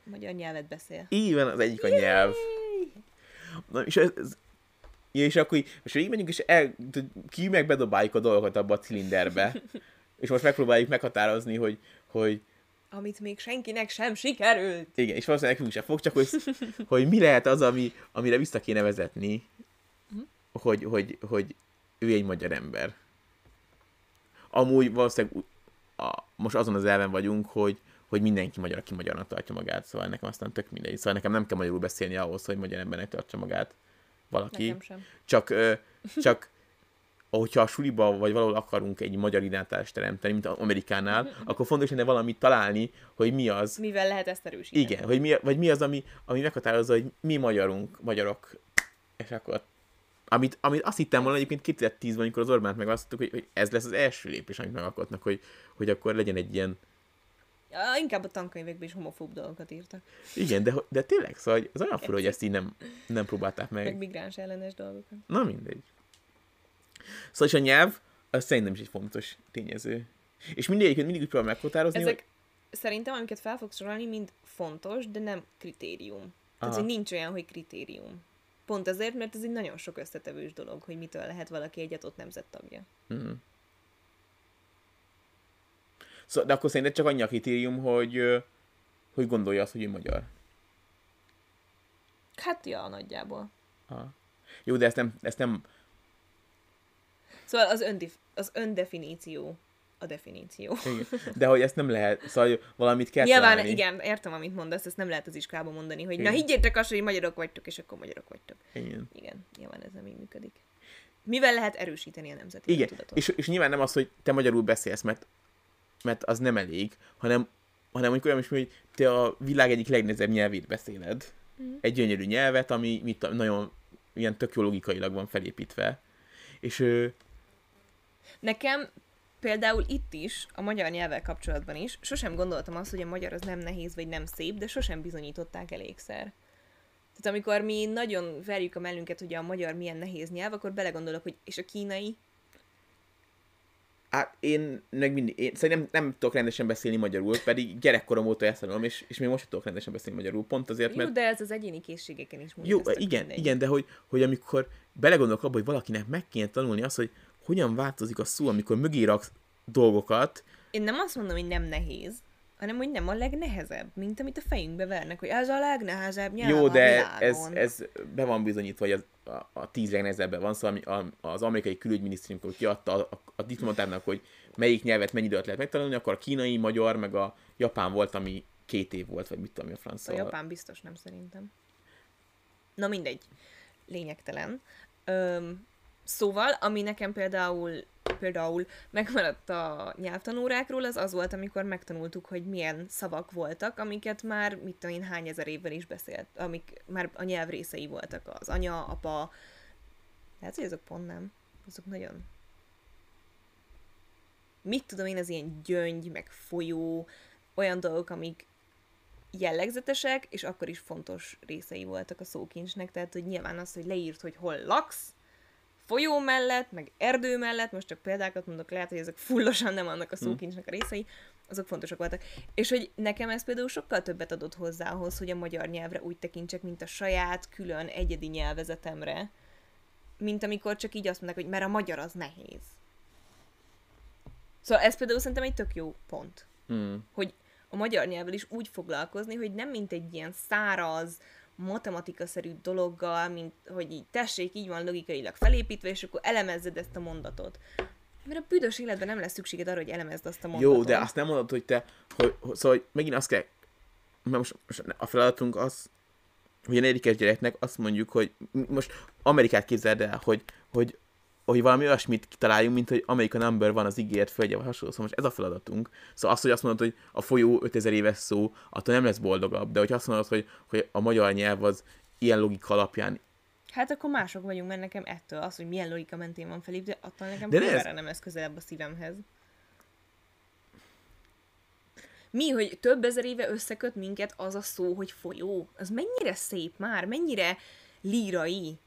Magyar nyelvet beszél. Így van, az egyik a nyelv. Na, és ez, ez ja, és akkor így, most így megyünk, és el, ki meg bedobáljuk a dolgokat abba a cilinderbe. és most megpróbáljuk meghatározni, hogy, hogy Amit még senkinek sem sikerült. igen, és valószínűleg nekünk sem fog, csak hogy, hogy mi lehet az, ami, amire vissza kéne vezetni, hogy, hogy, hogy ő egy magyar ember. Amúgy valószínűleg a, most azon az elven vagyunk, hogy, hogy mindenki magyar, aki magyarnak tartja magát, szóval nekem aztán tök mindegy. Szóval nekem nem kell magyarul beszélni ahhoz, hogy magyar embernek tartsa magát valaki. Nekem sem. Csak, ö, csak hogyha a suliba vagy valahol akarunk egy magyar identitást teremteni, mint Amerikánál, akkor fontos lenne valamit találni, hogy mi az, Mivel lehet ezt erősíteni? igen, hogy mi, vagy mi az, ami, ami meghatározza, hogy mi magyarunk, magyarok, és akkor amit, amit azt hittem volna egyébként 2010-ben, amikor az Orbánt megválasztottuk, hogy, hogy ez lesz az első lépés, amit megalkotnak, hogy, hogy akkor legyen egy ilyen, Ja, inkább a tankönyvekben is homofób dolgokat írtak. igen, de, de tényleg, szóval az olyan fura, hogy ezt így nem, nem próbálták Meg meg. migráns ellenes dolgokat. Na mindegy. Szóval és a nyelv, az szerintem is egy fontos tényező. És mindegyiket mindig úgy próbál meghatározni, Ezek hogy... szerintem, amiket fel fogsz sorolni, mind fontos, de nem kritérium. Tehát, Aha. hogy nincs olyan, hogy kritérium. Pont azért, mert ez egy nagyon sok összetevős dolog, hogy mitől lehet valaki egy adott nemzet tagja. Mhm. Szóval, de akkor szerinted csak annyi a kritérium, hogy, hogy gondolja azt, hogy ő magyar. Hát, ja, nagyjából. Aha. Jó, de ezt nem, ezt nem Szóval az, öndif- az öndefiníció a definíció. igen. de hogy ezt nem lehet, szóval valamit kell Nyilván, találni. igen, értem, amit mondasz, ezt nem lehet az iskolában mondani, hogy Igen. na higgyétek azt, hogy magyarok vagytok, és akkor magyarok vagytok. Igen. Igen, nyilván ez nem így működik. Mivel lehet erősíteni a nemzeti Igen, tudatot? és, és nyilván nem az, hogy te magyarul beszélsz, mert, mert az nem elég, hanem, hanem mondjuk olyan is, hogy te a világ egyik legnehezebb nyelvét beszéled. Mhm. Egy gyönyörű nyelvet, ami mit, nagyon ilyen tök jó logikailag van felépítve. És Nekem például itt is, a magyar nyelvvel kapcsolatban is, sosem gondoltam azt, hogy a magyar az nem nehéz vagy nem szép, de sosem bizonyították elégszer. Tehát amikor mi nagyon verjük a mellünket, hogy a magyar milyen nehéz nyelv, akkor belegondolok, hogy és a kínai, hát én meg mindig, én szerintem nem tudok rendesen beszélni magyarul, pedig gyerekkorom óta ezt tanulom, és, és még most tudok rendesen beszélni magyarul, pont azért, jó, mert de ez az egyéni készségeken is múlik. Jó, igen, mindegy. igen, de hogy, hogy amikor belegondolok abba, hogy valakinek meg kéne tanulni azt, hogy hogyan változik a szó, amikor mögé raksz dolgokat, Én nem azt mondom, hogy nem nehéz, hanem hogy nem a legnehezebb, mint amit a fejünkbe vernek, hogy ez a legnehezebb nyelv Jó, a de világon. ez, ez be van bizonyítva, hogy az, a, a tíz legnehezebben van, szóval ami- a, az amerikai külügyminisztérium, amikor kiadta a, a, a diplomatának, hogy melyik nyelvet mennyi időt lehet megtanulni, akkor a kínai, magyar, meg a japán volt, ami két év volt, vagy mit tudom, mi a franc. A Szóval... japán biztos nem szerintem. Na mindegy. Lényegtelen. Öm, szóval, ami nekem például például megmaradt a nyelvtanórákról, az az volt, amikor megtanultuk, hogy milyen szavak voltak, amiket már, mit tudom én, hány ezer évvel is beszélt, amik már a nyelv részei voltak. Az anya, apa, lehet, hogy azok pont nem. Azok nagyon... Mit tudom én, az ilyen gyöngy, meg folyó, olyan dolgok, amik jellegzetesek, és akkor is fontos részei voltak a szókincsnek, tehát hogy nyilván az, hogy leírt, hogy hol laksz, folyó mellett, meg erdő mellett, most csak példákat mondok, lehet, hogy ezek fullosan nem annak a szókincsnek a részei, azok fontosak voltak. És hogy nekem ez például sokkal többet adott hozzá ahhoz, hogy a magyar nyelvre úgy tekintsek, mint a saját, külön, egyedi nyelvezetemre, mint amikor csak így azt mondják, hogy mert a magyar az nehéz. Szóval ez például szerintem egy tök jó pont Hmm. hogy a magyar nyelvvel is úgy foglalkozni, hogy nem mint egy ilyen száraz, matematikaszerű dologgal, mint hogy így tessék, így van logikailag felépítve, és akkor elemezzed ezt a mondatot. Mert a büdös életben nem lesz szükséged arra, hogy elemezd azt a mondatot. Jó, de azt nem mondod, hogy te, hogy, hogy szóval hogy megint azt kell, mert most, most a feladatunk az, hogy a negyedikes gyereknek azt mondjuk, hogy most Amerikát képzeld el, hogy, hogy, hogy valami olyasmit kitaláljunk, mint hogy Amerika number van az ígért földje, vagy hasonló. Szóval most ez a feladatunk. Szóval azt, hogy azt mondod, hogy a folyó 5000 éves szó, attól nem lesz boldogabb. De hogy azt mondod, hogy, hogy a magyar nyelv az ilyen logika alapján Hát akkor mások vagyunk, mert nekem ettől az, hogy milyen logika mentén van felépítve, attól nekem De ez... nem lesz közelebb a szívemhez. Mi, hogy több ezer éve összeköt minket az a szó, hogy folyó? Az mennyire szép már, mennyire lírai.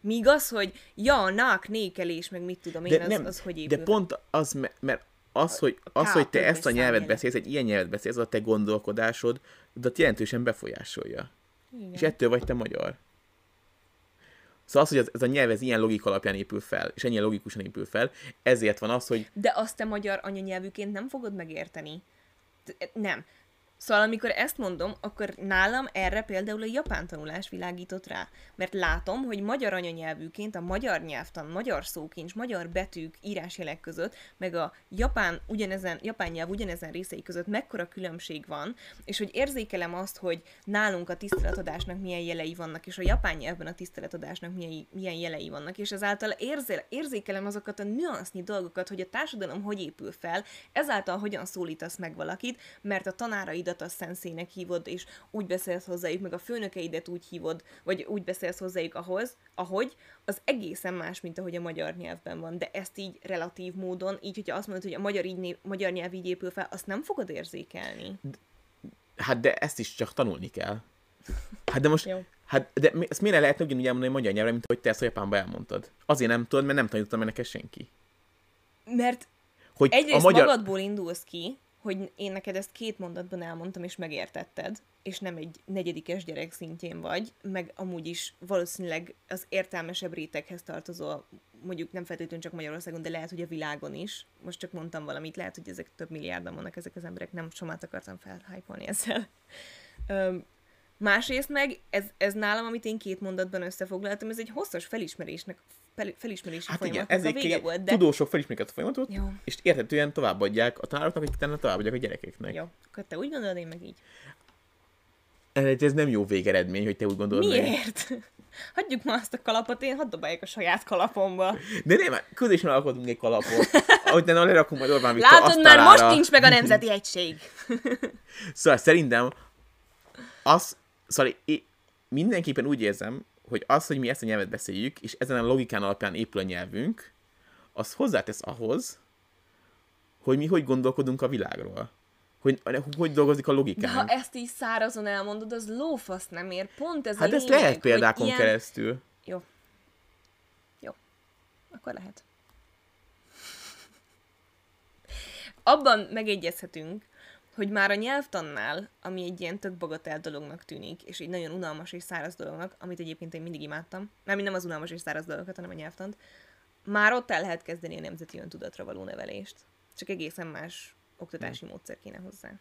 Míg az, hogy ja, nák, nékelés, meg mit tudom én, de, az, nem, az hogy épül. de pont az, me- mert az, hogy, az, hogy te ezt a nyelvet beszélsz, egy ilyen nyelvet beszélsz, az a te gondolkodásod, de jelentősen befolyásolja. Igen. És ettől vagy te magyar. Szóval az, hogy ez, ez a nyelv ez ilyen logika alapján épül fel, és ennyien logikusan épül fel, ezért van az, hogy De azt te magyar anyanyelvűként nem fogod megérteni. Nem. Szóval amikor ezt mondom, akkor nálam erre például a japán tanulás világított rá. Mert látom, hogy magyar anyanyelvűként a magyar nyelvtan, magyar szókincs, magyar betűk, írásjelek között, meg a japán, ugyanezen, japán nyelv ugyanezen részei között mekkora különbség van, és hogy érzékelem azt, hogy nálunk a tiszteletadásnak milyen jelei vannak, és a japán nyelvben a tiszteletadásnak milyen, milyen jelei vannak, és ezáltal érzé, érzékelem azokat a nüansznyi dolgokat, hogy a társadalom hogy épül fel, ezáltal hogyan szólítasz meg valakit, mert a tanáraidat a szenszének hívod, és úgy beszélsz hozzájuk, meg a főnökeidet úgy hívod, vagy úgy beszélsz hozzájuk ahhoz, ahogy, az egészen más, mint ahogy a magyar nyelvben van. De ezt így relatív módon, így, hogyha azt mondod, hogy a magyar, így, magyar nyelv így épül fel, azt nem fogod érzékelni. hát de ezt is csak tanulni kell. Hát de most, Jó. hát de mi- ezt miért lehetne ugyanúgy elmondani magyar nyelvre, mint hogy te ezt a japánba elmondtad? Azért nem tudod, mert nem tanítottam meg neked senki. Mert Hogy Egyrészt a magyar... magadból indulsz ki, hogy én neked ezt két mondatban elmondtam, és megértetted, és nem egy negyedikes gyerek szintjén vagy, meg amúgy is valószínűleg az értelmesebb réteghez tartozol, mondjuk nem feltétlenül csak Magyarországon, de lehet, hogy a világon is. Most csak mondtam valamit, lehet, hogy ezek több milliárdan vannak ezek az emberek, nem somát akartam felhájpolni ezzel. Öm, Másrészt meg, ez, ez nálam, amit én két mondatban összefoglaltam, ez egy hosszas felismerésnek, fel, felismerési Hát igen, folyamatnak a ezért vége kell, volt, de... tudósok felismerik a folyamatot, Jó. és érthetően továbbadják a tanároknak, akik utána továbbadják a gyerekeknek. Jó, akkor te úgy gondolod, én meg így. Ez nem jó végeredmény, hogy te úgy gondolod meg. Miért? Hagyjuk ma azt a kalapot, én hadd dobálják a saját kalapomba. De nem, közösen alkotunk egy kalapot. Ahogy nem lerakunk majd Orbán Viktor Látod, már asztalára. most nincs meg a nemzeti egység. Szóval szerintem az, szóval én mindenképpen úgy érzem, hogy az, hogy mi ezt a nyelvet beszéljük, és ezen a logikán alapján épül a nyelvünk, az hozzátesz ahhoz, hogy mi hogy gondolkodunk a világról. Hogy, hogy dolgozik a De logikánk. ha ezt így szárazon elmondod, az lófasz nem ér. Pont ez hát a ezt lényeg, lehet példákon ilyen... keresztül. Jó. Jó. Akkor lehet. Abban megegyezhetünk, hogy már a nyelvtannál, ami egy ilyen tök bagatel dolognak tűnik, és egy nagyon unalmas és száraz dolognak, amit egyébként én mindig imádtam, nem nem az unalmas és száraz dolgokat, hanem a nyelvtant, már ott el lehet kezdeni a nemzeti öntudatra való nevelést. Csak egészen más oktatási módszer kéne hozzá.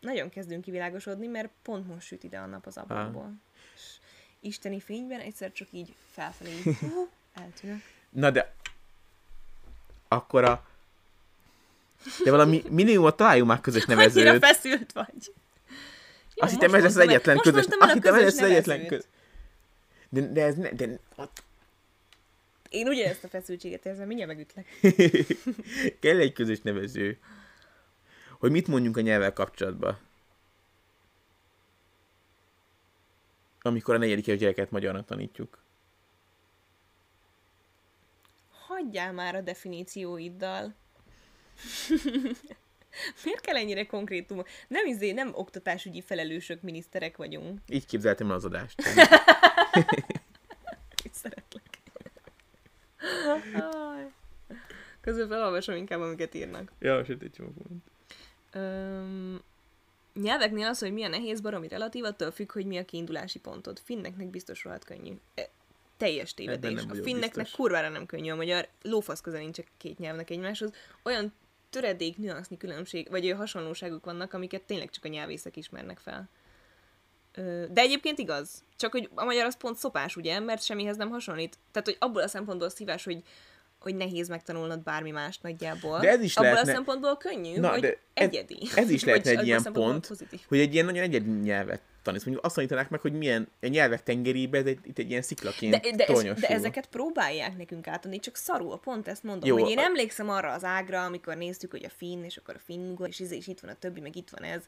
Nagyon kezdünk kivilágosodni, mert pont most süt ide a nap az ablakból. És isteni fényben egyszer csak így felfelé eltűnök. Na de akkor a de valami minimumot találjunk már közös Annyira nevezőt. feszült vagy. Jó, Azt hittem, ez az mondtam el- egyetlen közös. Azt hittem, ez közös az egyetlen közös. De, de ez ne, de Én ugyanezt a feszültséget érzem, mindjárt megütlek. kell egy közös nevező. Hogy mit mondjunk a nyelvvel kapcsolatban. Amikor a negyedik gyereket magyarnak tanítjuk. Hagyjál már a definícióiddal. Miért kell ennyire konkrétum? Nem izé, nem oktatásügyi felelősök, miniszterek vagyunk. Így képzeltem el az adást. Itt szeretlek. Közben felolvasom inkább, amiket írnak. ja, sőt, egy csomó pont. Öm, nyelveknél az, hogy milyen nehéz, baromi relatív, attól függ, hogy mi a kiindulási pontod. Finneknek biztos rohadt könnyű. E, teljes tévedés. A finneknek biztos. kurvára nem könnyű a magyar, lófasz köze nincs a két nyelvnek egymáshoz. Olyan töredék, nüansznyi különbség, vagy hasonlóságok vannak, amiket tényleg csak a nyelvészek ismernek fel. De egyébként igaz. Csak hogy a magyar az pont szopás, ugye? Mert semmihez nem hasonlít. Tehát, hogy abból a szempontból szívás, hogy hogy nehéz megtanulnod bármi más nagyjából. De ez is Abból lehetne- a szempontból könnyű, Na, hogy de ez- egyedi. ez is lehetne egy ilyen pont, Pozitív. hogy egy ilyen nagyon egyedi nyelvet tanítsz. Mondjuk azt tanítanák meg, hogy milyen a nyelvek tengerébe, de itt egy ilyen sziklaként De, de, ez, de ezeket próbálják nekünk átadni, csak szarul, pont ezt mondom, Jó, hogy én emlékszem arra az ágra, amikor néztük, hogy a finn, és akkor a finn, és, és itt van a többi, meg itt van ez.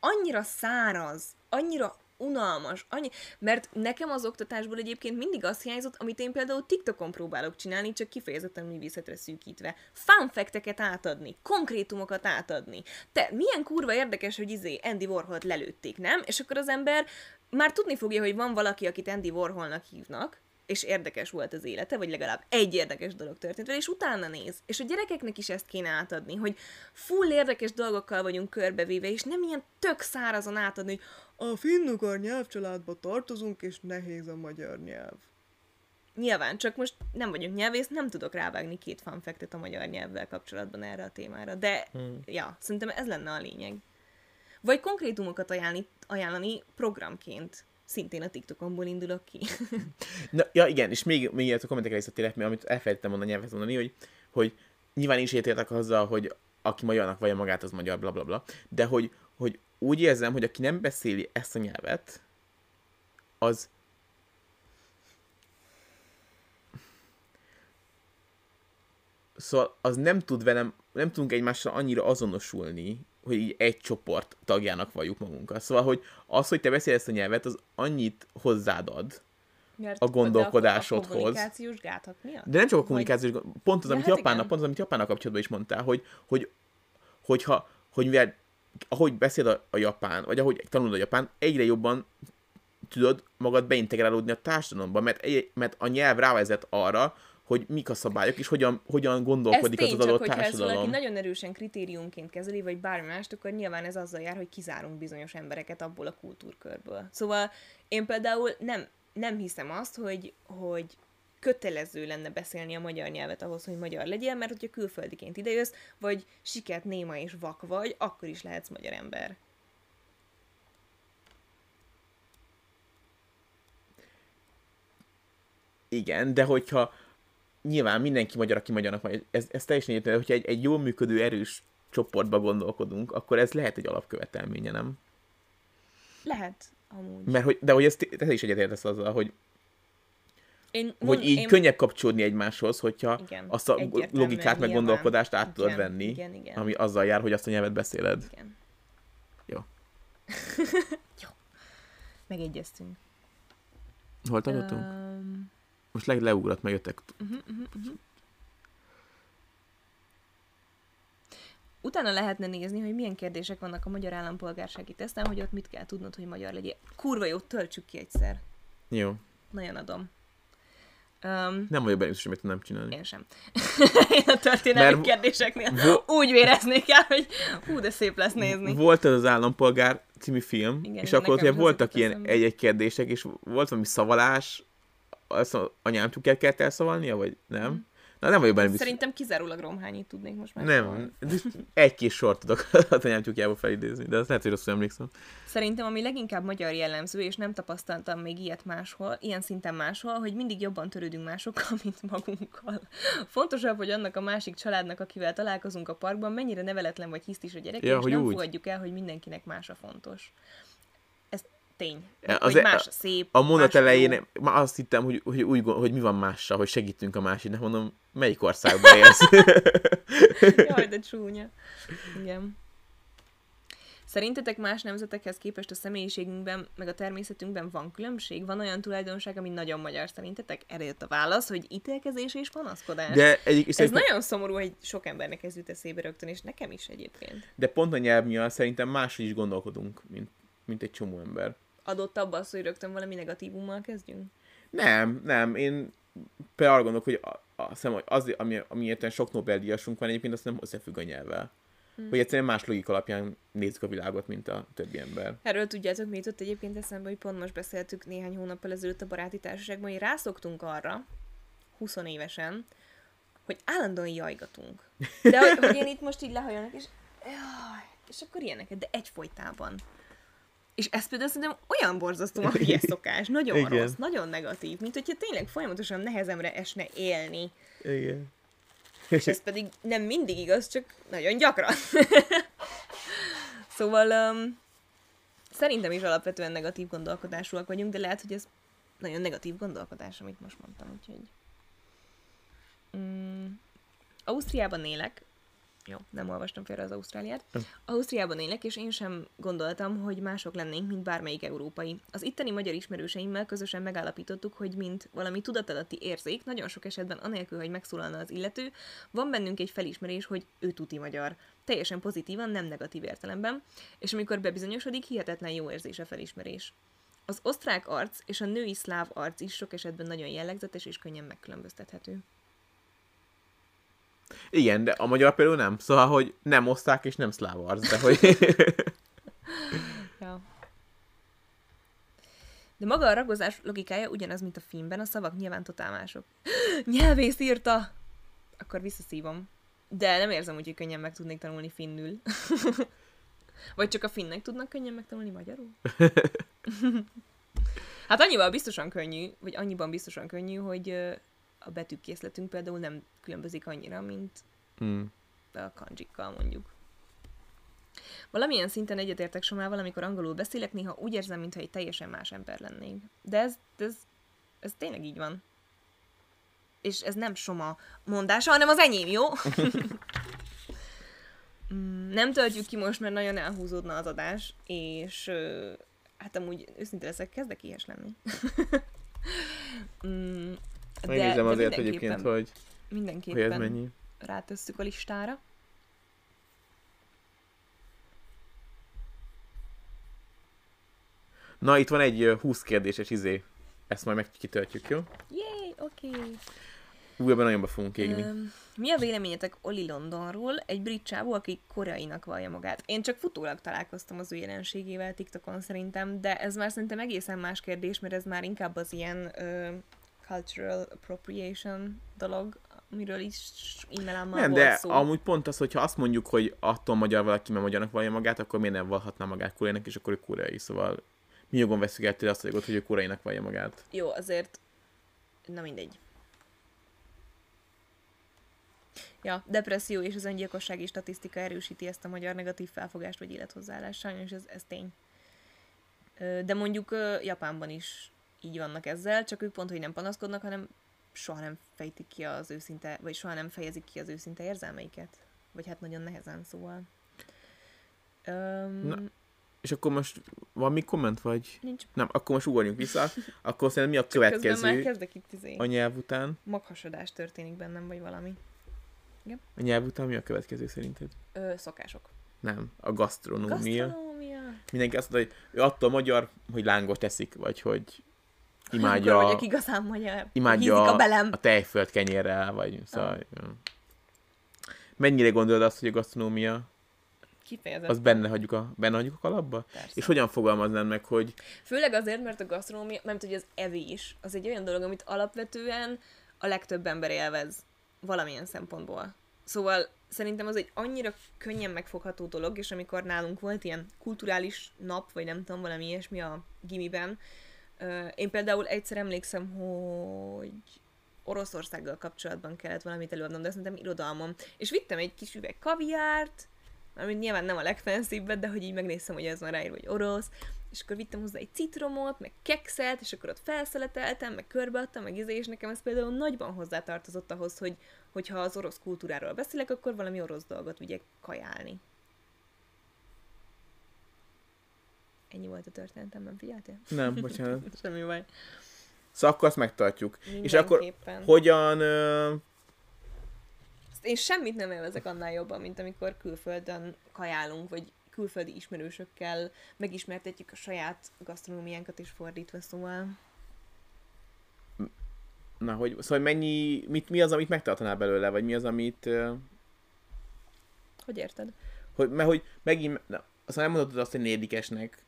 Annyira száraz, annyira unalmas, annyi... mert nekem az oktatásból egyébként mindig az hiányzott, amit én például TikTokon próbálok csinálni, csak kifejezetten művészetre szűkítve. Fun fact-eket átadni, konkrétumokat átadni. Te, milyen kurva érdekes, hogy izé Andy Warholt lelőtték, nem? És akkor az ember már tudni fogja, hogy van valaki, akit Andy Warholnak hívnak, és érdekes volt az élete, vagy legalább egy érdekes dolog történt vele, és utána néz. És a gyerekeknek is ezt kéne átadni, hogy full érdekes dolgokkal vagyunk körbevéve, és nem ilyen tök szárazon átadni, hogy a finnugor nyelvcsaládba tartozunk, és nehéz a magyar nyelv. Nyilván, csak most nem vagyok nyelvész, nem tudok rávágni két fanfektet a magyar nyelvvel kapcsolatban erre a témára, de hmm. ja, szerintem ez lenne a lényeg. Vagy konkrétumokat ajánlani, ajánlani programként. Szintén a TikTokomból indulok ki. Na, ja, igen, és még, még a kommentekre visszatérek, mert amit elfelejtettem mondani, nyelvet mondani, hogy, hogy nyilván is értek azzal, hogy aki magyarnak vallja magát, az magyar, bla bla bla, de hogy, hogy úgy érzem, hogy aki nem beszéli ezt a nyelvet, az Szóval az nem tud velem, nem tudunk egymással annyira azonosulni, hogy így egy csoport tagjának valljuk magunkat. Szóval, hogy az, hogy te beszélsz ezt a nyelvet, az annyit hozzád ad, Mert A gondolkodásodhoz. A kommunikációs gátak miatt? De nem csak a kommunikációs, gond- pont az, amit hát Japánnal, pont az, amit Japánnal kapcsolatban is mondtál, hogy, hogy, hogyha, hogy mivel, ahogy beszél a, a japán, vagy ahogy tanulod a japán, egyre jobban tudod magad beintegrálódni a társadalomba, mert, egy, mert a nyelv rávezet arra, hogy mik a szabályok, és hogyan, hogyan Ez gondolkodik tény, az, az csak adott hogyha ezt valaki társadalom. nagyon erősen kritériumként kezeli, vagy bármi mást, akkor nyilván ez azzal jár, hogy kizárunk bizonyos embereket abból a kultúrkörből. Szóval én például nem, nem hiszem azt, hogy, hogy kötelező lenne beszélni a magyar nyelvet ahhoz, hogy magyar legyél, mert hogyha külföldiként idejössz, vagy siket, néma és vak vagy, akkor is lehetsz magyar ember. Igen, de hogyha nyilván mindenki magyar, aki magyarnak van, ez, ez teljesen értelme, hogyha egy, egy jól működő, erős csoportba gondolkodunk, akkor ez lehet egy alapkövetelménye, nem? Lehet, amúgy. Mert hogy, de hogy ezt te is egyetértesz azzal, hogy, Én, hogy így én... könnyebb kapcsolódni egymáshoz, hogyha Igen, azt a logikát, meg gondolkodást át tudod Igen, venni, igen, igen. ami azzal jár, hogy azt a nyelvet beszéled. Igen. Jó. Jó. Megegyeztünk. Hol tartottunk? Um, Most le, leugrott, meg jöttek. utána lehetne nézni, hogy milyen kérdések vannak a magyar állampolgársági teszten, hogy ott mit kell tudnod, hogy magyar legyél. Kurva jó, töltsük ki egyszer. Jó. Nagyon adom. Um, Nem vagyok benne biztos, hogy tudnám csinálni. én sem. én a történelmi Mert- kérdéseknél vo- úgy véreznék el, hogy hú, de szép lesz nézni. Volt ez az Állampolgár című film, Igen, és akkor ott ugye voltak ilyen egy-egy kérdések, és volt valami szavalás, azt a anyám tudják kellett elszavalnia, vagy nem? Na nem vagyok benne biztos. Szerintem kizárólag romhányit tudnék most már. Nem, egy-két sort tudok az anyám tyúkjából felidézni, de azt lehet, hogy rosszul emlékszem. Szerintem ami leginkább magyar jellemző, és nem tapasztaltam még ilyet máshol, ilyen szinten máshol, hogy mindig jobban törődünk másokkal, mint magunkkal. Fontosabb, hogy annak a másik családnak, akivel találkozunk a parkban, mennyire neveletlen vagy hisztis a gyerek, Ja, és hogy nem úgy. fogadjuk el, hogy mindenkinek más a fontos. Tény. Az e- más a szép, A mondat más jó. elején már azt hittem, hogy, hogy, úgy, hogy mi van mással, hogy segítünk a másiknak. Mondom, melyik országban élsz? Jaj, de csúnya. Igen. Szerintetek más nemzetekhez képest a személyiségünkben, meg a természetünkben van különbség? Van olyan tulajdonság, ami nagyon magyar szerintetek? Erre jött a válasz, hogy ítélkezés és panaszkodás. De, egyik, Ez szerintem, nagyon szomorú, hogy sok embernek ez jut eszébe rögtön, és nekem is egyébként. de pont a nyelv miatt szerintem máshogy is gondolkodunk, mint, mint egy csomó ember. Adott abba az, hogy rögtön valami negatívummal kezdjünk? Nem, nem, én például arra gondolok, hogy a, a, szem, hogy az, ami, amiért sok Nobel-díjasunk van egyébként, azt nem összefügg a nyelvvel. Hmm. Hogy egyszerűen más logika alapján nézzük a világot, mint a többi ember. Erről tudjátok, mi jutott egyébként eszembe, hogy pont most beszéltük néhány hónappal ezelőtt a baráti társaságban, hogy rászoktunk arra, 20 évesen, hogy állandóan jajgatunk. De hogy, hogy én itt most így lehajolnak, és jaj, és akkor ilyeneket, de egyfolytában. És ez például szerintem olyan borzasztóan hülye szokás, nagyon Igen. rossz, nagyon negatív, mint hogyha tényleg folyamatosan nehezemre esne élni. Igen. És ez pedig nem mindig igaz, csak nagyon gyakran. szóval um, szerintem is alapvetően negatív gondolkodásúak vagyunk, de lehet, hogy ez nagyon negatív gondolkodás, amit most mondtam, úgyhogy... Mm, Ausztriában élek, jó, nem olvastam félre az Ausztráliát. Ö. Ausztriában élek, és én sem gondoltam, hogy mások lennénk, mint bármelyik európai. Az itteni magyar ismerőseimmel közösen megállapítottuk, hogy mint valami tudatalatti érzék, nagyon sok esetben anélkül, hogy megszólalna az illető, van bennünk egy felismerés, hogy ő tuti magyar. Teljesen pozitívan, nem negatív értelemben, és amikor bebizonyosodik, hihetetlen jó érzés a felismerés. Az osztrák arc és a női szláv arc is sok esetben nagyon jellegzetes és könnyen megkülönböztethető. Igen, de a magyar például nem. Szóval, hogy nem oszták és nem szláv arc, de hogy... Ja. De maga a ragozás logikája ugyanaz, mint a filmben, a szavak nyilván totál mások. Nyelvész írta! Akkor visszaszívom. De nem érzem úgy, hogy könnyen meg tudnék tanulni finnül. Vagy csak a finnek tudnak könnyen megtanulni magyarul? hát annyival biztosan könnyű, vagy annyiban biztosan könnyű, hogy a betűkészletünk például nem különbözik annyira, mint hmm. a kanjikkal mondjuk. Valamilyen szinten egyetértek Somával, amikor angolul beszélek, néha úgy érzem, mintha egy teljesen más ember lennék. De ez, ez, ez tényleg így van. És ez nem Soma mondása, hanem az enyém, jó? Mm, nem töltjük ki most, mert nagyon elhúzódna az adás, és hát amúgy őszinte leszek, kezdek ilyes lenni. Megnézem azért egyébként, hogy, hogy mindenképpen ez mennyi. rátesszük a listára. Na, itt van egy ö, 20 kérdéses izé. Ezt majd megkitöltjük, jó? Yay, oké. Okay. Újabban nagyon be fogunk égni. Öm, mi a véleményetek Oli Londonról, egy brit csávó, aki koreainak vallja magát? Én csak futólag találkoztam az ő jelenségével TikTokon szerintem, de ez már szerintem egészen más kérdés, mert ez már inkább az ilyen ö, cultural appropriation dolog, amiről is immelámmal Nem, volt de szó. amúgy pont az, hogyha azt mondjuk, hogy attól magyar valaki, mert magyarnak vallja magát, akkor miért nem vallhatná magát koreainak, és akkor ő koreai, szóval mi jogon veszük el tőle azt a jogot, hogy ő koreainak vallja magát. Jó, azért... Na mindegy. Ja, depresszió és az öngyilkossági statisztika erősíti ezt a magyar negatív felfogást vagy élethozzáállást. Sajnos ez, ez tény. De mondjuk Japánban is így vannak ezzel, csak ők pont, hogy nem panaszkodnak, hanem soha nem fejtik ki az őszinte, vagy soha nem fejezik ki az őszinte érzelmeiket. Vagy hát nagyon nehezen, szóval. Öm, Na, És akkor most van még komment, vagy? nincs. Nem, akkor most ugorjunk vissza. Akkor szerintem mi a Közben már következő kezdek itt izé. a nyelv után? Maghasadás történik bennem, vagy valami. A nyelv után mi a következő szerinted? Ö, szokások. Nem, a gasztronómia. Gasztronómia. Mindenki azt mondja, hogy ő attól magyar, hogy lángot teszik, vagy hogy Akkor imádja, vagyok igazán magyar. imádja a belem. a tejföld kenyérrel, vagy szóval... ja. Mennyire gondolod azt, hogy a gasztronómia, Kifejezetten. az benne hagyjuk a, benne hagyjuk a kalapba? Persze. És hogyan fogalmaznám meg, hogy Főleg azért, mert a gasztronómia, nem hogy az evés, az egy olyan dolog, amit alapvetően a legtöbb ember élvez valamilyen szempontból. Szóval szerintem az egy annyira könnyen megfogható dolog, és amikor nálunk volt ilyen kulturális nap, vagy nem tudom, valami ilyesmi a gimiben, én például egyszer emlékszem, hogy Oroszországgal kapcsolatban kellett valamit előadnom, de szerintem irodalmam. És vittem egy kis üveg kaviárt, amit nyilván nem a legfenszibbet, de hogy így megnéztem, hogy ez van ráírva, hogy orosz, és akkor vittem hozzá egy citromot, meg kekszet, és akkor ott felszeleteltem, meg körbeadtam, meg izé, és nekem ez például nagyban hozzátartozott ahhoz, hogy hogyha az orosz kultúráról beszélek, akkor valami orosz dolgot vigyek kajálni. Ennyi volt a történetemben, figyeltél? nem, bocsánat. Semmi baj. Szóval akkor azt megtartjuk. És akkor hogyan... Ö... Azt Én semmit nem élvezek annál jobban, mint amikor külföldön kajálunk, vagy külföldi ismerősökkel megismertetjük a saját gasztronómiánkat és fordítva, szóval... Na, hogy, szóval mennyi, mit, mi az, amit megtartanál belőle, vagy mi az, amit... Ö... Hogy érted? Hogy, mert hogy megint, na, aztán nem mondhatod azt, hogy négyedikesnek,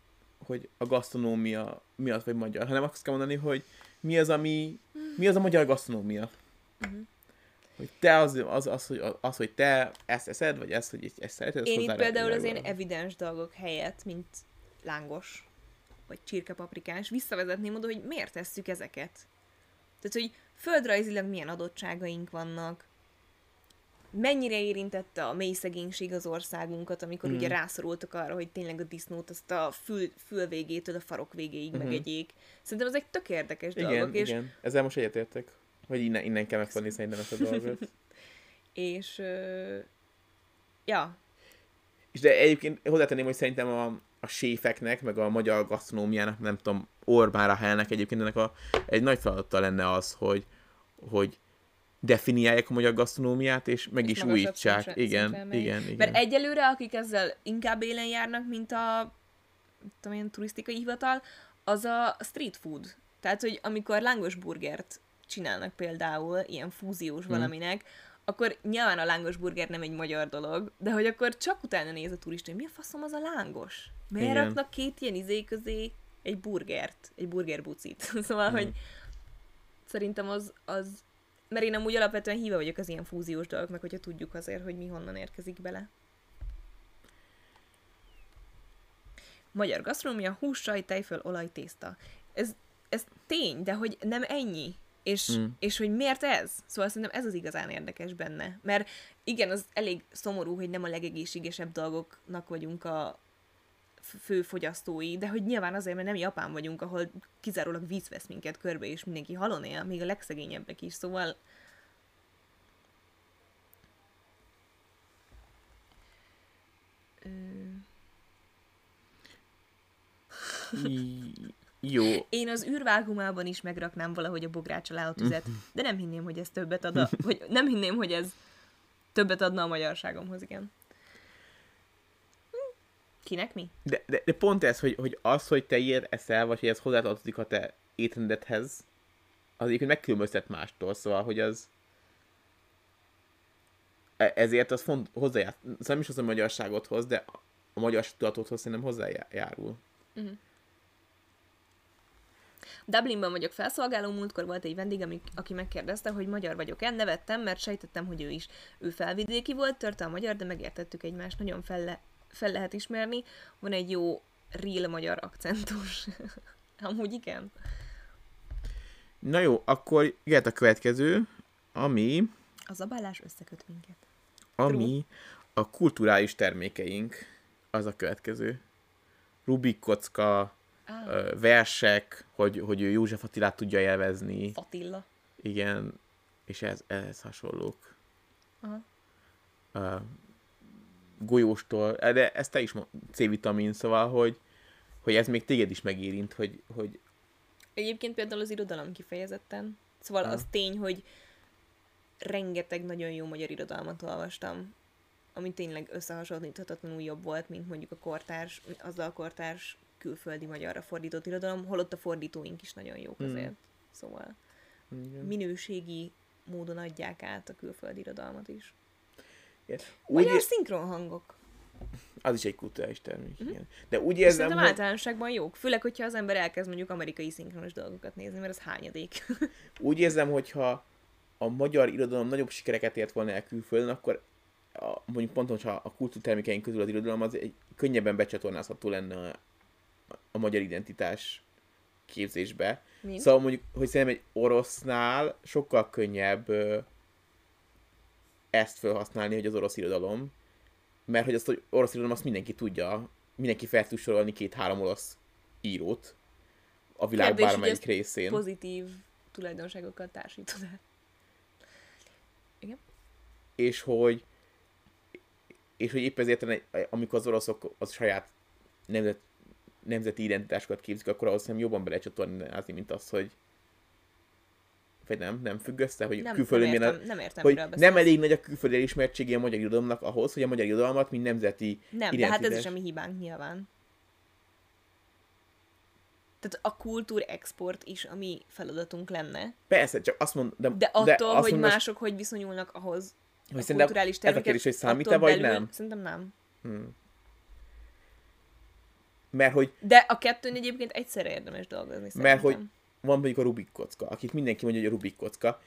hogy a gasztronómia miatt vagy magyar, hanem azt kell mondani, hogy mi az, ami, mi az a magyar gasztronómia. Mhm. Hogy te az, az, az, hogy, az, hogy te ezt eszed, vagy ezt, hogy ezt szereted, Én itt például az világolni. evidens dolgok helyett, mint lángos, vagy csirkepaprikás, visszavezetném oda, hogy miért tesszük ezeket. Tehát, hogy földrajzilag milyen adottságaink vannak, mennyire érintette a mély szegénység az országunkat, amikor mm. ugye rászorultak arra, hogy tényleg a disznót azt a fül, fül végétől a farok végéig mm-hmm. megegyék. Szerintem ez egy tök érdekes igen, dolog. És... Igen, ezzel most egyetértek. Hogy innen, innen kell megfogni szerintem ezt a dolgot. és, uh, ja. És de egyébként hozzátenném, hogy szerintem a, a séfeknek, meg a magyar gasztronómiának, nem tudom, Orbán Helnek egyébként ennek a, egy nagy feladata lenne az, hogy, hogy definiálják a magyar gasztronómiát, és meg és is újítsák. Szintre, igen, szintre igen, igen. Mert egyelőre, akik ezzel inkább élen járnak, mint a tudom én, turisztikai hivatal, az a street food. Tehát, hogy amikor lángos burgert csinálnak például, ilyen fúziós hmm. valaminek, akkor nyilván a lángos burger nem egy magyar dolog, de hogy akkor csak utána néz a turista, hogy mi a faszom az a lángos? Miért Igen. raknak két ilyen izé közé egy burgert, egy burgerbucit? szóval, hmm. hogy szerintem az, az mert én amúgy alapvetően híve vagyok az ilyen fúziós dolgoknak, hogyha tudjuk azért, hogy mi honnan érkezik bele. Magyar gasztronómia, hús, saj, tejföl, olaj, tészta. Ez, ez tény, de hogy nem ennyi. És, mm. és hogy miért ez? Szóval szerintem ez az igazán érdekes benne. Mert igen, az elég szomorú, hogy nem a legegészségesebb dolgoknak vagyunk a fő fogyasztói, de hogy nyilván azért, mert nem Japán vagyunk, ahol kizárólag víz vesz minket körbe, és mindenki halon él, még a legszegényebbek is, szóval Jó. Én az űrvágumában is megraknám valahogy a bogrács alá a tüzet, de nem hinném, hogy ez többet ad a, vagy nem hinném, hogy ez többet adna a magyarságomhoz, igen. Kinek mi? De, de, de pont ez, hogy, hogy az, hogy te ilyet eszel, vagy hogy ez hozzátartozik a te étrendedhez, az egyébként megkülönböztet mástól, szóval, hogy az e, ezért az font, hozzájár, szóval nem is az a magyarságodhoz, de a magyar tudatodhoz szerintem hozzájárul. Uh-huh. Dublinban vagyok felszolgáló, múltkor volt egy vendég, aki megkérdezte, hogy magyar vagyok-e, nevettem, mert sejtettem, hogy ő is. Ő felvidéki volt, törte a magyar, de megértettük egymást, nagyon felle, fel lehet ismerni. Van egy jó real magyar akcentus. Amúgy igen. Na jó, akkor jöhet a következő, ami... A zabálás összeköt minket. Ami True. a kulturális termékeink, az a következő. Rubik kocka, ah. versek, hogy, hogy ő József Attilát tudja élvezni. Attila. Igen, és ez, ehhez hasonlók. Aha. Uh, golyóstól, de ezt te is C-vitamin, szóval, hogy, hogy ez még téged is megérint, hogy, hogy... Egyébként például az irodalom kifejezetten. Szóval ha. az tény, hogy rengeteg nagyon jó magyar irodalmat olvastam, ami tényleg összehasonlíthatatlanul jobb volt, mint mondjuk a kortárs, azzal a kortárs külföldi magyarra fordított irodalom, holott a fordítóink is nagyon jók hmm. azért. Hmm. Szóval Igen. minőségi módon adják át a külföldi irodalmat is. Igen. Úgy Magyar szinkronhangok. Az is egy kulturális termék, uh-huh. igen. De úgy érzem, Szerintem hogy... általánosságban jók. Főleg, hogyha az ember elkezd mondjuk amerikai szinkronos dolgokat nézni, mert az hányadék. úgy érzem, hogyha a magyar irodalom nagyobb sikereket ért volna el külföldön, akkor a, mondjuk pont, hogyha a kultúrtermékeink közül az irodalom az egy könnyebben becsatornázható lenne a, a magyar identitás képzésbe. Mint? Szóval mondjuk, hogy szerintem egy orosznál sokkal könnyebb ezt felhasználni, hogy az orosz irodalom, mert hogy azt, hogy orosz irodalom azt mindenki tudja, mindenki fel tud sorolni két-három orosz írót a világ Kérdés, bármelyik részén. pozitív tulajdonságokkal társítod el. Igen. És hogy és hogy épp ezért, amikor az oroszok az saját nemzet, nemzeti identitásokat képzik, akkor ahhoz nem jobban belecsatornázni, mint az, hogy vagy nem, nem függ össze, hogy nem, külföldön nem értem, nem értem, hogy nem elég nagy a külföldi elismertsége a magyar irodalomnak ahhoz, hogy a magyar irodalmat, mint nemzeti Nem, de hát ez is a mi hibánk nyilván. Tehát a kultúr export is a mi feladatunk lenne. Persze, csak azt mond, de, de attól, de azt hogy mond, mások hogy viszonyulnak ahhoz hogy a kulturális terméket, ez a kérdés, hogy számít-e vagy belül, nem? Szerintem nem. Hmm. Mert hogy... De a kettőn egyébként egyszerre érdemes dolgozni szerintem. Mert hogy van mondjuk a Rubik kocka, akit mindenki mondja, hogy a Rubik kocka.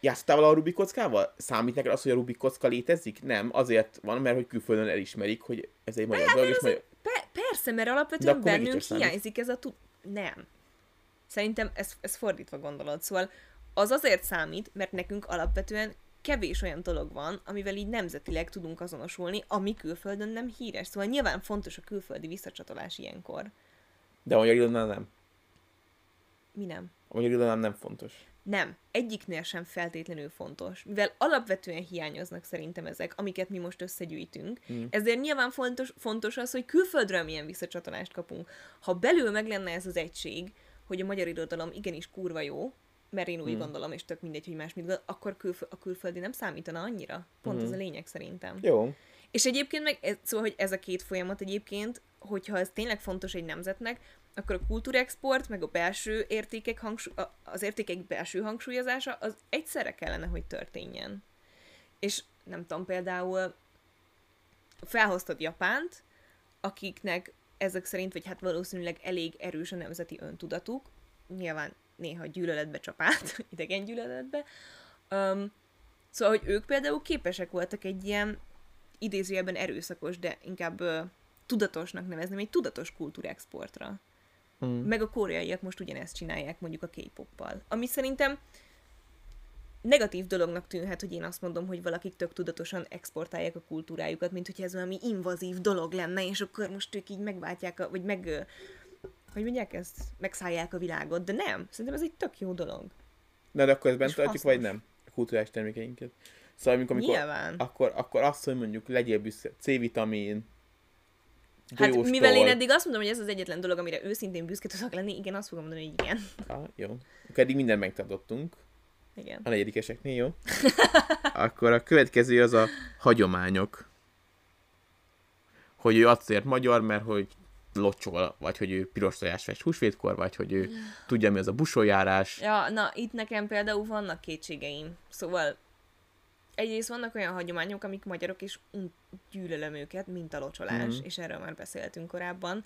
Játszottál vala a Rubik kockával? Számít neked az, hogy a Rubik kocka létezik? Nem, azért van, mert hogy külföldön elismerik, hogy ez egy magyar hát dolog, és magyar... Pe- persze, mert alapvetően bennünk hiányzik ez a tud... Nem. Szerintem ez, ez fordítva gondolod. Szóval az azért számít, mert nekünk alapvetően kevés olyan dolog van, amivel így nemzetileg tudunk azonosulni, ami külföldön nem híres. Szóval nyilván fontos a külföldi visszacsatolás ilyenkor. De a magyar nem. Mi nem? A magyar irodalom nem fontos. Nem, egyiknél sem feltétlenül fontos, mivel alapvetően hiányoznak szerintem ezek, amiket mi most összegyűjtünk. Mm. Ezért nyilván fontos, fontos az, hogy külföldről milyen visszacsatolást kapunk. Ha belül meg lenne ez az egység, hogy a magyar irodalom igenis kurva jó, mert én úgy mm. gondolom, és tök mindegy, hogy más mit gondol, akkor külfö- a külföldi nem számítana annyira. Pont mm. ez a lényeg szerintem. Jó. És egyébként meg, szóval, hogy ez a két folyamat egyébként, hogyha ez tényleg fontos egy nemzetnek, akkor a kultúrexport, meg a belső értékek hangsúly, az értékek belső hangsúlyozása, az egyszerre kellene, hogy történjen. És nem tudom, például felhoztad Japánt, akiknek ezek szerint, vagy hát valószínűleg elég erős a nemzeti öntudatuk, nyilván néha gyűlöletbe csap át, idegen gyűlöletbe, um, szóval, hogy ők például képesek voltak egy ilyen idézőjelben erőszakos, de inkább ö, tudatosnak nevezném, egy tudatos kultúrexportra. Mm. Meg a koreaiak most ugyanezt csinálják mondjuk a K-poppal. Ami szerintem negatív dolognak tűnhet, hogy én azt mondom, hogy valakik tök tudatosan exportálják a kultúrájukat, mint hogy ez valami invazív dolog lenne, és akkor most ők így megváltják, a, vagy meg, hogy mondják ezt, megszállják a világot, de nem. Szerintem ez egy tök jó dolog. Na, de akkor ezt bent tartjuk, vagy nem? A kulturális termékeinket. Szóval amikor, amikor Nyilván. akkor, akkor azt, hogy mondjuk legyél büszke, C-vitamin, Hát mivel én eddig azt mondom, hogy ez az egyetlen dolog, amire őszintén büszke tudok lenni, igen, azt fogom mondani, hogy igen. Ah, jó. Akkor eddig mindent megtartottunk. Igen. A negyedikeseknél, jó? Akkor a következő az a hagyományok. Hogy ő azért magyar, mert hogy locsol, vagy hogy ő piros tojás fest húsvétkor, vagy hogy ő tudja, mi az a busójárás. Ja, na, itt nekem például vannak kétségeim. Szóval egyrészt vannak olyan hagyományok, amik magyarok, és un- gyűlölöm őket, mint a locsolás, Mhm. és erről már beszéltünk korábban,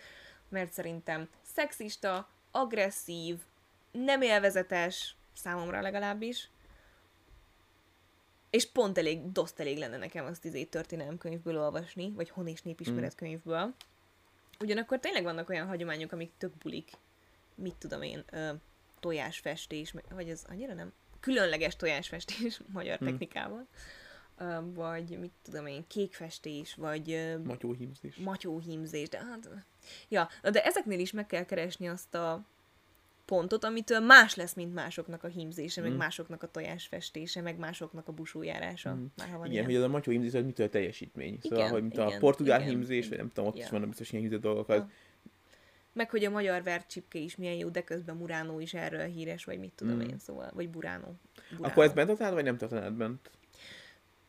mert szerintem szexista, agresszív, nem élvezetes, számomra legalábbis, és pont elég, doszt elég lenne nekem azt izé történelemkönyvből olvasni, vagy hon és népismeretkönyvből. Ugyanakkor tényleg vannak olyan hagyományok, amik tök bulik. Mit tudom én, ö, tojásfestés, vagy ez annyira nem? Különleges tojásfestés magyar Hm. technikával. Ö, vagy mit tudom én, kékfestés, vagy Matyóhímzés. matyóhímzés, de hát... Ja, de ezeknél is meg kell keresni azt a pontot, amitől más lesz, mint másoknak a hímzése, meg Mm. másoknak a tojásfestése, meg másoknak a busójárása. Mm. Már ha van Igen, ilyen. hogy az a matyóhímzés, az mitől teljesítmény. Szóval, Igen, hogy mint a igen, portugál igen, hímzés, igen. vagy nem tudom, ott is Ja. vannak biztos ilyen hímzett dolgok. Az, Ja. Meg hogy a magyar vercsipke is milyen jó, de közben Muránó is erről híres, vagy mit tudom Mm. én, szóval, vagy Buránó. Buránó. Akkor ezt bent tartanád, vagy nem tartanád bent?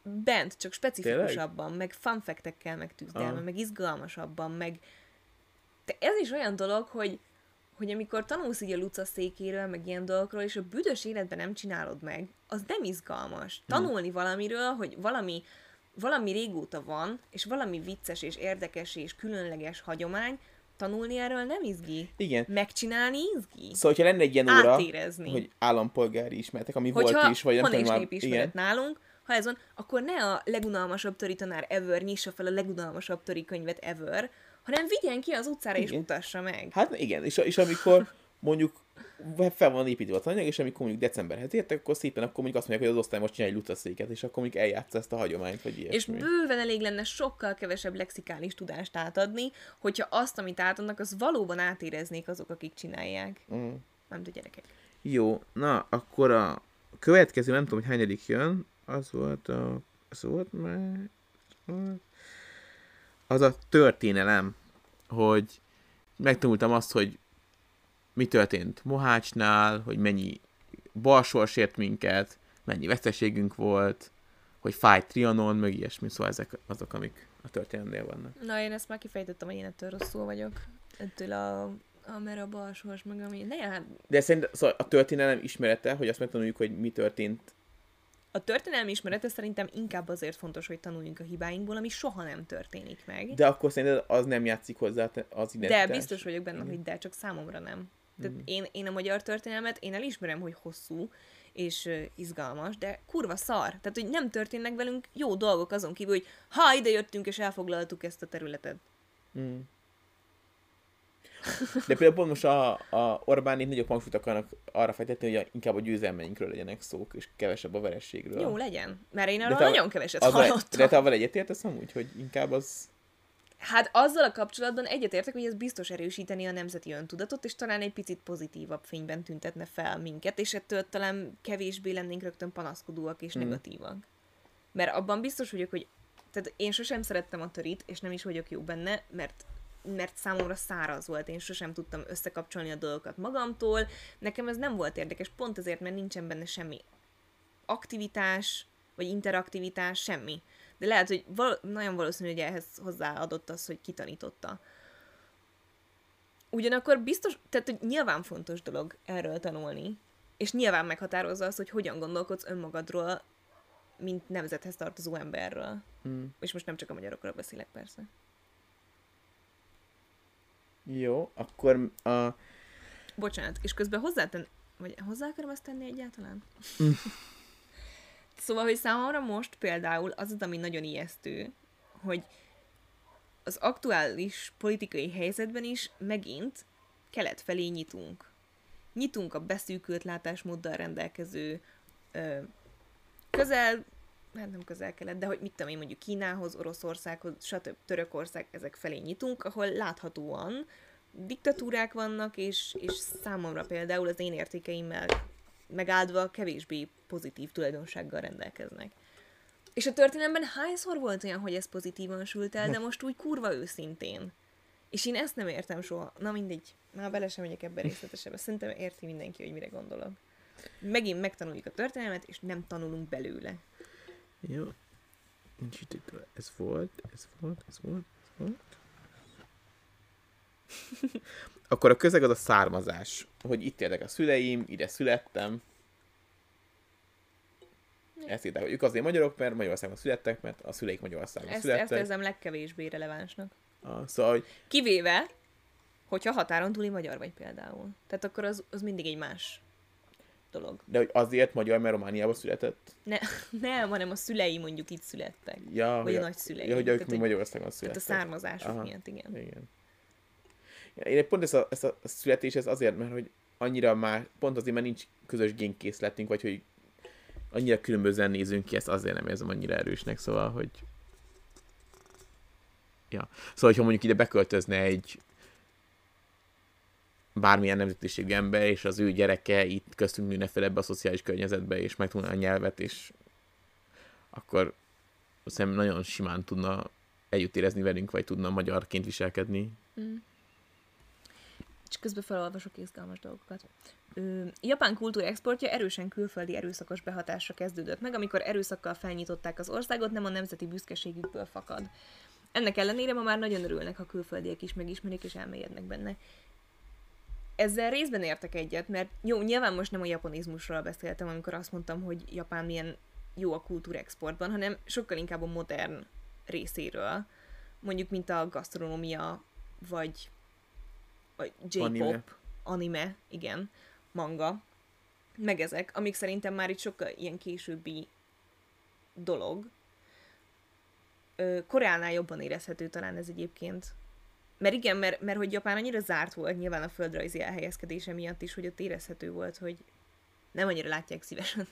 Bent, csak specifikusabban, meg fact-ekkel, meg tűzdelme, Ah. meg izgalmasabban, meg... De ez is olyan dolog, hogy hogy amikor tanulsz így a Luca székéről, meg ilyen dolgokról, és a büdös életben nem csinálod meg, az nem izgalmas. Tanulni valamiről, hogy valami, valami régóta van, és valami vicces és érdekes és különleges hagyomány, tanulni erről nem izgi. Igen. Megcsinálni izgi. Szóval, hogyha lenne egy ilyen óra, Átérezni. hogy állampolgári ismertek, ami Hogyha volt is, vagy nem és tudom már, igen. nálunk, ha ez van, akkor ne a legunalmasabb töri tanár ever nyissa fel a legunalmasabb töri könyvet ever, hanem vigyen ki az utcára és Igen. mutassa meg. Hát igen, és, és amikor mondjuk fel van építve a anyag, és amikor mondjuk decemberhez értek, akkor szépen akkor mondjuk azt mondják, hogy az osztály most csinálj egy lutaszéket, és akkor mondjuk eljátsza ezt a hagyományt, vagy ilyesmi. És bőven elég lenne sokkal kevesebb lexikális tudást átadni, hogyha azt, amit átadnak, az valóban átéreznék azok, akik csinálják. Mm. Nem a gyerekek. Jó, na, akkor a következő, nem tudom, hogy hányadik jön, az volt a... Az volt már... Az a történelem, hogy megtanultam azt, hogy mi történt Mohácsnál, hogy mennyi balsors ért minket, mennyi veszteségünk volt, hogy fájt Trianon, meg ilyesmi, szóval ezek azok, amik a történelemnél vannak. Na, én ezt már kifejtettem, hogy én ettől rosszul vagyok. Ettől a, a mer a balsors, meg ami... Ne, hát De szerintem szóval a történelem ismerete, hogy azt megtanuljuk, hogy mi történt a történelmi ismerete szerintem inkább azért fontos, hogy tanuljunk a hibáinkból, ami soha nem történik meg. De akkor szerinted az nem játszik hozzá az identitás? De biztos vagyok benne, hogy de, csak számomra nem. Tehát én, én a magyar történelmet, én elismerem, hogy hosszú és uh, izgalmas, de kurva szar. Tehát, hogy nem történnek velünk jó dolgok azon kívül, hogy ha ide jöttünk és elfoglaltuk ezt a területet. Mm. De például pont most a, a Orbán itt nagyobb hangsúlyt akarnak arra fektetni, hogy a, inkább a győzelmeinkről legyenek szók, és kevesebb a verességről. Jó, legyen. Mert én arról nagyon keveset az hallottam. De te avval egyetértesz amúgy, hogy inkább az... Hát azzal a kapcsolatban egyetértek, hogy ez biztos erősíteni a nemzeti öntudatot, és talán egy picit pozitívabb fényben tüntetne fel minket, és ettől talán kevésbé lennénk rögtön panaszkodóak és Mm. negatívak. Mert abban biztos vagyok, hogy tehát én sosem szerettem a törit, és nem is vagyok jó benne, mert mert számomra száraz volt, én sosem tudtam összekapcsolni a dolgokat magamtól, nekem ez nem volt érdekes, pont azért, mert nincsen benne semmi aktivitás, vagy interaktivitás, semmi. De lehet, hogy val- nagyon valószínű, hogy ehhez hozzáadott az, hogy kitanította. Ugyanakkor biztos, tehát hogy nyilván fontos dolog erről tanulni, és nyilván meghatározza az, hogy hogyan gondolkodsz önmagadról, mint nemzethez tartozó emberről. Hmm. És most nem csak a magyarokról beszélek, persze. Jó, akkor a... Bocsánat, és közben hozzáten... Vagy hozzá akarom ezt tenni egyáltalán? szóval, hogy számomra most például az az, ami nagyon ijesztő, hogy az aktuális politikai helyzetben is megint kelet felé nyitunk. Nyitunk a beszűkült látásmóddal rendelkező ö, közel, hát nem közel-kelet, de hogy mit tudom én, mondjuk Kínához, Oroszországhoz, stb. Törökország, ezek felé nyitunk, ahol láthatóan diktatúrák vannak, és, és számomra például az én értékeimmel megáldva kevésbé pozitív tulajdonsággal rendelkeznek. És a történelemben hányszor volt olyan, hogy ez pozitívan sült el, de most úgy kurva őszintén. És én ezt nem értem soha. Na mindegy, már bele sem megyek ebbe részletesebben. Szerintem érti mindenki, hogy mire gondolok. Megint megtanuljuk a történelmet, és nem tanulunk belőle. Jó. Nincs itt, itt. Ez volt, ez volt, ez volt, ez volt. Akkor a közeg az a származás. Hogy itt éltek a szüleim, ide születtem. Ezt írták, hogy ők azért magyarok, mert Magyarországon születtek, mert a szüleik Magyarországon Ezt, ezt születtek. érzem legkevésbé relevánsnak. Ah, szóval, hogy Kivéve, hogyha határon túli magyar vagy például. Tehát akkor az, az mindig egy más dolog. de hogy azért magyar, mert Romániában született. Ne, nem, hanem a szülei mondjuk itt születtek. Ja, Vagy hogy a nagyszülei. Ja, hogy Tehát, ők hogy- Magyarországon Tehát születtek. a származásuk Aha. miatt, igen. Igen. Én pont ez a, ez a születés ez azért, mert hogy annyira már, pont azért, mert nincs közös génkészletünk, vagy hogy annyira különbözően nézünk ki, ezt azért nem érzem annyira erősnek, szóval, hogy ja. Szóval, hogyha mondjuk ide beköltözne egy bármilyen nemzetiségű ember, és az ő gyereke itt köztünk nőne fel ebbe a szociális környezetbe, és megtanulna a nyelvet, és akkor szerintem nagyon simán tudna együtt érezni velünk, vagy tudna magyarként viselkedni. Mm. És közben felolvasok izgalmas dolgokat. Ö, Japán kultúra exportja erősen külföldi erőszakos behatásra kezdődött meg, amikor erőszakkal felnyitották az országot, nem a nemzeti büszkeségükből fakad. Ennek ellenére ma már nagyon örülnek, ha külföldiek is megismerik és elmélyednek benne. Ezzel részben értek egyet, mert jó, nyilván most nem a japonizmusról beszéltem, amikor azt mondtam, hogy Japán milyen jó a kultúra exportban, hanem sokkal inkább a modern részéről. Mondjuk, mint a gasztronómia, vagy, vagy J-pop, Anime. anime. igen, manga, meg ezek, amik szerintem már itt sokkal ilyen későbbi dolog. Koreánál jobban érezhető talán ez egyébként. Mert igen, mert, mert hogy Japán annyira zárt volt, nyilván a földrajzi elhelyezkedése miatt is, hogy ott érezhető volt, hogy nem annyira látják szívesen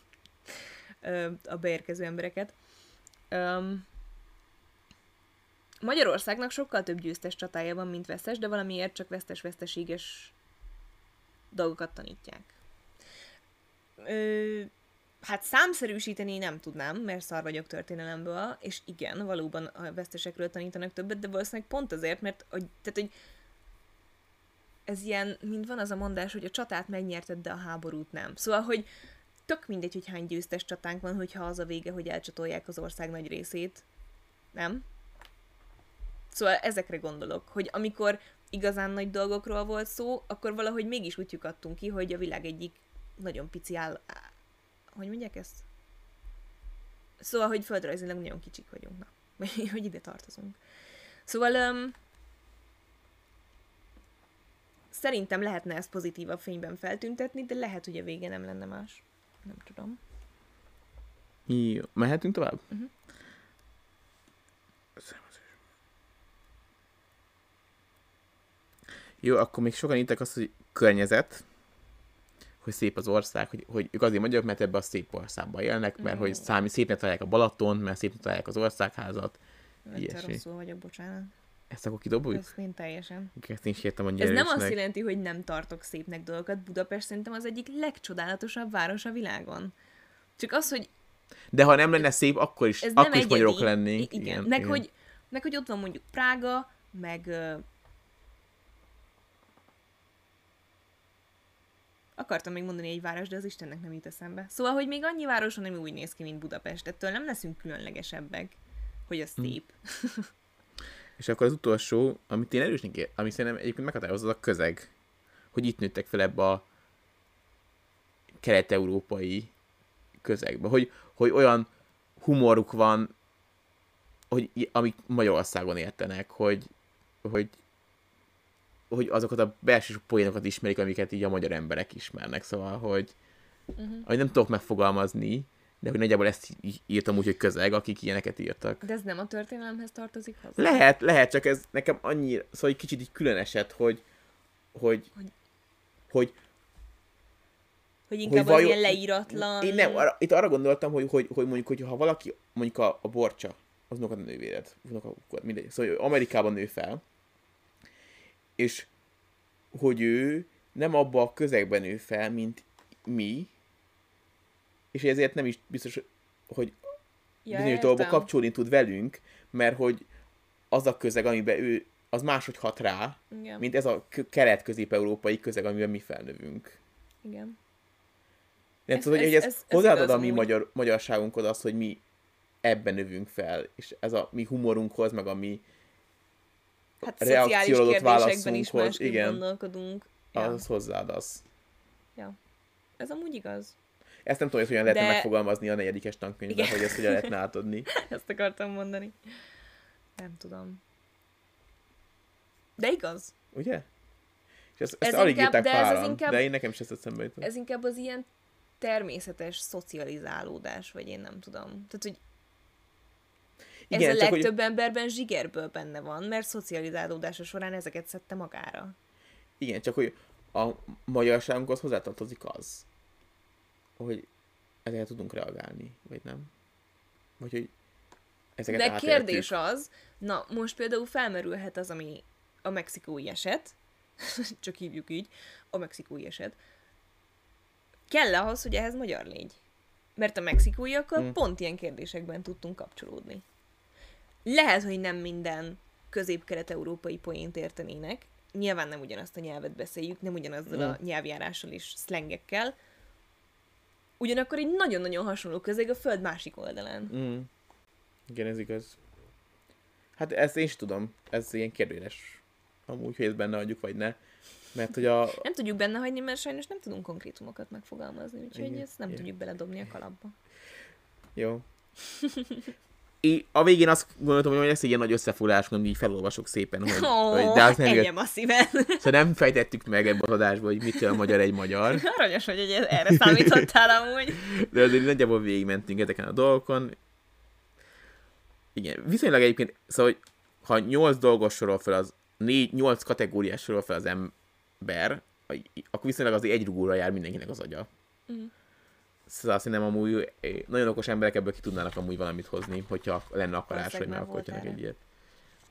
a beérkező embereket. Öm, Magyarországnak sokkal több győztes csatája van, mint vesztes, de valamiért csak vesztes-veszteséges dolgokat tanítják. Ö, hát számszerűsíteni nem tudnám, mert szar vagyok történelemből, és igen, valóban a vesztesekről tanítanak többet, de valószínűleg pont azért, mert hogy, tehát, hogy ez ilyen, mint van az a mondás, hogy a csatát megnyerted, de a háborút nem. Szóval, hogy tök mindegy, hogy hány győztes csatánk van, hogyha az a vége, hogy elcsatolják az ország nagy részét. Nem? Szóval ezekre gondolok, hogy amikor igazán nagy dolgokról volt szó, akkor valahogy mégis úgy adtunk ki, hogy a világ egyik nagyon pici áll... Hogy mondják ezt? Szóval, hogy földrajzilag nagyon kicsik vagyunk, na. Hogy ide tartozunk. Szóval um, szerintem lehetne ezt pozitívabb fényben feltüntetni, de lehet, hogy a vége nem lenne más. Nem tudom. Jó, mehetünk tovább? Mhm. Jó, akkor még sokan írtak azt, hogy környezet, hogy szép az ország, hogy, hogy ők azért magyarok, mert ebbe a szép országban élnek, mert hogy számi, szépnek találják a Balaton, mert szépnek találják az országházat. Ilyesmi. rosszul vagyok, bocsánat. Ezt akkor kidobjuk? Ezt én teljesen. Ezt én is értem, hogy Ez nem azt jelenti, hogy nem tartok szépnek dolgokat. Budapest szerintem az egyik legcsodálatosabb város a világon. Csak az, hogy De ha nem lenne szép, akkor is, ez akkor is magyarok egyedi. lennénk. I- igen. meg, Hogy, meg hogy ott van mondjuk Prága, meg... Akartam még mondani egy város, de az Istennek nem jut eszembe. Szóval, hogy még annyi város van, ami úgy néz ki, mint Budapest. Ettől nem leszünk különlegesebbek, hogy az Hm. szép. És akkor az utolsó, amit én erősnek ér, ami szerintem egyébként meghatározza, az a közeg. Hogy itt nőttek fel ebbe a kelet-európai közegbe. Hogy, hogy olyan humoruk van, hogy amik Magyarországon értenek, hogy, hogy, hogy azokat a belső poénokat ismerik, amiket így a magyar emberek ismernek. Szóval, hogy, Uh-huh. hogy nem tudok megfogalmazni, de hogy nagyjából ezt írtam úgy, hogy közeg, akik ilyeneket írtak. De ez nem a történelemhez tartozik hozzá? Lehet, lehet, csak ez nekem annyi, szóval egy kicsit így külön esett, hogy, hogy, Hogy- hogy, Hogy inkább vajon- az ilyen leíratlan... én nem, arra, itt arra gondoltam, hogy, hogy, hogy mondjuk, hogy ha valaki, mondjuk a, a borcsa, az a nővéred, unoka- mindegy, szóval Amerikában nő fel, és hogy ő nem abba a közegben nő fel, mint mi, és ezért nem is biztos, hogy ja, értem. kapcsolni tud velünk, mert hogy az a közeg, amiben ő, az máshogy hat rá, Igen, mint ez a kelet-közép-európai közeg, amiben mi felnövünk. igen. Nem Ez- hogy ez- ez, ez- ez, hozzáadod a mi magyar, magyarságunkhoz azt, hogy mi ebben növünk fel, és ez a mi humorunkhoz, meg a mi Hát reakciódott kérdésekben is másképp igen. gondolkodunk. Ja, az hozzáad az. ez amúgy igaz. Ezt nem tudom, hogy hogyan lehetne De- megfogalmazni a negyedikes tankönyvben, Igen. hogy ezt hogyan lehetne átadni. Ezt akartam mondani. Nem tudom. De igaz. Ugye? És ezt, Ez ezt alig inkább- írták de ez páran, inkább- de én nekem ezt eszembe jutott. Ez inkább az ilyen természetes szocializálódás, vagy én nem tudom. Tehát, hogy ez Igen, a csak hogy- legtöbb emberben zsigerből benne van, mert szocializálódása során ezeket szedte magára. Igen, csak hogy a magyarságunkhoz hozzátartozik az, hogy ezeket tudunk reagálni, vagy nem? Vagy hogy ezeket De átéltük. kérdés az, na most például felmerülhet az, ami a mexikói eset, csak hívjuk így, a mexikói eset. Kell ahhoz, hogy ehhez magyar légy? Mert a mexikóiakkal Mm. mm. pont ilyen kérdésekben tudtunk kapcsolódni. Lehet, hogy nem minden közép-kelet-európai poént értenének, nyilván nem ugyanazt a nyelvet beszéljük, nem ugyanazzal a Mm. nyelvjárással és szlengekkel, ugyanakkor egy nagyon-nagyon hasonló közeg a föld másik oldalán. Mm. Igen, ez igaz. Hát ezt én is tudom. Ez ilyen kérdéses. Amúgy, hogy ezt benne adjuk, vagy ne. Mert hogy a... Nem tudjuk benne hagyni, mert sajnos nem tudunk konkrétumokat megfogalmazni, úgyhogy Igen, ezt nem igen. tudjuk beledobni a kalapba. Jó. Én a végén azt gondoltam, hogy lesz egy ilyen nagy összefoglalás, amit így felolvasok szépen, hogy, Ó, hogy de azt nem jött. a szíven. Szóval nem fejtettük meg ebben az adásban, hogy mitől a magyar egy magyar. Aranyos, hogy egy- erre számítottál amúgy. De azért nagyjából végigmentünk ezeken a dolgokon. Igen, viszonylag egyébként, szóval, hogy ha 8 dolgos sorol fel az, 4-8 kategóriás sorol fel az ember, akkor viszonylag azért egy rugóra jár mindenkinek az agya. Mhm. Szóval szerintem amúgy nagyon okos emberek ebből ki tudnának amúgy valamit hozni, hogyha lenne akarás, hogy megalkotjanak egy ilyet.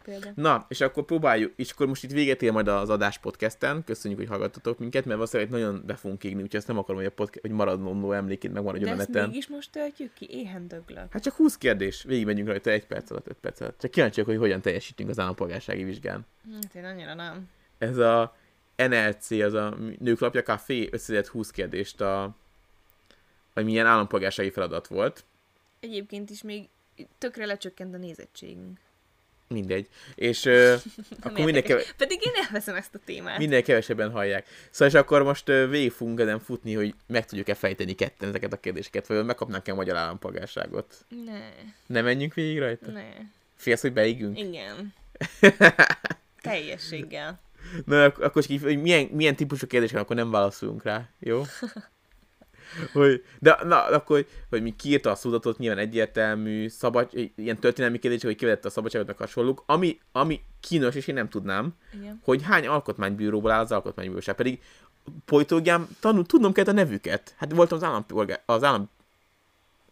Például. Na, és akkor próbáljuk, és akkor most itt véget ér majd az adás podcasten, köszönjük, hogy hallgattatok minket, mert valószínűleg nagyon be fogunk égni, úgyhogy ezt nem akarom, hogy a podcast, hogy maradandó emlékét megmaradjon De a ezt neten. mégis most töltjük ki? Éhen döglök. Hát csak 20 kérdés, végigmegyünk rajta egy perc alatt, 5 perc alatt. Csak kíváncsiak, hogy hogyan teljesítünk az állampolgársági vizsgán. Hát én annyira nem. Ez a NLC, az a Nőklapja Café összedett 20 kérdést a hogy milyen állampolgársági feladat volt. Egyébként is még tökre lecsökkent a nézettségünk. Mindegy. És ö, akkor érdekes. keve- Pedig én elveszem ezt a témát. minél kevesebben hallják. Szóval és akkor most ö, végig fogunk ezen futni, hogy meg tudjuk-e fejteni ketten ezeket a kérdéseket, vagy megkapnánk-e a magyar állampolgárságot. Ne, Ne menjünk végig rajta? ne. Félsz, hogy beigünk? Igen. Teljességgel. Na, ak- akkor így, hogy milyen, milyen típusú kérdések, akkor nem válaszolunk rá, jó? hogy, de na, akkor, hogy, hogy mi kiírta a szódatot, nyilván egyértelmű, szabad, ilyen történelmi kérdés, hogy kivetette a szabadságot hasonlók, ami, ami kínos, és én nem tudnám, Igen. hogy hány alkotmánybíróból áll az alkotmánybíróság, pedig politológián tanul, tudnom kell a nevüket. Hát voltam az állampolgár, az állam,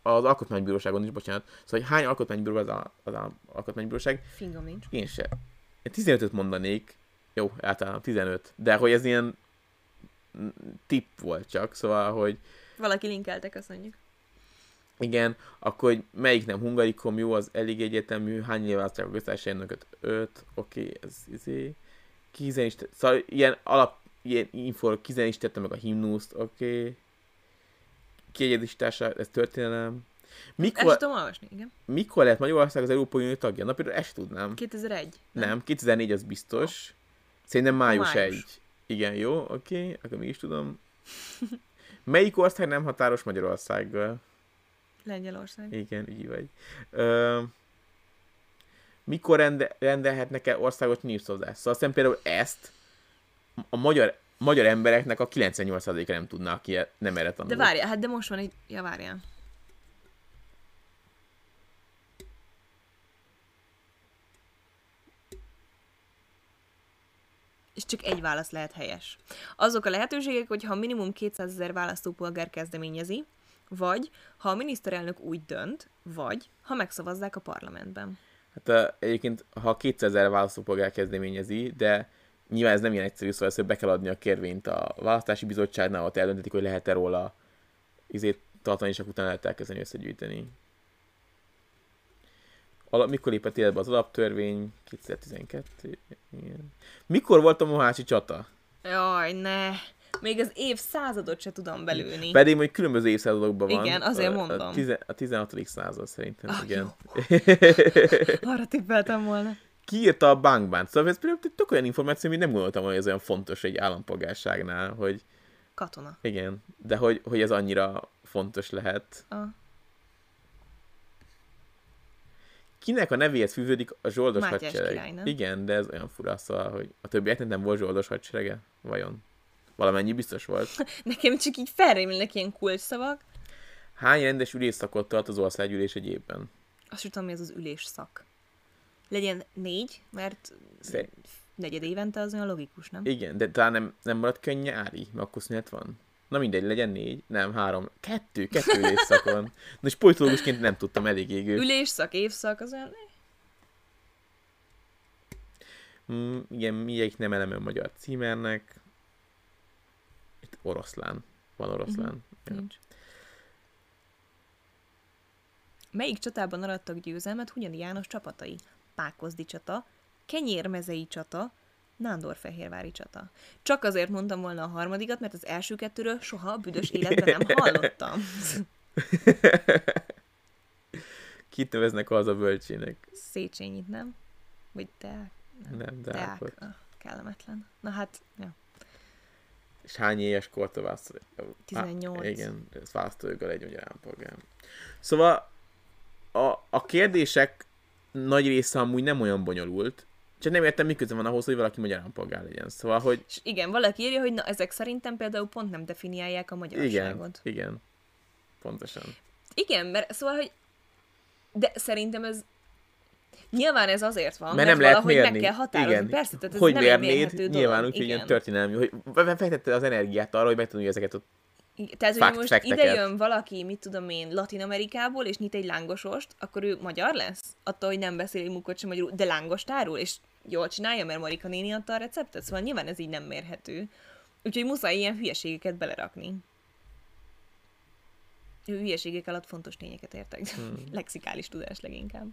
az alkotmánybíróságon is, bocsánat. Szóval, hogy hány alkotmánybíró az, a, az állam, alkotmánybíróság, Fingom nincs. én se. Én 15-öt mondanék, jó, általában 15, de hogy ez ilyen mm, tipp volt csak, szóval, hogy Valaki linkelte, köszönjük. igen, akkor hogy melyik nem hungarikom, jó, az elég egyetemű, hány éve választják a köztársaság elnököt? 5, oké, okay, ez izé. Kizen is, szóval ilyen alap, ilyen info, kizen is tette meg a himnuszt, oké. Okay. Ez történelem. Ezt Mikor, tudom olvasni, igen. mikor lehet Magyarország az Európai Unió tagja? Na például ezt tudnám. 2001. Nem, 2004 az biztos. Szerintem május, Május. 1. Igen, jó, oké, okay, akkor mi is tudom. Melyik ország nem határos Magyarországgal? Lengyelország. Igen, így vagy. Ö, mikor rende, rendelhetnek el országos népszavazást? Szóval aztán például ezt a magyar, magyar embereknek a 98%-a nem tudná, aki nem erre tanul. De várjál, hát de most van egy... Ja, várjál. És csak egy válasz lehet helyes. Azok a lehetőségek, hogy ha minimum 200 ezer választópolgár kezdeményezi, vagy ha a miniszterelnök úgy dönt, vagy ha megszavazzák a parlamentben. Hát egyébként, ha 200 ezer választópolgár kezdeményezi, de nyilván ez nem ilyen egyszerű, szóval be kell adni a kérvényt a választási bizottságnál, ott eldöntetik, hogy lehet-e róla izét tartani, és akkor utána lehet elkezdeni összegyűjteni. Alap, mikor lépett életbe az alaptörvény? 2012. Igen. Mikor volt a Mohácsi csata? Jaj, ne! Még az évszázadot se tudom belőni. Pedig mondjuk különböző évszázadokban van. Igen, azért A- mondom. A, tize, a 16. század szerintem, Ah, igen. Arra tippeltem volna. Ki írta a bankbánt? Szóval ez például tök olyan információ, amit nem gondoltam, hogy ez olyan fontos egy állampolgárságnál, hogy Katona. igen, de hogy, hogy ez annyira fontos lehet. A Kinek a nevéhez fűződik a zsoldos Mátyás hadsereg? király, nem? Igen, de ez olyan fura, szóval, hogy a többieknek nem volt zsoldos hadserege? Vajon? Valamennyi biztos volt. Nekem csak így felrémülnek ilyen kulcsszavak. Hány rendes ülésszakot tart az országgyűlés egy évben? Azt tudom, mi az az ülésszak. Legyen négy, mert Szer- negyed évente az olyan logikus, nem? Igen, de talán nem, nem maradt könny nyári, mert akkor szünet van. Na mindegy, legyen négy, nem, három, kettő, kettő ülésszakon. Na és politológusként nem tudtam, elég égő. Ülésszak, évszak, az olyan... Mm, igen, mindegyik nem eleme a magyar címernek. Itt oroszlán. Van oroszlán. Mhm. Ja. Nincs. Melyik csatában arattak győzelmet Hunyadi János csapatai? Pákozdi csata, Kenyérmezei csata, Nándorfehérvári csata. Csak azért mondtam volna a harmadikat, mert az első kettőről soha a büdös életben nem hallottam. Kit neveznek az a bölcsének? Széchenyit, nem? Vagy Deák? Nem, de Deák. Ah, kellemetlen. Na hát, ja. És hány éves kortól választó? 18. igen, ez választójoggal egy magyar állampolgár. Szóval a, a kérdések nagy része amúgy nem olyan bonyolult, csak nem értem, mi köze van ahhoz, hogy valaki magyar állampolgár legyen. Szóval, hogy És igen, valaki írja, hogy na, ezek szerintem például pont nem definiálják a igen, magyarságot. igen, pontosan. Igen, mert szóval, hogy de szerintem ez Nyilván ez azért van, Mert mert, nem lehet mérni. meg kell határozni. Igen. Persze, tehát ez hogy nem mérnéd? Nyilván úgy, hogy ilyen Igen. történelmi, hogy fektette az energiát arra, hogy megtanulja ezeket a... Igen, Tehát, hogy Fact- most fact-eket. ide jön valaki, mit tudom én, Latin Amerikából, és nyit egy lángosost, akkor ő magyar lesz? Attól, hogy nem beszél egy munkot sem magyarul, de lángost árul, és jól csinálja, mert Marika néni adta a receptet, szóval nyilván ez így nem mérhető. Úgyhogy muszáj ilyen hülyeségeket belerakni. Hülyeségek alatt fontos tényeket értek. Hmm. Lexikális tudás leginkább.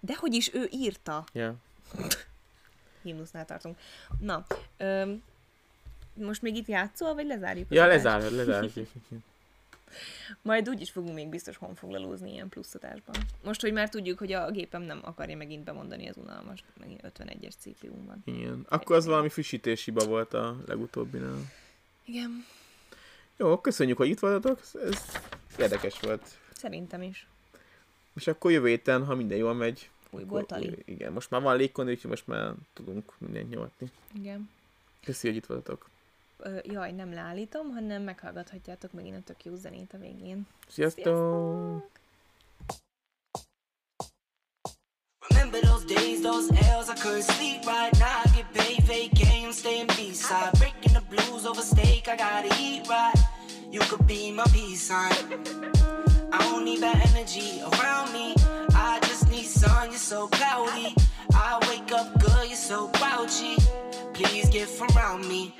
De hogy is ő írta? Ja. Himnusznál tartunk. Na, öm, most még itt játszol, vagy lezárjuk? Ja, lezárod, lezárod. Majd úgyis fogunk még biztos honfoglalózni ilyen pluszatásban. Most, hogy már tudjuk, hogy a gépem nem akarja megint bemondani az unalmas, megint 51-es CPU-n van. Igen. Akkor az valami frissítés hiba volt a legutóbbinál. Igen, Jó, köszönjük, hogy itt voltatok. Ez érdekes volt. szerintem is. És akkor jövő héten, ha minden jól megy, Újból tali. Igen, most már van légkondi, úgyhogy most már tudunk mindent nyomni. Igen. Köszi, hogy itt voltatok. Ö, jaj, nem leállítom, hanem meghallgathatjátok megint a tök jó zenét a végén. Sziasztok! Remember those days, those L's, I couldn't sleep right now. I get paid, vacay, I'm staying B-side. Breaking the blues over steak, I gotta eat right. You could be my peace sign. I don't need bad energy around me. I just need sun, you're so cloudy. I wake up good, you're so grouchy. Please get from around me.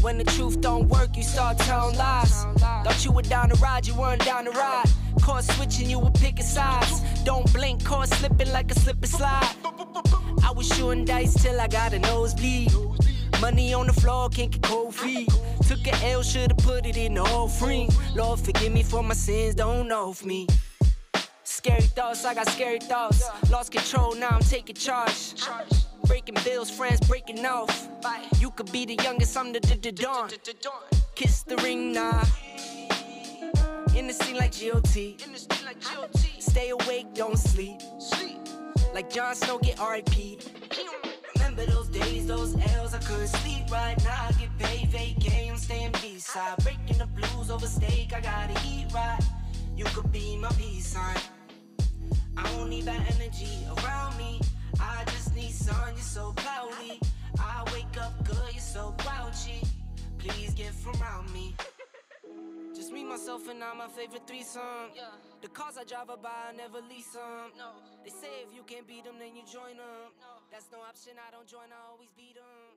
When the truth don't work, you start telling lies. Thought you were down to ride, you weren't down to ride. Caught switching, you were picking sides. Don't blink, caught slipping like a slip and slide. I was shooting dice till I got a nosebleed. Money on the floor, can't get cold feet. Took a L, should've put it in the offering. Lord, forgive me for my sins, don't know of me. Scary thoughts, I got scary thoughts. Lost control, now I'm taking charge. Breaking bills, friends breaking off. You could be the youngest, I'm the, the, the dawn. Kiss the ring, nah. In the scene like GOT. Stay awake, don't sleep. Like Jon Snow, get RIP. Remember those days, those L's, I couldn't sleep right now. I get paid, vacay, I'm staying B-side. Breaking the blues over steak, I gotta eat right. You could be my peace sign. I don't need that energy around me. I just need sun, you're so cloudy. I wake up good, you're so grouchy. Please get from around me. Just me, myself, and I, my favorite threesome. The cars I drive by, I never lease them. No. They say if you can't beat them, then you join them. No. That's no option, I don't join, I always beat them.